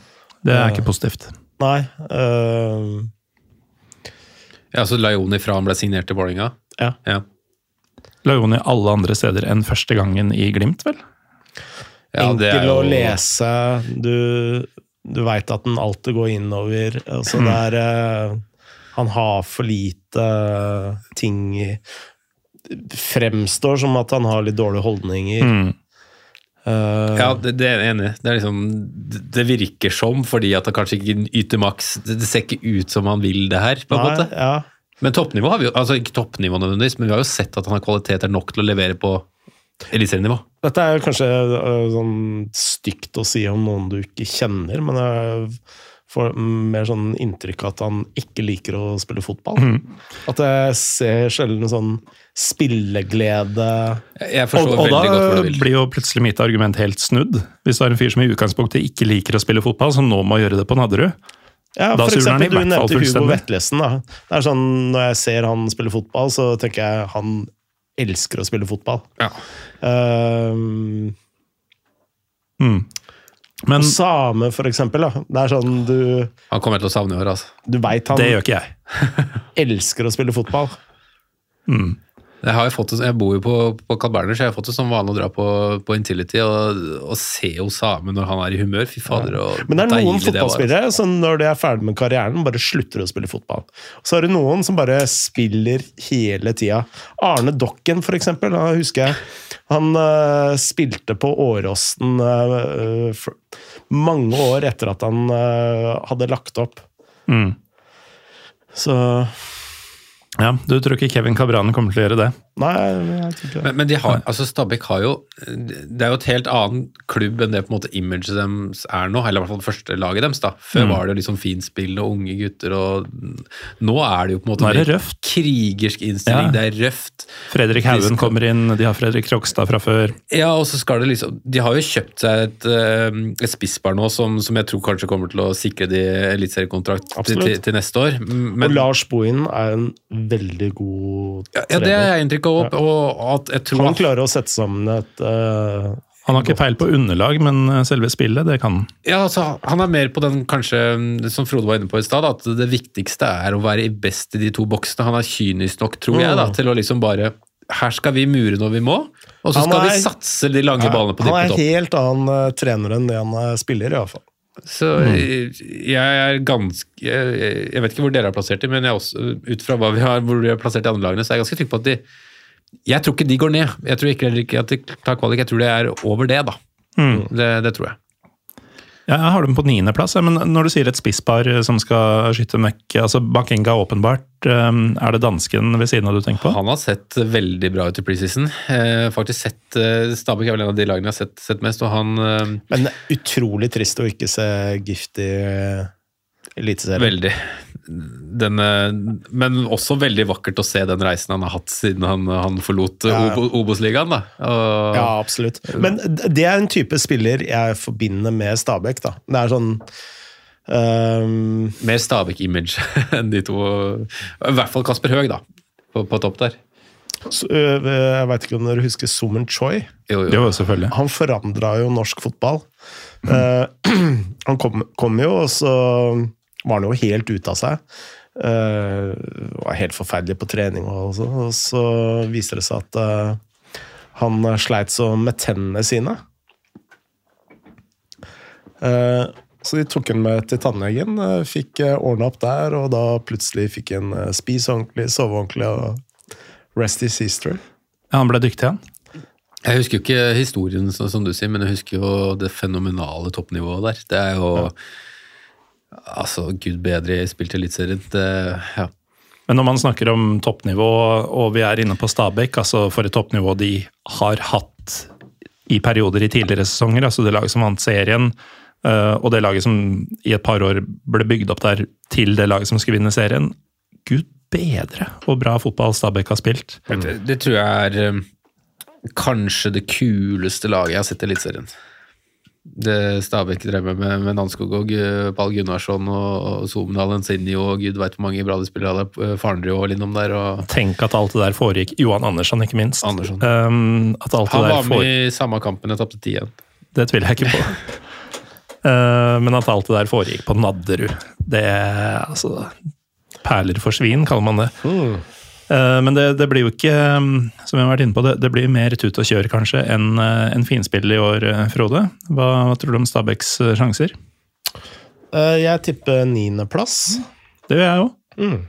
Det er ikke positivt. Nei. Uh... Ja, så Laioni fra han ble signert til Vålerenga? Ja. ja. Laioni alle andre steder enn første gangen i Glimt, vel? Ja, det er enkel å lese. Du, du veit at den alltid går innover. Altså, det er uh, han har for lite ting i Fremstår som at han har litt dårlige holdninger. Mm. Uh, Ja, det, det er jeg enig. Det, liksom, det virker som, fordi at han kanskje ikke yter maks. Det, ser ikke ut som han vil det her, på en nei, måte. ja. Men toppnivå har vi jo, altså ikke toppnivå nødvendigvis, men vi har jo sett at han har kvaliteter nok til å levere på eliteserienivå. Dette er jo kanskje uh, sånn stygt å si om noen du ikke kjenner, men jeg får mer sånn inntrykk av at han ikke liker å spille fotball. At jeg ser sjelden sånn spilleglede Jeg Og, forstår og da veldig godt hvor du vil. blir jo plutselig mitt argument helt snudd. Hvis du har en fyr som i utgangspunktet ikke liker å spille fotball, som nå må gjøre det på Nadderud. Ja, Da for eksempel, du nevnte Hugo Vetlesen. Da. Det er sånn, Når jeg ser han spille fotball, så tenker jeg han elsker å spille fotball. Ja. Um, Mm. Men og Same, for eksempel. Da. Det er sånn du, Han kommer til å savne i år, altså. du veit han det gjør ikke jeg. (laughs) elsker å spille fotball. Mm. Jeg, har jo fått jeg bor jo på, på Carl Berner, så jeg har fått det som vane å dra på, på Intility og, og se Osame når han er i humør. Fy fader, og Men det er noen altså. fotballspillere som når de er ferdig med karrieren, bare slutter å spille fotball. Så er det noen som bare spiller hele tida. Arne Dokken, for eksempel. Han husker jeg. Han uh, spilte på Åråsen uh, mange år etter at han uh, hadde lagt opp. Mm. Så Ja, Du tror ikke Kevin Cabran kommer til å gjøre det? Nei, jeg tror ikke det. Men, men de har, altså Stabæk har jo Det er jo et helt annen klubb enn det på en måte imaget deres er nå, eller i hvert fall første laget deres. da. Før Mm. var det jo liksom finspill og unge gutter, og nå er det jo på en måte det røft. krigersk innstilling. Ja. Det er røft. Fredrik Haugen skal- kommer inn, de har Fredrik Rokstad fra før. Ja, og så skal det liksom De har jo kjøpt seg et, eh, et spissbar nå som, som jeg tror kanskje kommer til å sikre de eliteseriekontrakt til, til, til neste år. Men, og Lars Bohin er en veldig god ja, det er jeg inntrykk av, og at jeg tror Han klarer å sette sammen et uh, Han har ikke peil på underlag, men eh, selve spillet, det kan han. Ja, altså, Han er mer på den, kanskje, som Frode var inne på i stad, at det viktigste er å være best i de to boksene. Han er kynisk nok, tror jeg, da, Mm. til å liksom bare Her skal vi mure når vi må, og så skal er- vi satse de lange ballene på Han er helt annen uh, trener enn det han uh, spiller, iallfall. Så Mm. jeg er ganske jeg, jeg vet ikke hvor dere er plassert i, men jeg også, ut fra hva vi har, hvor vi er plassert i andre lagene, så er jeg ganske trygg på at de Jeg tror ikke de går ned. Jeg tror ikke, ikke at de tar kvalik. Jeg tror det er over det, da. Mm. Det, det tror jeg. Ja, jeg har dem på niendeplass, men når du sier et spisspar eh, som skal skyte møkk altså Bakenga åpenbart, eh, er det dansken ved siden av du tenker på? Han har sett veldig bra ut i preseason. Eh, faktisk sett Stabæk er vel en av de lagene jeg har sett, sett mest, og han Men det er utrolig trist å ikke se Gift i Eliteserien. Veldig. Den, eh, men også veldig vakkert å se den reisen han har hatt siden han, han forlot Ja, ja. Obos-ligaen. Og, Ja, absolutt. Men det er en type spiller jeg forbinder med Stabæk, da. Det er sånn um... Mer Stabæk-image (laughs) enn de to. I hvert fall Kasper Høeg, da. På, på topp der. så, Jeg veit ikke om dere husker Summen Choi? Jo, jo. Jo. Han forandra jo norsk fotball. Eh, (clears throat) han kom, kom jo, og så var han jo helt ute av seg. Uh, var helt forferdelig på trening, og så, og så viser det seg at uh, han sleit så med tennene sine. Eh, så de tok han med til tannlegen, fikk ordna opp der, og da plutselig fikk han spise ordentlig, sove ordentlig, og rest his history. Ja, han ble dyktig, han. Jeg husker jo ikke historien, som du sier, men jeg husker jo det fenomenale toppnivået der. Det er jo Altså, gud bedre i spilte Eliteserien. Ja. Men når man snakker om toppnivå, og vi er inne på Stabæk, altså for et toppnivå de har hatt i perioder i tidligere sesonger, altså det laget som vant serien, eh, og det laget som i et par år ble bygd opp der til det laget som skulle vinne serien. Gud bedre hvor bra fotball Stabæk har spilt. Det, det tror jeg er um, kanskje det kuleste laget jeg har sett i Eliteserien. Det Stabæk drev med med, Nanskog og Pall Gunnarsson og, og Somdal Ensinio og gud veit hvor mange bra de spiller hadde. Uh, Farnrud og innom der. og Tenk at alt det der foregikk Johan Andersson, ikke minst. Andersson. Um, at alt Han det der var med med i samme kampen jeg tapte ti igjen. Det tviler jeg ikke på. uh, (laughs) men at alt det der foregikk på Nadderud, det er altså Perler for svin, kaller man det. Eh, men det, det blir jo ikke, mm, som vi har vært inne på, det, det blir mer tut og kjør kanskje enn eh, en finspill i år, eh, Frode. Hva, hva tror du om Stabæks eh, sjanser? Eh, jeg tipper niendeplass. Det gjør jeg òg. Mm.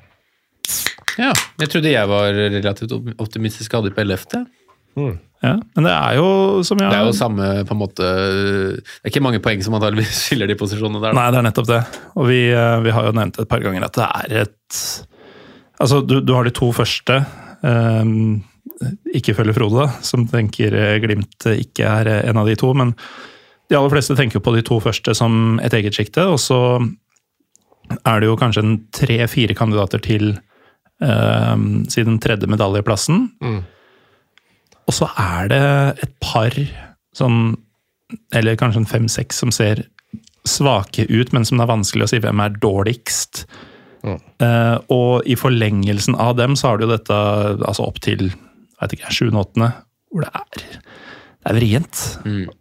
Ja, jeg trodde jeg var relativt optimistisk og hadde på 11. Ja, men det er jo som jeg Det er jo samme på en måte Det er ikke mange poeng som antakeligvis (laughs) skiller de posisjonene der. da. Nei, det er nettopp det. Og vi, eh, vi har jo nevnt et par ganger at det er et Altså, du, du har de to første. Um, ikke følger Frode, da, som tenker eh, Glimt ikke er eh, en av de to. Men de aller fleste tenker på de to første som et eget sjikte. Og så er det jo kanskje tre-fire kandidater til um, siden tredje medaljeplassen. Og så er det et par sånn Eller kanskje en fem-seks som ser svake ut, men som det er vanskelig å si hvem er dårligst. Eh, og i forlengelsen av dem så har du jo dette altså opp til vet ikke, 7. og 8., hvor det er, det er vrient.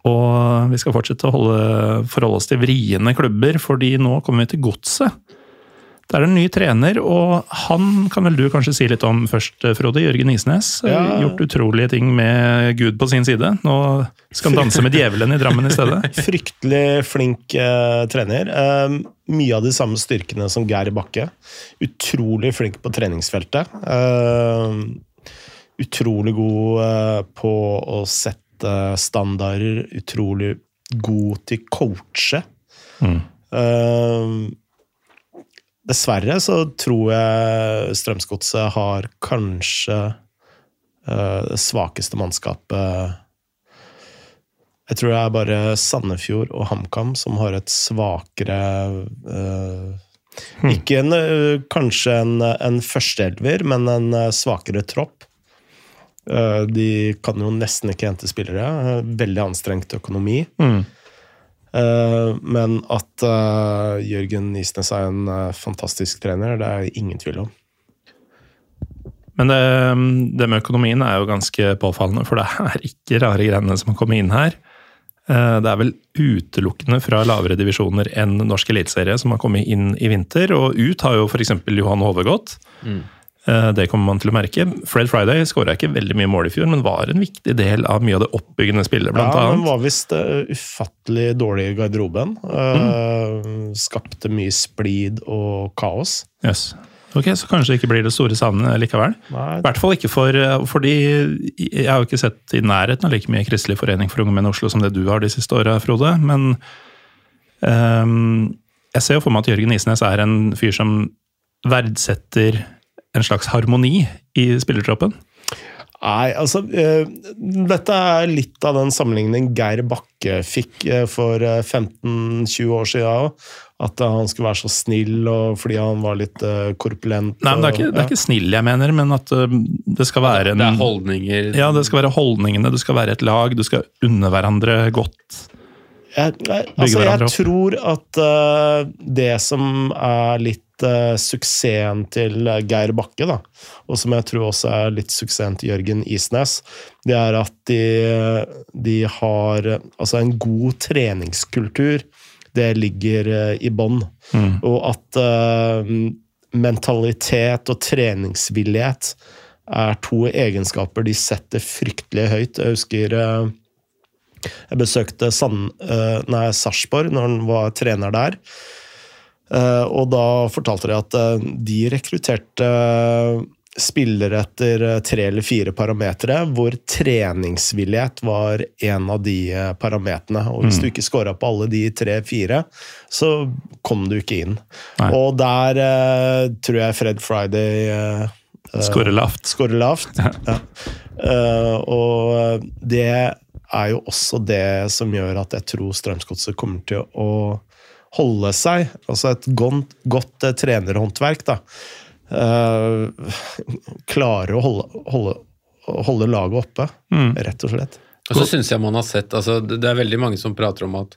Og vi skal fortsette å holde, forholde oss til vriene klubber, fordi nå kommer vi til godset. Det er en ny trener, og han kan vel du kanskje si litt om først, Frode. Jørgen Isnes. Ja. Gjort utrolige ting med Gud på sin side. Nå skal han danse med djevelen i Drammen i stedet. (laughs) Fryktelig flink eh, trener. Eh, mye av de samme styrkene som Geir Bakke. Utrolig flink på treningsfeltet. Eh, utrolig god eh, på å sette standarder. Utrolig god til coache. Eh, dessverre så tror jeg Strømsgodset har kanskje eh, det svakeste mannskapet jeg tror det er bare Sandefjord og HamKam som har et svakere Hmm. Ikke en, øh, kanskje en, en førsteelver, men en svakere tropp. De kan jo nesten ikke hente spillere. Veldig anstrengt økonomi. Mm. Øh, men at øh, Jørgen Isnes er en øh, fantastisk trener, det er ingen tvil om. Men det, det med økonomien er jo ganske påfallende, for det er ikke rare greiene som har kommet inn her. Eh, Det er vel utelukkende fra lavere divisjoner enn norsk eliteserie som har kommet inn i vinter, og ut har jo f.eks. Johan Hove gått. Eh, Det kommer man til å merke. Fred Friday skåra ikke veldig mye mål i fjor, men var en viktig del av mye av det oppbyggende spillet, blant ja, annet. var visst uh, ufattelig dårlig i garderoben. Uh, Skapte mye splid og kaos. Yes. Ok, Så kanskje det ikke blir det store savnet likevel? I hvert fall ikke for fordi Jeg har jo ikke sett i nærheten av like mye Kristelig forening for unge menn i Oslo som det du har de siste åra, Frode. Men um, jeg ser jo for meg at Jørgen Isnes er en fyr som verdsetter en slags harmoni i spillertroppen. Nei, altså eh, Dette er litt av den sammenligningen Geir Bakke fikk eh, for eh, 15-20 år siden. også. At eh, han skulle være så snill og fordi han var litt eh, korpulent. Nei, men det er, ikke, og- det er ikke snill jeg mener, men at det skal være en Det er holdninger Ja, det skal være holdningene, du skal være et lag, du skal unne hverandre godt. Jeg, jeg, altså, jeg tror at uh, det som er litt uh, suksessen til eh, Geir Bakke, da, og som jeg tror også er litt suksessen til Jørgen Isnes, det er at de, de har altså en god treningskultur. Det ligger uh, i bånn. Og at mentalitet og treningsvillighet er to egenskaper de setter fryktelig høyt. Jeg husker jeg besøkte Sand- eh, nei, Sarpsborg når han var trener der. Eh, Og da fortalte de at eh, de rekrutterte spillere etter tre eller fire parametere, hvor treningsvillighet var en av de parametrene. Og hvis du ikke scora på alle de tre-fire, så kom du ikke inn. Nei. Og der eh, tror jeg Fred Friday eh, Skårer lavt. Skårer lavt. Ja. Uh, og det er jo også det som gjør at jeg tror Strømsgodset kommer til å holde seg. Altså et godt, godt eh, trenerhåndverk, da. Eh, klarer å holde, holde, holde laget oppe, rett og slett. Og så syns jeg man har sett altså, Det er veldig mange som prater om at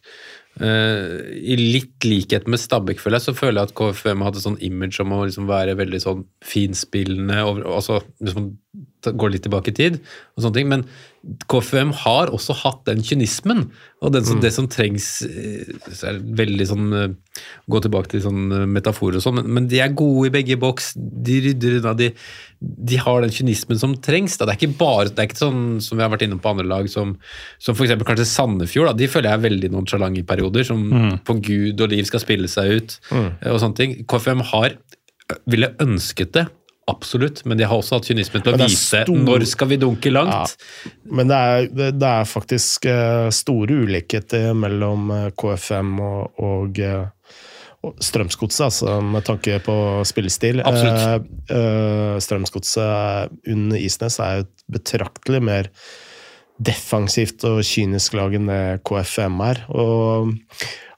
uh, I litt likhet med Stabæk, føler jeg, så føler jeg at KFM hadde sånn image om å liksom være veldig sånn finspillende og, altså, Hvis man ta- går litt tilbake i tid, og sånne ting. Men KFM har også hatt den kynismen. Og den som, det som trengs eh, så er veldig sånn eh, Gå tilbake til sånn eh, metaforer og sånn, men, men de er gode i begge boks. De rydder unna. De, de har den kynismen som trengs. Da. Det er ikke bare, det er ikke sånn som vi har vært innom på andre lag, som, som f.eks. kanskje Sandefjord. Da. De føler jeg er veldig nonchalant i perioder, som på Gud og liv skal spille seg ut. Mm. og sånne ting. KFM har ville ønsket det absolutt, men de har også hatt kynismen til å vise stor- når skal vi dunke langt. Men det er, det, det er faktisk eh, store ulikheter mellom eh, KFM og, og, eh, og Strømsgodset, altså, med tanke på spillestil. Absolutt. Eh, Strømsgodset under Isnes er jo et betraktelig mer defensivt og kynisk lag enn det KFM er. Og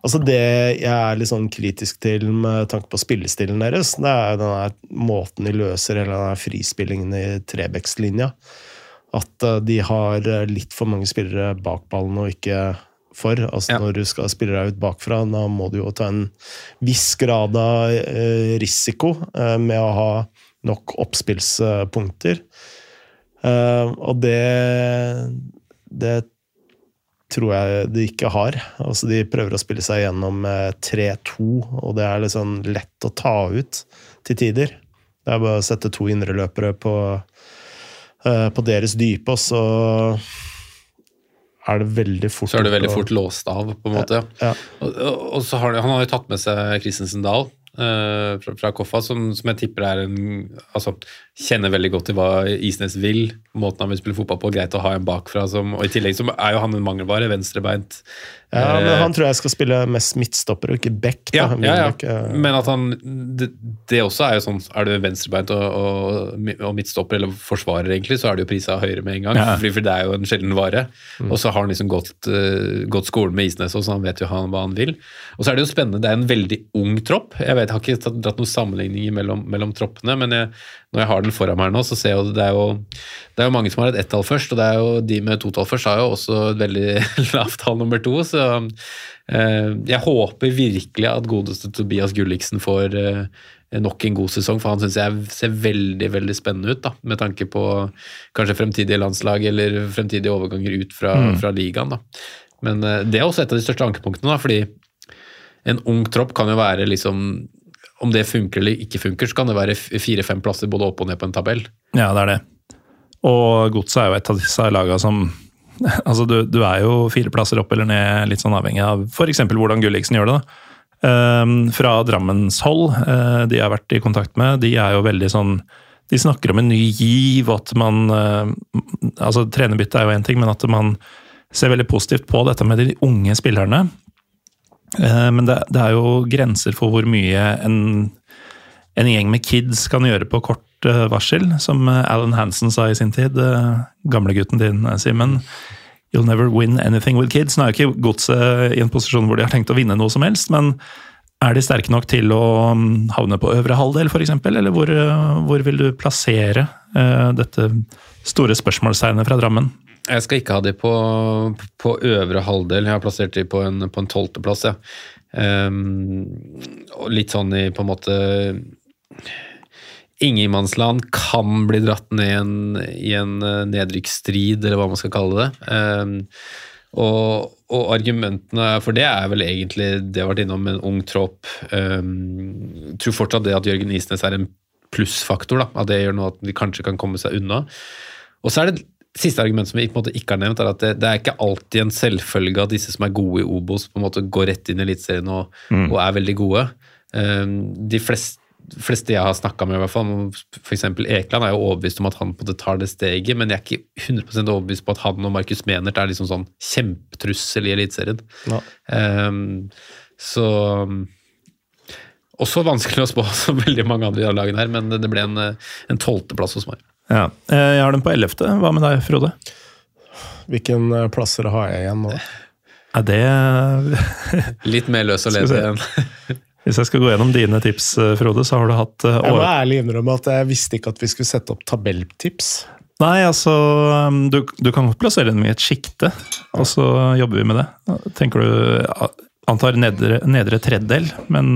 altså det jeg er litt sånn kritisk til med tanke på spillestilen deres, det er den der måten de løser hele den frispillingen i Trebekslinja. At eh, de har eh, litt for mange spillere bak ballen og ikke for. Altså Ja. Når du skal spille deg ut bakfra, da må du jo ta en viss grad av eh, risiko med å ha nok oppspillspunkter. Og det Det tror jeg de ikke har. Altså De prøver å spille seg gjennom eh, 3-2, og det er liksom lett å ta ut til tider. Det er bare å sette to indreløpere på, eh, på deres dype, og så er det veldig fort Så er det veldig fort låst av, på en måte. Ja. Og, og så har de, Han har jo tatt med seg Christensen Dahl Uh, fra, fra Koffa, som, som jeg tipper er en altså, Kjenner veldig godt til hva Isnes vil, måten han vil spille fotball på. Greit å ha en bakfra. Som, og I tillegg så er jo han en mangelvare, venstrebeint. Ja, men Eh, han tror jeg skal spille mest midtstopper og ikke back. ja, ja, ja. Eh. Men at han det, det også er jo sånn Er du venstrebeint og, og, og midtstopper, eller forsvarer, egentlig, så er det jo prisa høyere med en gang. Ja. Fordi, for det er jo en sjelden vare. Mm. Og så har han liksom gått, uh, gått skolen med Isnes, så han vet jo han, hva han vil. Og så er det jo spennende, det er en veldig ung tropp. Jeg vet, jeg har ikke tatt, dratt noen sammenligninger mellom, mellom troppene, men jeg, når jeg har den foran meg nå, så ser jeg jo det er jo det er jo mange som har et ett-tall først, og det er jo de med to-tall først har jo også et veldig (laughs) lavt tall nummer to. Så eh, jeg håper virkelig at godeste Tobias Gulliksen får eh, nok en god sesong, for han syns jeg ser veldig veldig spennende ut, da, med tanke på kanskje fremtidige landslag eller fremtidige overganger ut fra, fra ligaen. Da. Men eh, det er også et av de største ankepunktene, da, fordi en ung tropp kan jo være liksom Om det funker eller ikke funker, så kan det være fire-fem plasser både opp og ned på en tabell. Ja, det er det. Og Godset er jo et av disse lagene som (laughs) Altså, du, du er jo fire plasser opp eller ned, litt sånn avhengig av f.eks. hvordan Gulliksen gjør det. da. Ehm, fra Drammens hold, eh, de jeg har vært i kontakt med, de er jo veldig sånn De snakker om en ny giv, og at man eh, Altså, trenerbytte er jo én ting, men at man ser veldig positivt på dette med de unge spillerne. Eh, men det, det er jo grenser for hvor mye en en gjeng med kids kan gjøre på kort eh, varsel, som eh, Alan Hansen sa i sin tid. Gamlegutten din, Simen. You'll never win anything with kids. Nå er jo ikke godset i en posisjon hvor de har tenkt å vinne noe som helst, men er de sterke nok til å mm, havne på øvre halvdel, f.eks.? Eller hvor, hvor vil du plassere dette store spørsmålstegnet fra Drammen? Jeg skal ikke ha de på, på øvre halvdel. Jeg har plassert de på en, på tolvteplass. Ja. Um, og litt sånn i på en måte Ingenmannsland kan bli dratt ned i en, i en eh, nedrykksstrid, eller hva man skal kalle det. Um, og, og argumentene for det er vel egentlig det jeg har vært innom, en ung tropp. Um, tror fortsatt det at Jørgen Isnes er en plussfaktor. At det gjør noe at de kanskje kan komme seg unna. Og så er det Siste argument som vi på en måte ikke har nevnt, er at det, det er ikke alltid en selvfølge at disse som er gode i Obos, på en måte går rett inn i Eliteserien og, og er veldig gode. Um, de fleste fleste jeg har snakka med, i hvert fall, f.eks. Ekeland, er jo overbevist om at han på en måte tar det steget, men jeg er ikke 100% overbevist på at han og Markus Menert er liksom sånn kjempetrussel i Eliteserien. Ja. Um, så Også vanskelig å spå (laughs) som veldig mange andre i lagene her, men det ble en, en tolvteplass hos meg. Ja. Eh, Jeg har den på ellevte. Hva med deg, Frode? Hvilken eh, plasser har jeg igjen nå? (laughs) Er det Litt mer løs og ledig igjen. (laughs) Hvis jeg skal gå gjennom dine tips, eh, Frode, så har du hatt år... Jeg må ærlig innrømme at jeg visste ikke at vi skulle sette opp tabelltips. Nei, altså um, Du, du kan plassere dem i et sjikte, og så jobber vi med det. Tenker du Antar nedre, nedre tredjedel, men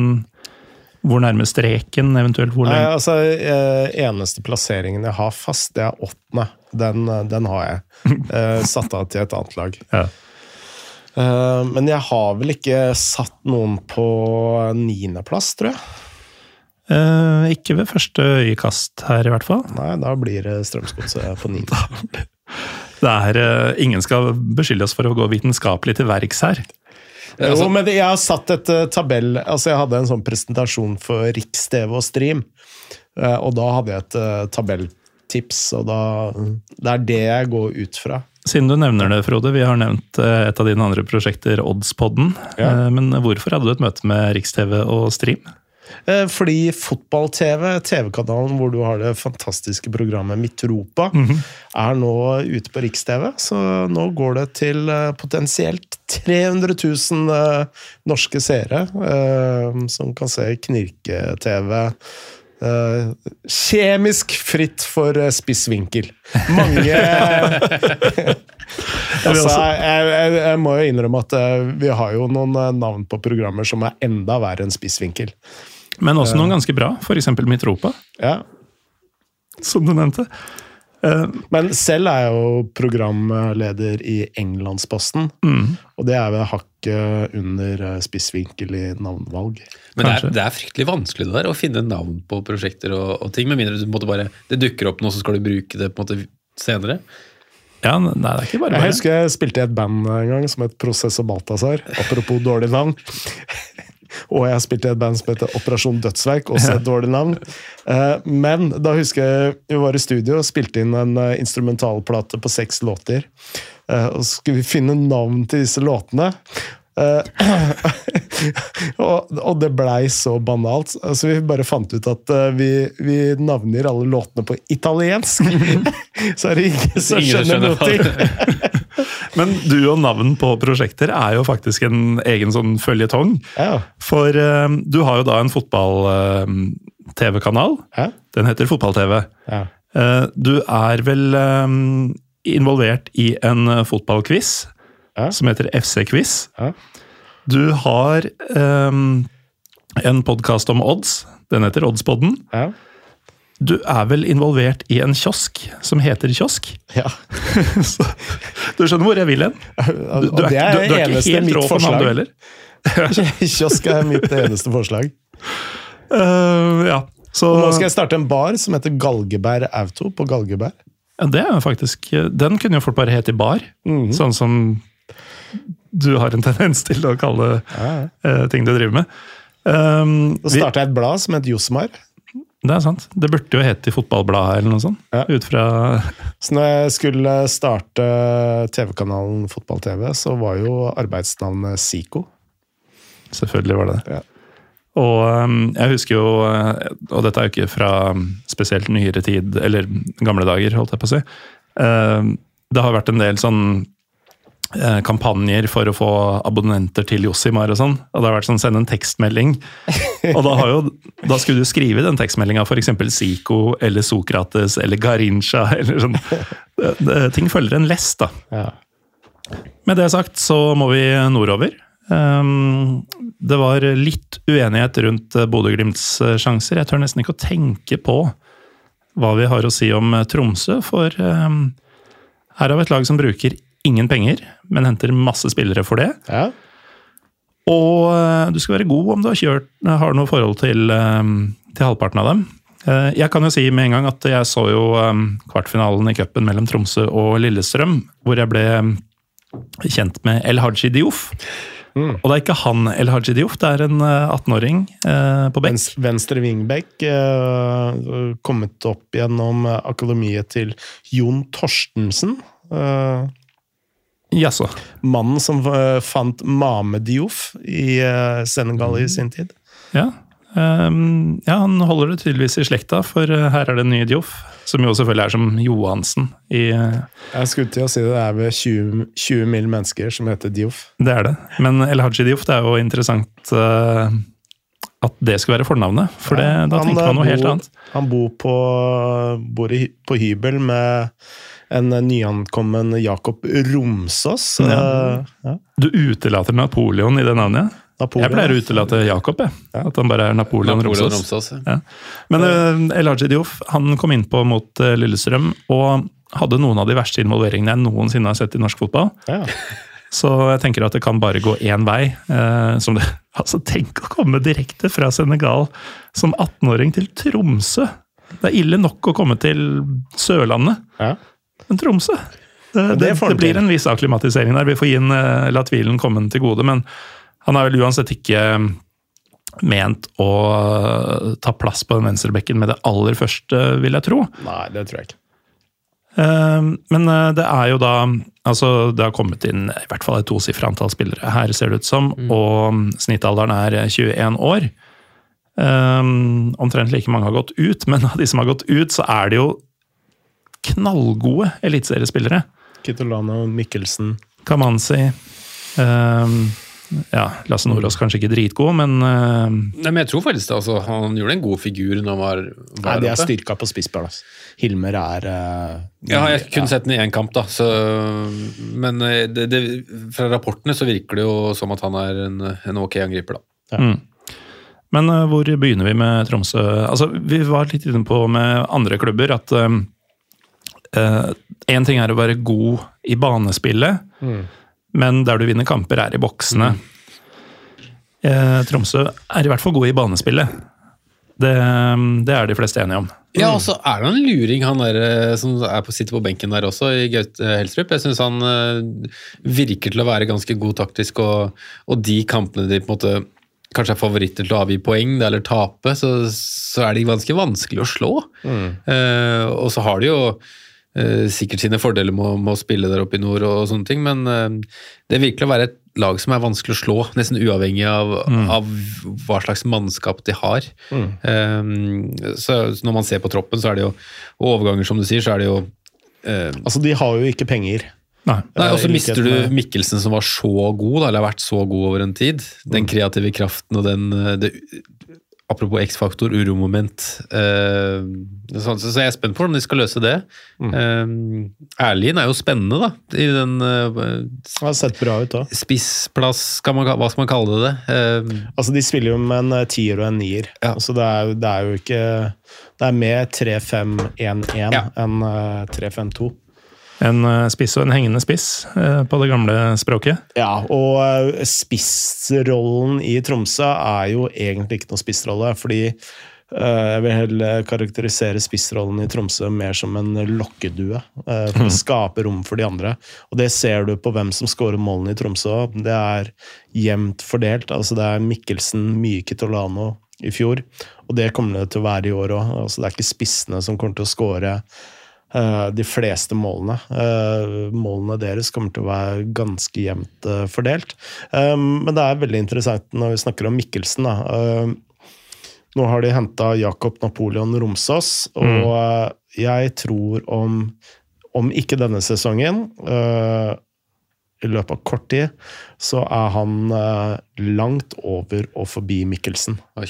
hvor nærme streken, eventuelt hvor Nei, altså, eh, Eneste plasseringen jeg har fast, det er åttende. Den, eh, den har jeg. (laughs) Eh, satt av til et annet lag. Ja. Eh, men jeg har vel ikke satt noen på niendeplass, tror jeg. Eh, ikke ved første øyekast her, i hvert fall. Nei, da blir det Strømsgodset på niende. (laughs) Det er, ingen skal beskylde oss for å gå vitenskapelig til verks her. Altså- jo, men jeg har satt et uh, tabell Altså, jeg hadde en sånn presentasjon for Riks-TV og Stream, uh, og da hadde jeg et uh, tabelltips, og da Det er det jeg går ut fra. Siden du nevner det, Frode, vi har nevnt eh, et av dine andre prosjekter, Oddspodden. Ja. Eh, Men hvorfor hadde du et møte med Riks-TV og Stream? Eh, Fordi Fotball-TV, TV-kanalen hvor du har det fantastiske programmet Midtropa, er nå ute på Riks-TV. Så nå går det til eh, potensielt 300 000 eh, norske seere som kan se Knirke-TV. Uh, kjemisk fritt for eh, spissvinkel. Mange (laughs) (laughs) altså, jeg, jeg, jeg må jo innrømme at uh, vi har jo noen navn på programmer som er enda verre enn spissvinkel. Men også noen ganske bra, f.eks. Mitropa, Ja. som du nevnte. Eh, Men selv er jeg jo programleder i Englandsposten, og det er ved hakket under eh, spissvinkel i navnvalg. Men det er, det er fryktelig vanskelig det der, å finne navn på prosjekter og, og ting, med mindre du måtte bare, det dukker opp noe, så skal du bruke det på en måte senere. ja, nei, det er ikke bare Jeg husker jeg spilte i et band en gang som het Prosess og Balthazar, apropos dårlig navn. Og jeg har spilt i et band som heter Operasjon Dødsverk, også et dårlig navn. Eh, Men da husker jeg vi var i studio og spilte inn en eh, instrumentalplate på seks låter. Eh, Og så skulle vi finne navn til disse låtene. Eh, (clears throat) og, og det blei så banalt. Altså, vi bare fant ut at eh, vi, vi navner alle låtene på italiensk. (laughs) så er det ingen som skjønner noe til! (laughs) Men du og navn på prosjekter er jo faktisk en egen sånn føljetong. Ja. For uh, du har jo da en fotball-TV-kanal. Hæ? Den heter Fotball-TV. Ja. Uh, Du er vel involvert i en fotballquiz Ja. som heter FC-quiz. Ja. Du har um, en podkast om odds. Den heter Oddspodden. Ja. Du er vel involvert i en kiosk som heter Kiosk? ja. (laughs) Så, du skjønner hvor jeg vil hen? Du, du, er, det er du, du er ikke helt mitt rå for navn, du heller. (laughs) Kiosk er mitt eneste forslag. Uh, (laughs) ja. Så, nå skal jeg starte en bar som heter Galgeberg Auto på Galgeberg. Ja, det er faktisk Den kunne jo fort bare hete bar. Mhm. Sånn som du har en tendens til å kalle eh, ting du driver med. Um, Så starta jeg et blad som het Josmar. det er sant. Det burde jo hete Fotballbladet eller noe sånt. Ja. Ut fra (laughs) Så når jeg skulle starte TV-kanalen Fotball-TV, så var jo arbeidsnavnet Zico. Selvfølgelig var det det. Ja. Og um, jeg husker jo, eh, og dette er jo ikke fra um, spesielt nyere tid, eller gamle dager, holdt jeg på å si. uh, det har vært en del sånn kampanjer for å få abonnenter til Jossimar og sånn. Og det har vært sånn send en tekstmelding. (laughs) Og da, har jo, da skulle du skrive den tekstmeldinga f.eks. Zico eller Sokrates eller Garincha (laughs) eller sånn. Det, det, ting følger en lest, da. Ja. Med det sagt så må vi nordover. Um, det var litt uenighet rundt eh, Bodø-Glimts eh, sjanser. Jeg tør nesten ikke å tenke på hva vi har å si om eh, Tromsø, for um, her har vi et lag som bruker ingen penger, men henter masse spillere for det. Ja. Og eh, du skal være god om du har kjørt, har noe forhold til, eh, til halvparten av dem. Eh, Jeg kan jo si med en gang at jeg så jo kvartfinalen i cupen mellom Tromsø og Lillestrøm, hvor jeg ble kjent med El Haji Diouf. Og det er ikke han El Haji Diouf, det er en eh, 18-åring eh, på bekk. Venstre vingbekk. kommet opp gjennom akademiet til Jon Torstensen. eh, Jaså. mannen som eh, fant Mame Diouf i eh, Senegal i sin tid. Ja. Um, ja, han holder det tydeligvis i slekta, for eh, her er det en ny Diouf. Som jo selvfølgelig er som Johansen i Jeg skulle til å si det, det er ved 20, 20 mill. mennesker som heter Diouf. Det er det. Men El Haji Diouf, det er jo interessant uh, at det skulle være fornavnet. For det, da tenker man noe noe helt annet. Han bor på, bor i, på hybel med en nyankommen Jakob Romsås. Ja. eh, ja. Du utelater Napoleon i det navnet? Napoleon. Jeg pleier å utelate Jakob, jeg. At han bare er Napoleon, Napoleon Romsås. Romsås. ja. Ja. Men uh, El Haji han kom innpå mot uh, Lillestrøm og hadde noen av de verste involveringene jeg noensinne har sett i norsk fotball. Ja. Så jeg tenker at det kan bare gå én vei. eh, som det, (laughs) altså Tenk å komme direkte fra Senegal som 18-åring til Tromsø! Det er ille nok å komme til Sørlandet, Ja. Men Tromsø det, det, det blir en viss akklimatisering der. Vi får inn, eh, la tvilen komme den til gode, men Han er vel uansett ikke ment å ta plass på den venstrebekken med det aller første, vil jeg tro. Nei, det tror jeg ikke. Eh, Men eh, det er jo da Altså, det har kommet inn i hvert fall et tosifra antall spillere her, ser det ut som, og snittalderen er 21 år. Um, Omtrent like mange har gått ut, men av de som har gått ut, så er det jo knallgode eliteseriespillere. Kitolano, Mikkelsen Kamanzi Um, Ja, Lasse Nordås kanskje ikke dritgod, men uh, Nei, men jeg tror faktisk det, altså, Han gjorde en god figur når han var, Nei, var de er styrka på spissball. Altså. Hilmer er uh, Ja, jeg kunne sett den i én kamp, da. Så, men eh, det, det, fra rapportene så virker det jo som at han er en, en ok angriper, da. Men uh, hvor begynner vi med Tromsø? Altså, Vi var litt inne på med andre klubber at én ting er å være god i banespillet, men der du vinner kamper, er i boksene. Eh, Tromsø er i hvert fall god i banespillet. Det, det er de fleste enige om. Ja, og så er det en luring, han der eh, som er på, sitter på benken der også, i Gaute Helstrup. Jeg syns han uh, virker til å være ganske god taktisk, og, og de kampene de på en måte kanskje er favoritter til å avgi poeng eller tape, så, så er de ganske vanskelig å slå. Eh, og så har de jo eh, sikkert sine fordeler med, å- med å spille der oppe i nord og, sånne ting, men det det virker å være et lag som er vanskelig å slå, nesten uavhengig av, av hva slags mannskap de har. Eh, så, så når man ser på troppen, så er det jo og overganger, som du sier, så er det jo eh, Altså, de har jo ikke penger. Nei. Nei, Og så mister du Mikkelsen, som var så god, da, eller har vært så god over en tid. Den kreative kraften og den eh, det, Apropos X-faktor, uromoment. Eh, så, så jeg er spent på hvordan de skal løse det. Eh, Erlien er jo spennende, da. I den uh, har sett bra ut spissplass, skal man, hva skal man kalle det? Altså, de spiller jo med en tier og en nier. Ja. Altså, det, er, det er jo ikke Det er mer 3-5-1-1 Ja. enn eh, 3-5-2. En eh, spiss og en hengende spiss eh, på det gamle språket. Ja, og eh, spissrollen i Tromsø er jo egentlig ikke noe spissrolle, fordi jeg vil heller karakterisere spissrollen i Tromsø mer som en lokkedue. For å (laughs) skape rom for de andre. Og det ser du på hvem som skårer målene i Tromsø. Det er jevnt fordelt. altså Det er Mikkelsen, Myke Tolano i fjor, og det kommer det til å være i år òg. Altså, det er ikke spissene som kommer til å skåre de fleste målene. Eh, målene deres kommer til å være ganske jevnt eh, fordelt. Men det er veldig interessant når vi snakker om Mikkelsen. Da. Nå har de henta Jakob Napoleon Romsås, og mm. jeg tror om, om ikke denne sesongen eh, i løpet av kort tid, så er han eh, langt over og forbi Mikkelsen. oi.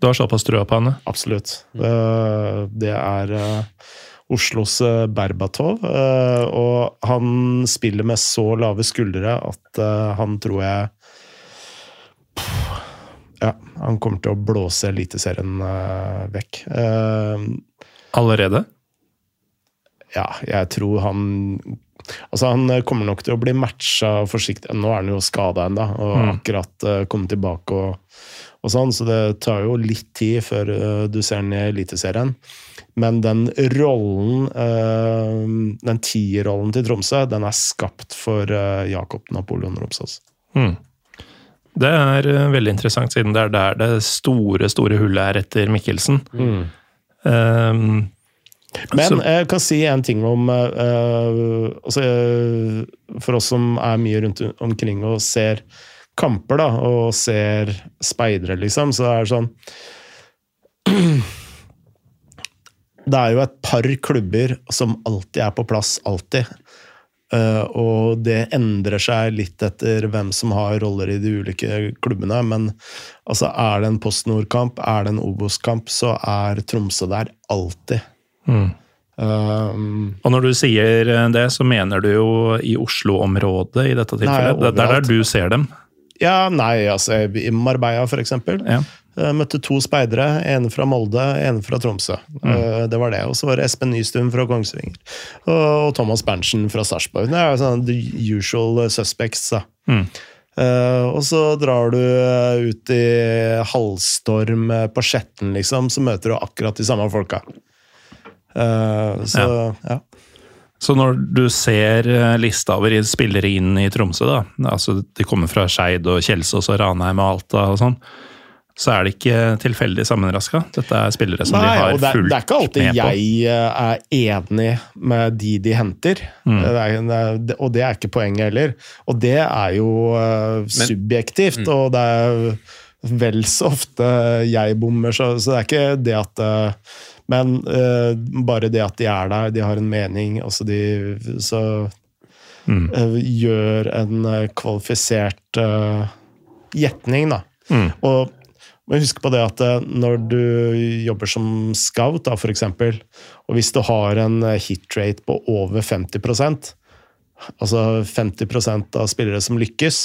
Du har såpass trua på henne? Absolutt. Eh, det er eh, Oslos eh, Berbatov, eh, og han spiller med så lave skuldre at eh, han tror jeg Ja, han kommer til å blåse Eliteserien vekk. Allerede? ja, jeg tror han Altså, han kommer nok til å bli matcha forsiktig Nå er han jo skada ennå, og akkurat uh, kommet tilbake og, og sånn, så det tar jo litt tid før uh, du ser han i Eliteserien. Men den rollen, uh, den tierrollen til Tromsø, den er skapt for uh, Jakob Napoleon Romsås. Mm. Det er eh, veldig interessant, siden det er der det store, store hullet er etter Mikkelsen. Um, Men jeg kan si en ting om eh, altså, eh, For oss som er mye rundt omkring og ser kamper, da, og ser speidere, liksom, så er det sånn (clears throat) Det er jo et par klubber som alltid er på plass, alltid. Uh, og det endrer seg litt etter hvem som har roller i de ulike klubbene. Men altså, er det en Post Nord-kamp, er det en Obos-kamp, så er Tromsø der alltid. Um, og når du sier eh, det, så mener du jo i Oslo-området i dette tilfellet? det, det er der du ser dem? ja, nei, altså I Marbella, for eksempel. Ja. Jeg møtte to speidere. En fra Molde, en fra Tromsø. Mm. Det var det. Og så var det Espen Nystuen fra Kongsvinger. Og Thomas Berntsen fra Sarpsborg. Det er jo sånn the usual suspects, da. Eh, og så drar du eh, ut i halvstorm eh, på Skjetten, liksom, så møter du akkurat de samme folka. Eh, så ja. Så når du ser eh, lista over spillere inn i Tromsø, da, altså de kommer fra Skeid og Kjelsås og Ranheim og Alta og sånn, så er det ikke tilfeldig sammenraska. Dette er spillere som Nei, de har fulgt det, fulgt det er ikke alltid jeg eh, er enig med de de henter. Mm. Det er, det og det er ikke poenget heller. Og det er jo eh, subjektivt, Mm. og det er vel så ofte jeg bommer, så, så det er ikke det at eh, Men uh, bare det at de er der, de har en mening, altså de Så Mm. uh, gjør en eh, kvalifisert gjetning, da. Mm. Og husk på det at når du jobber som scout, da, for eksempel, og hvis du har en hitrate på over 50% altså 50% av spillere som lykkes,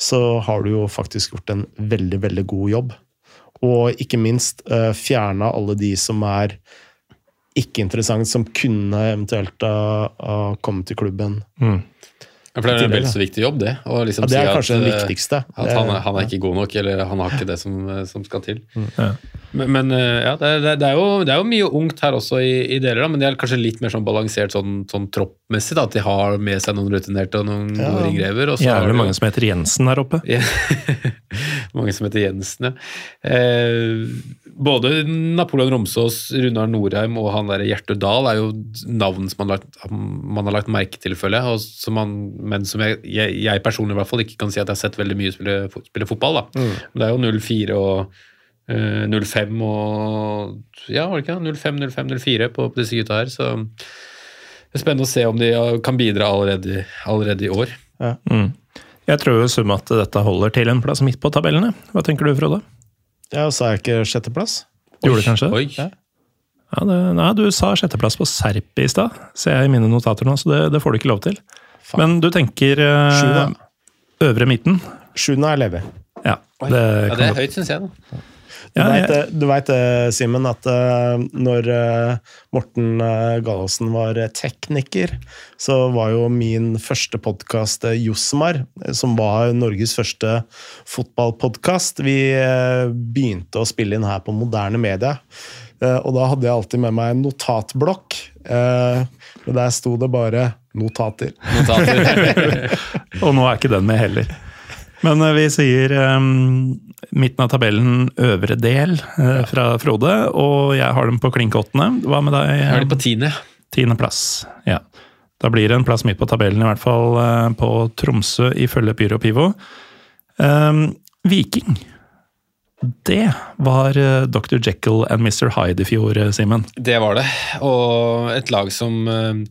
så har du jo faktisk gjort en veldig, veldig god jobb. Og ikke minst uh, fjerna alle de som er ikke interessant, som kunne eventuelt ha uh, kommet til klubben. Ja, for det er en veldig vel så viktig jobb, det. Å liksom Ja, det er si kanskje det den viktigste. At han, han er ikke god nok, eller han har ikke det som, som skal til. Men, men eh, ja, det, er- det, er jo, det er jo mye ungt her også i, i deler, da, men de er kanskje litt mer sånn balansert sånn, sånn troppmessig. da, At de har med seg noen rutinerte og noen Ja. gode ringrever. og så har Jævlig jo- mange som heter Jensen her oppe. (laughs) Mange som heter Jensen, ja. Eh, både Napoleon Romsås, Runar Norheim og han der Gjertrud Dahl er jo navn som man har lagt, man har lagt merke til, føler jeg. Og som man, men som jeg, jeg, jeg personlig i hvert fall ikke kan si at jeg har sett veldig mye spille, spille fotball. da. Men Det er jo 04 og 05 og Ja, var det ikke? 05, 05, 04 på, på disse gutta her. Så det er spennende å se om de kan bidra allerede, allerede i år. Mm. Jeg tror jo sum at dette holder til en plass midt på tabellene. Hva tenker du, Frode? Ja, er jeg ikke sjetteplass. Gjorde du kanskje? Oi. Ja. Ja, det, nei, du sa sjetteplass på Serp i stad, ser jeg i mine notater nå, så det, det får du ikke lov til. Faen. Men du tenker eh, Sju, øvre midten? Sjuende er ledig. Ja, det, Ja, det er høyt, syns jeg. da. Du Ja, du veit det, Simen, at eh, når eh, Morten Gallosen var eh, tekniker, så var jo min første podkast Josmar, eh, som var Norges første fotballpodkast. Vi eh, begynte å spille inn her på moderne media. Eh, og da hadde jeg alltid med meg en notatblokk. og men der sto det bare 'notater'. Notater. (laughs) Og nå er ikke den med heller. Men eh, vi sier eh, midten av tabellen øvre del eh, fra Frode, og jeg har dem på klink åttende. Hva med deg? Jeg har dem på tiende. Tiendeplass. Ja. Da blir det en plass midt på tabellen, i hvert fall eh, på Tromsø, ifølge Pyro Pivo. Um, Viking. Det var eh, Dr. Jekyll and Mr. Hyde i fjor, eh, Simen. Det var det. Og et lag som s-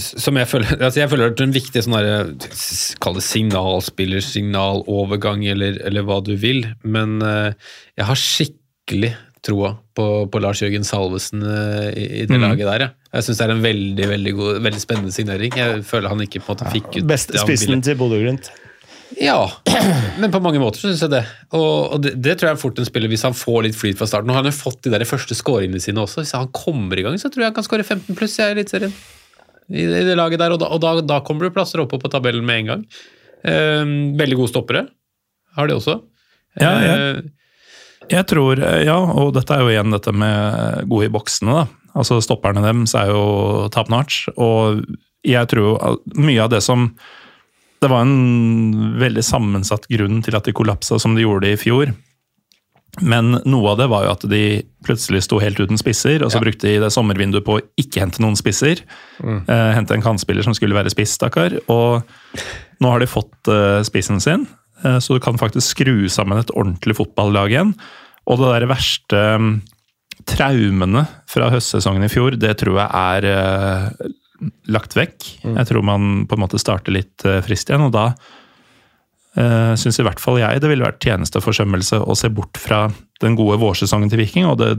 som jeg føler (laughs) altså jeg føler at en viktig sånn der, Kall det signalspiller, signalovergang, eller, eller hva du vil. Men eh, jeg har skikkelig troa på, på Lars Jørgen Salvesen eh, i, i det Mm. laget der. Ja. Jeg syns det er en veldig veldig god, veldig spennende signering. Jeg føler han ikke på en måte fikk ut best spissen til Bodø-Glimt. Ja, men på mange måter syns jeg det. Og, og det, det tror jeg er fort en spiller hvis han får litt flyt fra starten. Nå har han jo fått de der første skåringene sine også. Hvis han kommer i gang, så tror jeg han kan skåre 15 pluss i Eliteserien. I, det- I det laget der, og, da, og da, da kommer du plasser oppe på tabellen med en gang. Eh, veldig gode stoppere har de også. Ja, ja. Eh, Jeg tror, eh, ja, og dette er jo igjen dette med gode i boksene, da. Altså Stopperne deres er jo top notch, og jeg tror mye av det som Det var en veldig sammensatt grunn til at de kollapsa som de gjorde i fjor. Men noe av det var jo at de plutselig sto helt uten spisser, og så Ja. brukte de det sommervinduet på å ikke hente noen spisser. Eh, hente en kantspiller som skulle være spiss, stakkar. Og nå har de fått eh, spissen sin, eh, så du kan faktisk skru sammen et ordentlig fotballag igjen. Og det der verste mm, traumene fra høstsesongen i fjor, det tror jeg er eh, lagt vekk. Jeg tror man på en måte starter litt eh, friskt igjen, og da uh, syns i hvert fall jeg det ville vært tjenesteforsømmelse å se bort fra den gode vårsesongen til Viking og det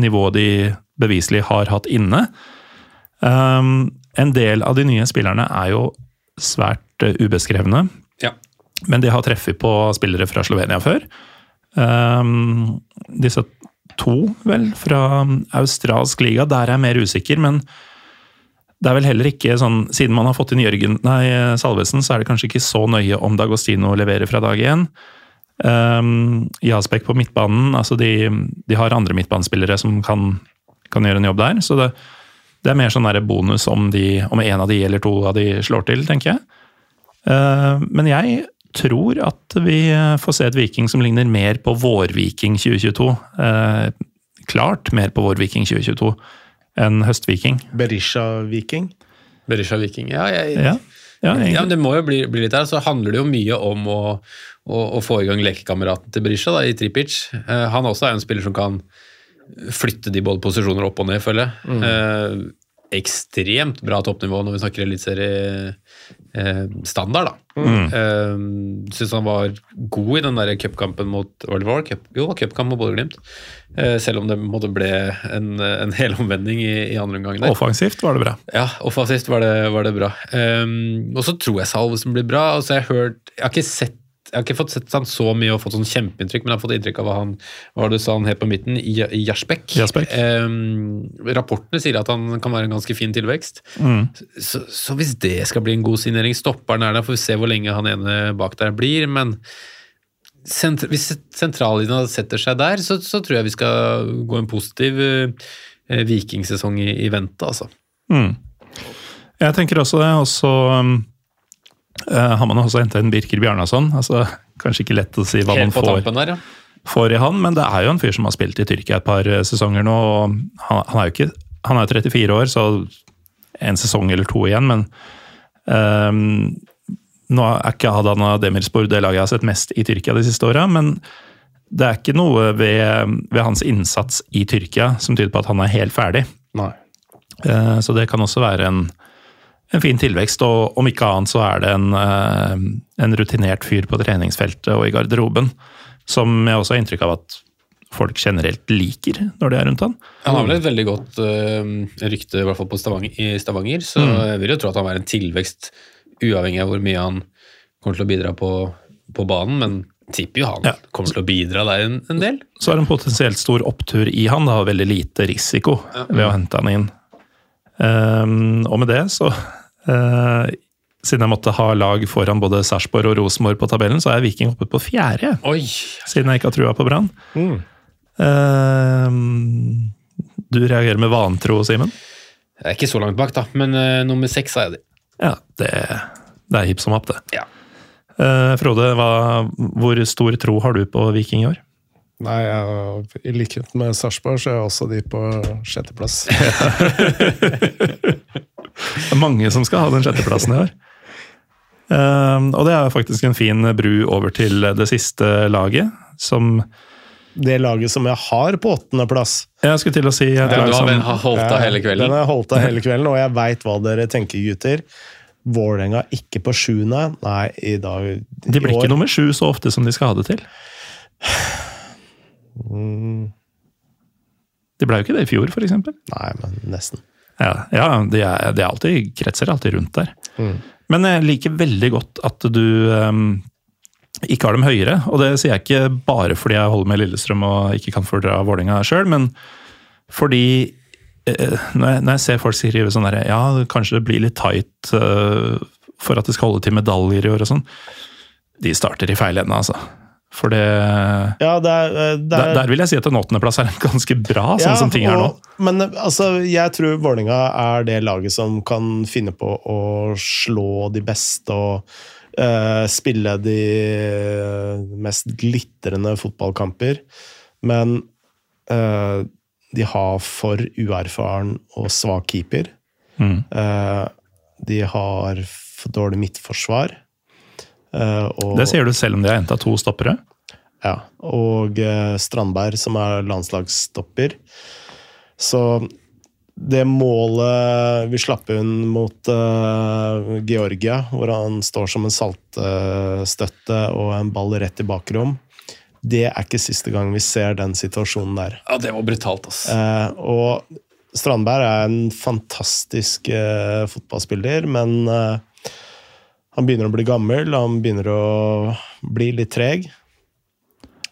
nivået de beviselig har hatt inne. Um, en del av de nye spillerne er jo svært eh, ubeskrevne, ja. men de har treffet på spillere fra Slovenia før. Um, disse to, vel, fra australsk liga, der er jeg mer usikker, men det er vel heller ikke sånn Siden man har fått inn Jørgen, nei, Salvesen, så er det kanskje ikke så nøye om Dagostino leverer fra dag én. Um, Jasbekk på midtbanen, altså de, de har andre midtbanespillere som kan, kan gjøre en jobb der. Så det, Det er mer sånn der bonus om, de, om en av de eller to av de slår til, tenker jeg. Uh, Men jeg tror at vi får se et Viking som ligner mer på vår-Viking 2022. Uh, Klart mer på vår-Viking 2022 enn høst-Viking. Berisha-viking. Berisha Viking. Ja, jeg, Ja, ja, Ja, men. Det må jo bli, bli litt der. Så handler det jo mye om å, å, å få i gang lekekameraten til Berisha da, i Tripic. Uh, han også er jo en spiller som kan flytte de både posisjoner opp og ned, føler jeg. Eh, ekstremt bra toppnivå når vi snakker eliteseriestandard, da. da. Eh, Syns han var god i den der cupkampen mot Oliver cup, Jo, cupkamp mot Bodø-Glimt. Eh, selv om det måtte ble en, en (laughs) helomvending i, i andre omgang. der. Offensivt var det bra. Ja, offensivt var det, var det bra. Ehm, og så tror jeg Salvesen blir bra. Altså, jeg, har hørt, jeg har ikke sett jeg har ikke fått sett han så mye og fått sånn kjempeinntrykk, men jeg har fått inntrykk av hva han hva var det du sa han helt på midten, Jarsbekk. Jarsbekk. Ehm, rapportene sier at han kan være en ganske fin tilvekst. Mm. Så, så hvis det skal bli en god signering, stopperen er der, får vi se hvor lenge han ene bak der blir. Men sent, hvis sentrallinja setter seg der, så, så tror jeg vi skal gå en positiv eh, vikingsesong i, i vente, altså. Mm. Jeg tenker også det, også... um, eh, har man også henta inn Birker Bjarnason. Altså, kanskje ikke lett å si hva man Helt man får, der, ja. får i han, men det er jo en fyr som har spilt i Tyrkia et par eh, sesonger nå. og Han, han er jo ikke Han er 34 år, så en sesong eller to igjen, men um, nå er ikke Adana Demirspor det laget jeg har sett mest i Tyrkia de siste åra, men det er ikke noe ved, ved hans innsats i Tyrkia som tyder på at han er helt ferdig. Nei. Eh, Så det kan også være en, en fin tilvekst, og om ikke annet så er det en, eh, en rutinert fyr på treningsfeltet og i garderoben, som jeg også har inntrykk av at folk generelt liker når de er rundt han. Han har vel et veldig godt øh, rykte, i hvert fall på Stavanger, i Stavanger, så jeg vil jo tro at han er en tilvekst, uavhengig av hvor mye han kommer til å bidra på, på banen, men tipper jo han Ja. kommer til å bidra der en, en del. Så er det en potensielt stor opptur i han, da, har veldig lite risiko ved å hente han inn. Um, og med det, så eh, Siden jeg måtte ha lag foran både Sarpsborg og Rosenborg på tabellen, så er Viking oppe på fjerde. Oi! siden jeg ikke har trua på Brann. Ehm, du reagerer med vantro, Simen? Jeg er ikke så langt bak, da, men uh, nummer seks er jeg det. Ja, det, det er hipp som happ, det. Ja. Eh, Frode, hva, hvor stor tro har du på Viking i år? Nei, jeg, I likhet med Sarpsborg så er også de på sjetteplass. (laughs) (laughs) Det er mange som skal ha den sjetteplassen i år. Ehm, og det er faktisk en fin bru over til det siste laget, som Det laget som jeg har på åttendeplass. Jeg skulle til å si et Ja, lag du har som vel- har holdt av hele Den har holdt av hele (laughs) kvelden, og jeg veit hva dere tenker, gutter. Vålerenga ikke på sjuende. Nei, i dag De blir i år- ikke nummer sju så ofte som de skal ha det til. (sighs) Mm, De ble jo ikke det i fjor, f.eks. Nei, men nesten. Ja, ja de, er, de er alltid, kretser alltid rundt der. Mm. Men jeg liker veldig godt at du um, ikke har dem høyere. Og det sier jeg ikke bare fordi jeg holder med Lillestrøm og ikke kan fordra Vålerenga sjøl, men fordi eh, når, jeg, når jeg ser folk skrive sånn derre Ja, kanskje det blir litt tight eh, for at det skal holde til medaljer i år og sånn. De starter i feil ende, altså. For det Ja, det er, eh, det der, er der vil jeg si at en åttendeplass er ganske bra, sånn Ja, som ting er nå. og- Men eh, altså, jeg tror Vålerenga er det laget som kan finne på å slå de beste og uh, spille de mest glitrende fotballkamper. Men uh, de har for uerfaren og svak keeper. Mm. Uh, de har for dårlig midtforsvar. Eh, og, Det sier du selv om de har henta to stoppere. ja, og eh, Strandberg, som er landslagsstopper. Så det målet vi slapp inn mot uh, Georgia, hvor han står som en saltstøtte og en ball rett i bakrom, det er ikke siste gang vi ser den situasjonen der. Ja, det var brutalt, ass. Uh, og Strandberg er en fantastisk uh, fotballspiller, men han begynner å bli gammel, han begynner å bli litt treg.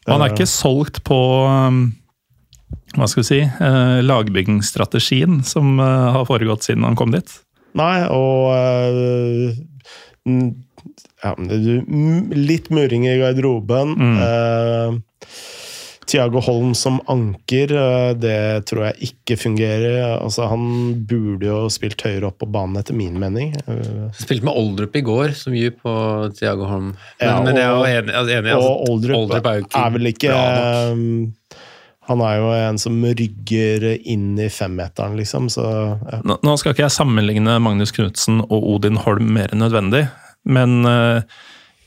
Han er ikke solgt på um, hva skal vi si, eh, lagbyggingsstrategien som eh, har foregått siden han kom dit. Nei, og eh, ja, Litt murring i garderoben. Mm. eh, Thiago Holm som anker, eh, det tror jeg ikke fungerer. Altså, han burde jo spilt høyere opp på banen, etter min mening. Eh, Spilte med Oldrup i går, som mye på Tiago Holm. Men, Ja, men jeg er jo og- enig. Altså, enig altså, Oldrup, Oldrup, er jo ikke, er vel ikke um, Han er jo en som rygger inn i femmeteren, liksom, så ja. Nå, nå skal ikke jeg sammenligne Magnus Knutsen og Odin Holm mer enn nødvendig, men eh,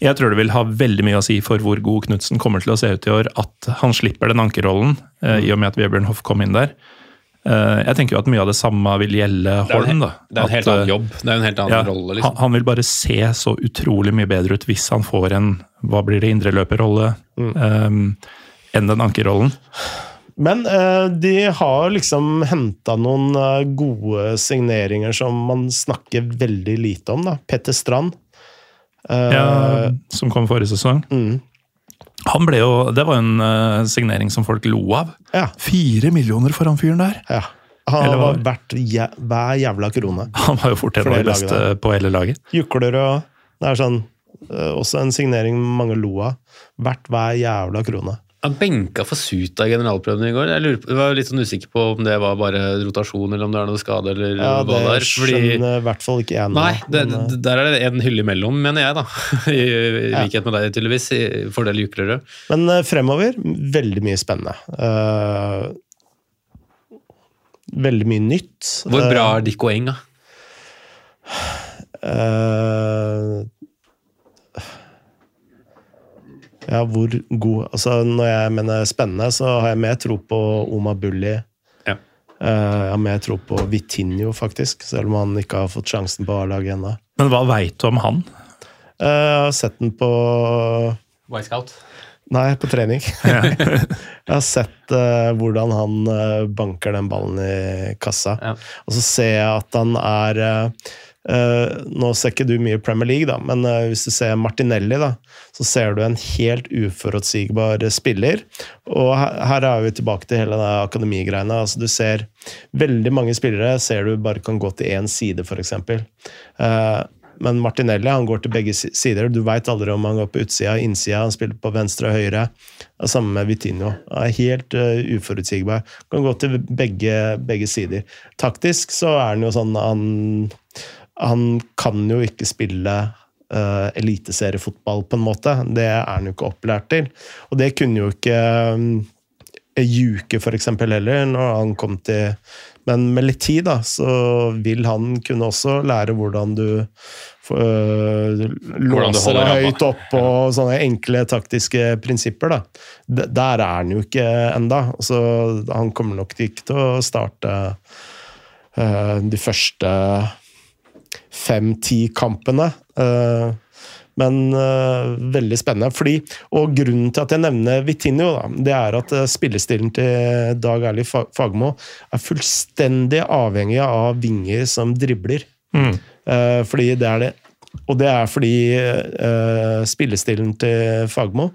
jeg tror det vil ha veldig mye å si for hvor god Knutsen kommer til å se ut i år, at han slipper den ankerrollen, eh, i og med at Vebjørn Hoff kom inn der. Eh, jeg tenker jo at mye av det samme vil gjelde Holm. da. det er en helt annen eh, jobb. Det er en helt annen ja, rolle, han, liksom. han vil bare se så utrolig mye bedre ut hvis han får en hva blir det, indreløperrolle Mm. eh, enn den ankerrollen. Men eh, de har liksom henta noen gode signeringer som man snakker veldig lite om. da. Petter Strand. Eh, Ja, som kom forrige sesong. mm, Han ble jo, Det var en uh, signering som folk lo av. ja, Fire millioner for han fyren der! ja. Han Eller var verdt jæ hver jævla krone. Han var jo fort en av de beste på hele laget. Jukler og Det er sånn uh, Også en signering mange lo av. Verdt hver jævla krone. Han benka for Suta i generalprøven i går. Jeg, lurer jeg var litt sånn usikker på om det var bare rotasjon, eller om det er noe skade, eller Ja, hva Det er. Fordi, skjønner i hvert fall ikke jeg nei, det, men, eh, der er det en hylle imellom, mener jeg, da. (laughs) I, i Ja. likhet med deg, tydeligvis. I fordel Juklerød. Men uh, fremover, veldig mye spennende. Uh, veldig mye nytt. Hvor bra er Dikko Eng, da? Eh, ja, hvor god Altså, når jeg mener spennende, så har jeg mer tro på Oma Bulli. Ja. Eh, jeg har mer tro på Vitinho, faktisk, selv om han ikke har fått sjansen på A-laget ennå. Men hva veit du om han? Eh, jeg har sett den på White Scout? Nei, på trening. (laughs) jeg har sett uh, hvordan han uh, banker den ballen i kassa. Ja. Og så ser jeg at han er eh, eh, Nå ser ikke du mye Premier League, da, men uh, hvis du ser Martinelli, da, så ser du en helt uforutsigbar spiller. Og her, her er vi tilbake til hele den akademigreiene. Altså, du ser veldig mange spillere ser du bare kan gå til én side, f.eks. Uh, men Martinelli han går til begge sider. Du veit aldri om han går på utsida, innsida, han spiller på venstre og høyre. Samme med Vitinho. Han er helt uh, uforutsigbar. Kan gå til begge, begge sider. Taktisk så er han jo sånn Han, han kan jo ikke spille uh, eliteseriefotball, på en måte. Det er han jo ikke opplært til. Og det kunne jo ikke um, Juke, eksempel, heller, når han kom til Men med litt tid, da, så vil han kunne også lære hvordan du uh, låser deg høyt opp og sånne enkle taktiske prinsipper. da. Der er han jo ikke enda. Så han kommer nok ikke til å starte uh, de første fem-ti kampene. Øh, men øh, veldig spennende. Fordi, og grunnen til at jeg nevner Vitinho, da, det er at øh, spillestilen til Dag Erli Fagmo er fullstendig avhengig av vinger som dribler. Mm. fordi det er det Og det er fordi eh, spillestilen til Fagmo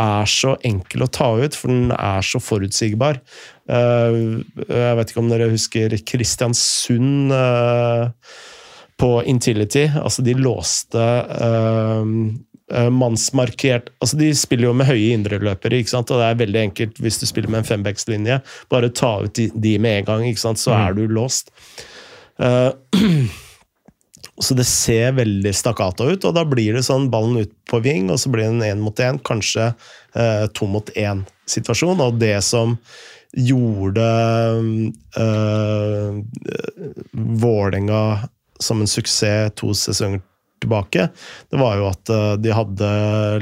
er så enkel å ta ut, for den er så forutsigbar. Eh, jeg vet ikke om dere husker Kristiansund eh, på Intility. Altså, de låste eh, mannsmarkert Altså, de spiller jo med høye indreløpere, ikke sant? og det er veldig enkelt hvis du spiller med en fembackslinje. Bare ta ut de, de med en gang, ikke sant? så er du låst. Uh, (clears throat) så det ser veldig stakkato ut, og da blir det sånn ballen ut på ving, og så blir det en én mot én, kanskje uh, to mot én-situasjon. Og det som gjorde uh, Vålerenga som en suksess to sesonger tilbake, det var jo at eh, de hadde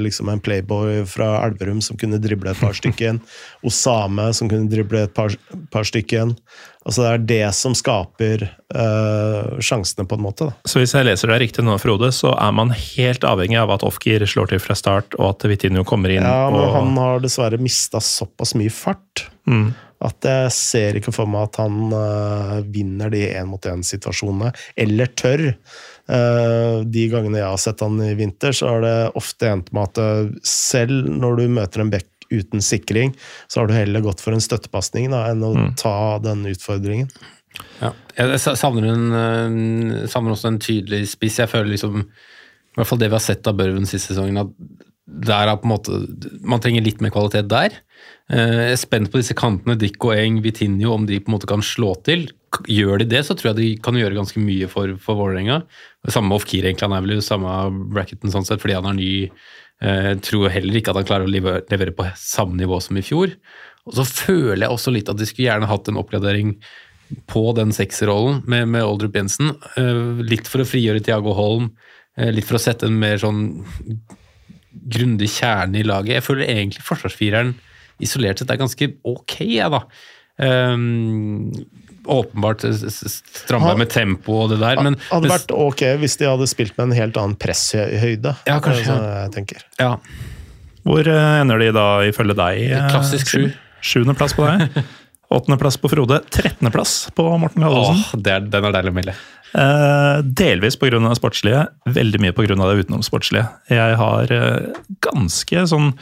liksom en playboy fra Elverum som kunne drible et par stykken. (laughs) Osame som kunne drible et par, par stykken. Altså Det er det som skaper eh, sjansene, på en måte. da. Så hvis jeg leser deg riktig nå, Frode, så er man helt avhengig av at Ofkir slår til fra start, og at Vitinho kommer inn. Ja, men og... han har dessverre mista såpass mye fart Mm. At jeg ser ikke for meg at han uh, vinner de én-mot-én-situasjonene, eller tør. Uh, de gangene jeg har sett han i vinter, så har det ofte endt med at eh, selv når du møter en bekk uten sikring, så har du heller gått for en støttepasning enn å ta den utfordringen. Ja. Jeg savner, en, savner også en tydelig spiss. Jeg føler liksom I hvert fall det vi har sett av Børven siste sesongen, at der er på en måte Man trenger litt mer kvalitet der. Eh, Jeg er spent på disse kantene, Dicko, Eng, Vitinho, om de på en måte kan slå til. Gjør de det, så tror jeg de kan gjøre ganske mye for, for Vålerenga. Samme med Ofkir, egentlig. Han er vel i samme bracketen sånn sett, fordi han er ny. Jeg tror heller ikke at han klarer å levere, på samme nivå som i fjor. Og så føler jeg også litt at de skulle gjerne hatt en oppgradering på den sekserrollen med, med Oldrup Jensen. Eh, litt for å frigjøre Tiago Holm, eh, litt for å sette en mer sånn grundig kjerne i laget. Jeg føler egentlig forsvarsfireren isolert sett er ganske ok, jeg, da. Um, åpenbart stramma med tempo og det der, men Hadde vært ok hvis de hadde spilt med en helt annen presshøyde. Ja, kanskje, er sånn jeg tenker. ja, Hvor eh, ender de da ifølge deg? eh, Klassisk sju. Sjuendeplass på deg. (laughs) Åttendeplass på Frode. Trettendeplass på Morten Gallosen. Er, den er deilig å melde. Eh, delvis pga. det sportslige, veldig mye pga. det utenomsportslige. Jeg har eh, ganske sånn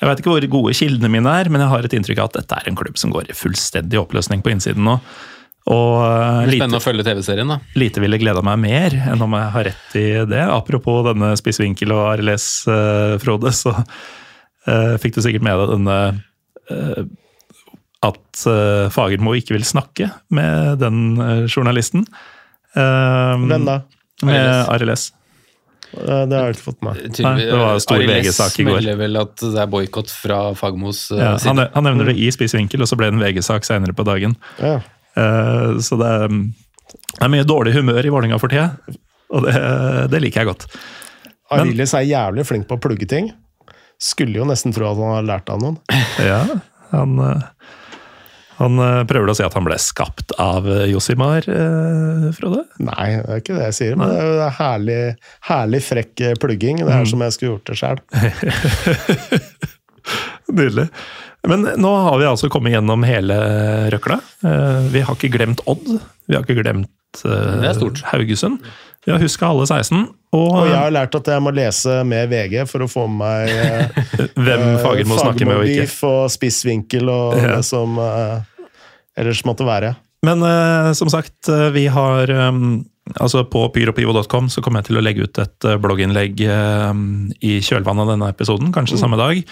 Jeg vet ikke hvor gode kildene mine er, men jeg har et inntrykk av at dette er en klubb som går i fullstendig oppløsning på innsiden nå. Og eh, lite, spennende å følge TV-serien, da. lite ville gleda meg mer enn om jeg har rett i det. Apropos denne spissvinkel og RLS, uh, Frode, så uh, fikk du sikkert med deg denne uh, at eh, Fagermo ikke vil snakke med den eh, journalisten. Eh, Hvem da? Med RLS. Eh, Det har jeg ikke fått med. meg. det var stor VG-sak i går. melder vel at det er boikott fra Fagmos eh, Ja, han, side. han nevner det i spissvinkel, og så ble det en VG-sak senere på dagen. Ja. Uh, så det er, det er mye dårlig humør i Vålerenga for tida, og det, det liker jeg godt. Arilis er jævlig flink på å plugge ting. Skulle jo nesten tro at han har lært av noen. Ja, han, eh, han eh, prøver å si at han ble skapt av eh, Josimar, eh, Frode? Nei, det er ikke det jeg sier, men det er jo herlig, herlig frekk plugging. Det er som jeg skulle gjort det sjøl. (laughs) Nydelig. Men nå har vi altså kommet gjennom hele røkla. Vi har ikke glemt Odd. Vi har ikke glemt Det stort. Haugesund. Vi har huska alle 16. Og, Og jeg har lært at jeg må lese med VG for å få med meg (laughs) Hvem hvem Fagermo snakker med og ikke. Og spissvinkel og Ja. det som uh, ellers måtte være. Men uh, som sagt, eh, vi har um, Altså På pyropivo.com så kommer jeg til å legge ut et eh, blogginnlegg eh, i kjølvannet av denne episoden, kanskje samme dag.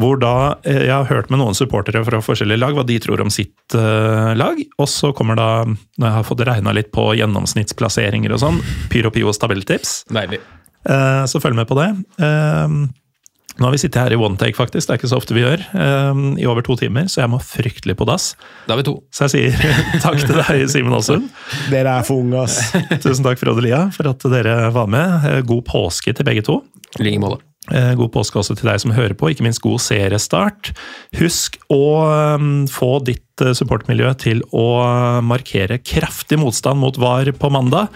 Hvor da eh, jeg har hørt med noen supportere fra forskjellige lag hva de tror om sitt uh, lag. Og så kommer da, når jeg har fått regna litt på gjennomsnittsplasseringer og sånn, Pyro Pios tabelltips. Deilig. Eh, Så følg med på det. Uh, Nå har vi sittet her i one take, faktisk. Det er ikke så ofte vi gjør. I over to timer, så jeg må fryktelig på dass. Da er vi to. Så jeg sier (laughs) takk til deg, Simen Aasund. Dere er for unge, ass. Tusen takk, Frode Lia, for at dere var med. God påske til begge to. I like måte. Eh, God påske også til deg som hører på, ikke minst god seriestart. Husk å eh, få ditt eh, supportmiljø til å markere kraftig motstand mot VAR på mandag.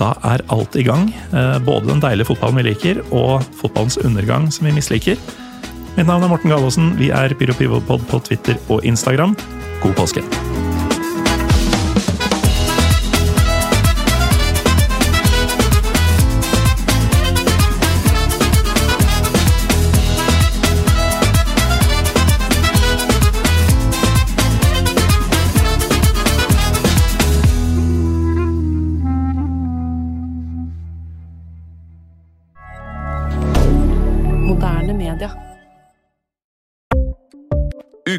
Da er alt i gang. Eh, Både den deilige fotballen vi liker, og fotballens undergang som vi misliker. Mitt navn er Morten Galaasen. Vi er PyroPivopod på Twitter og Instagram. God påske!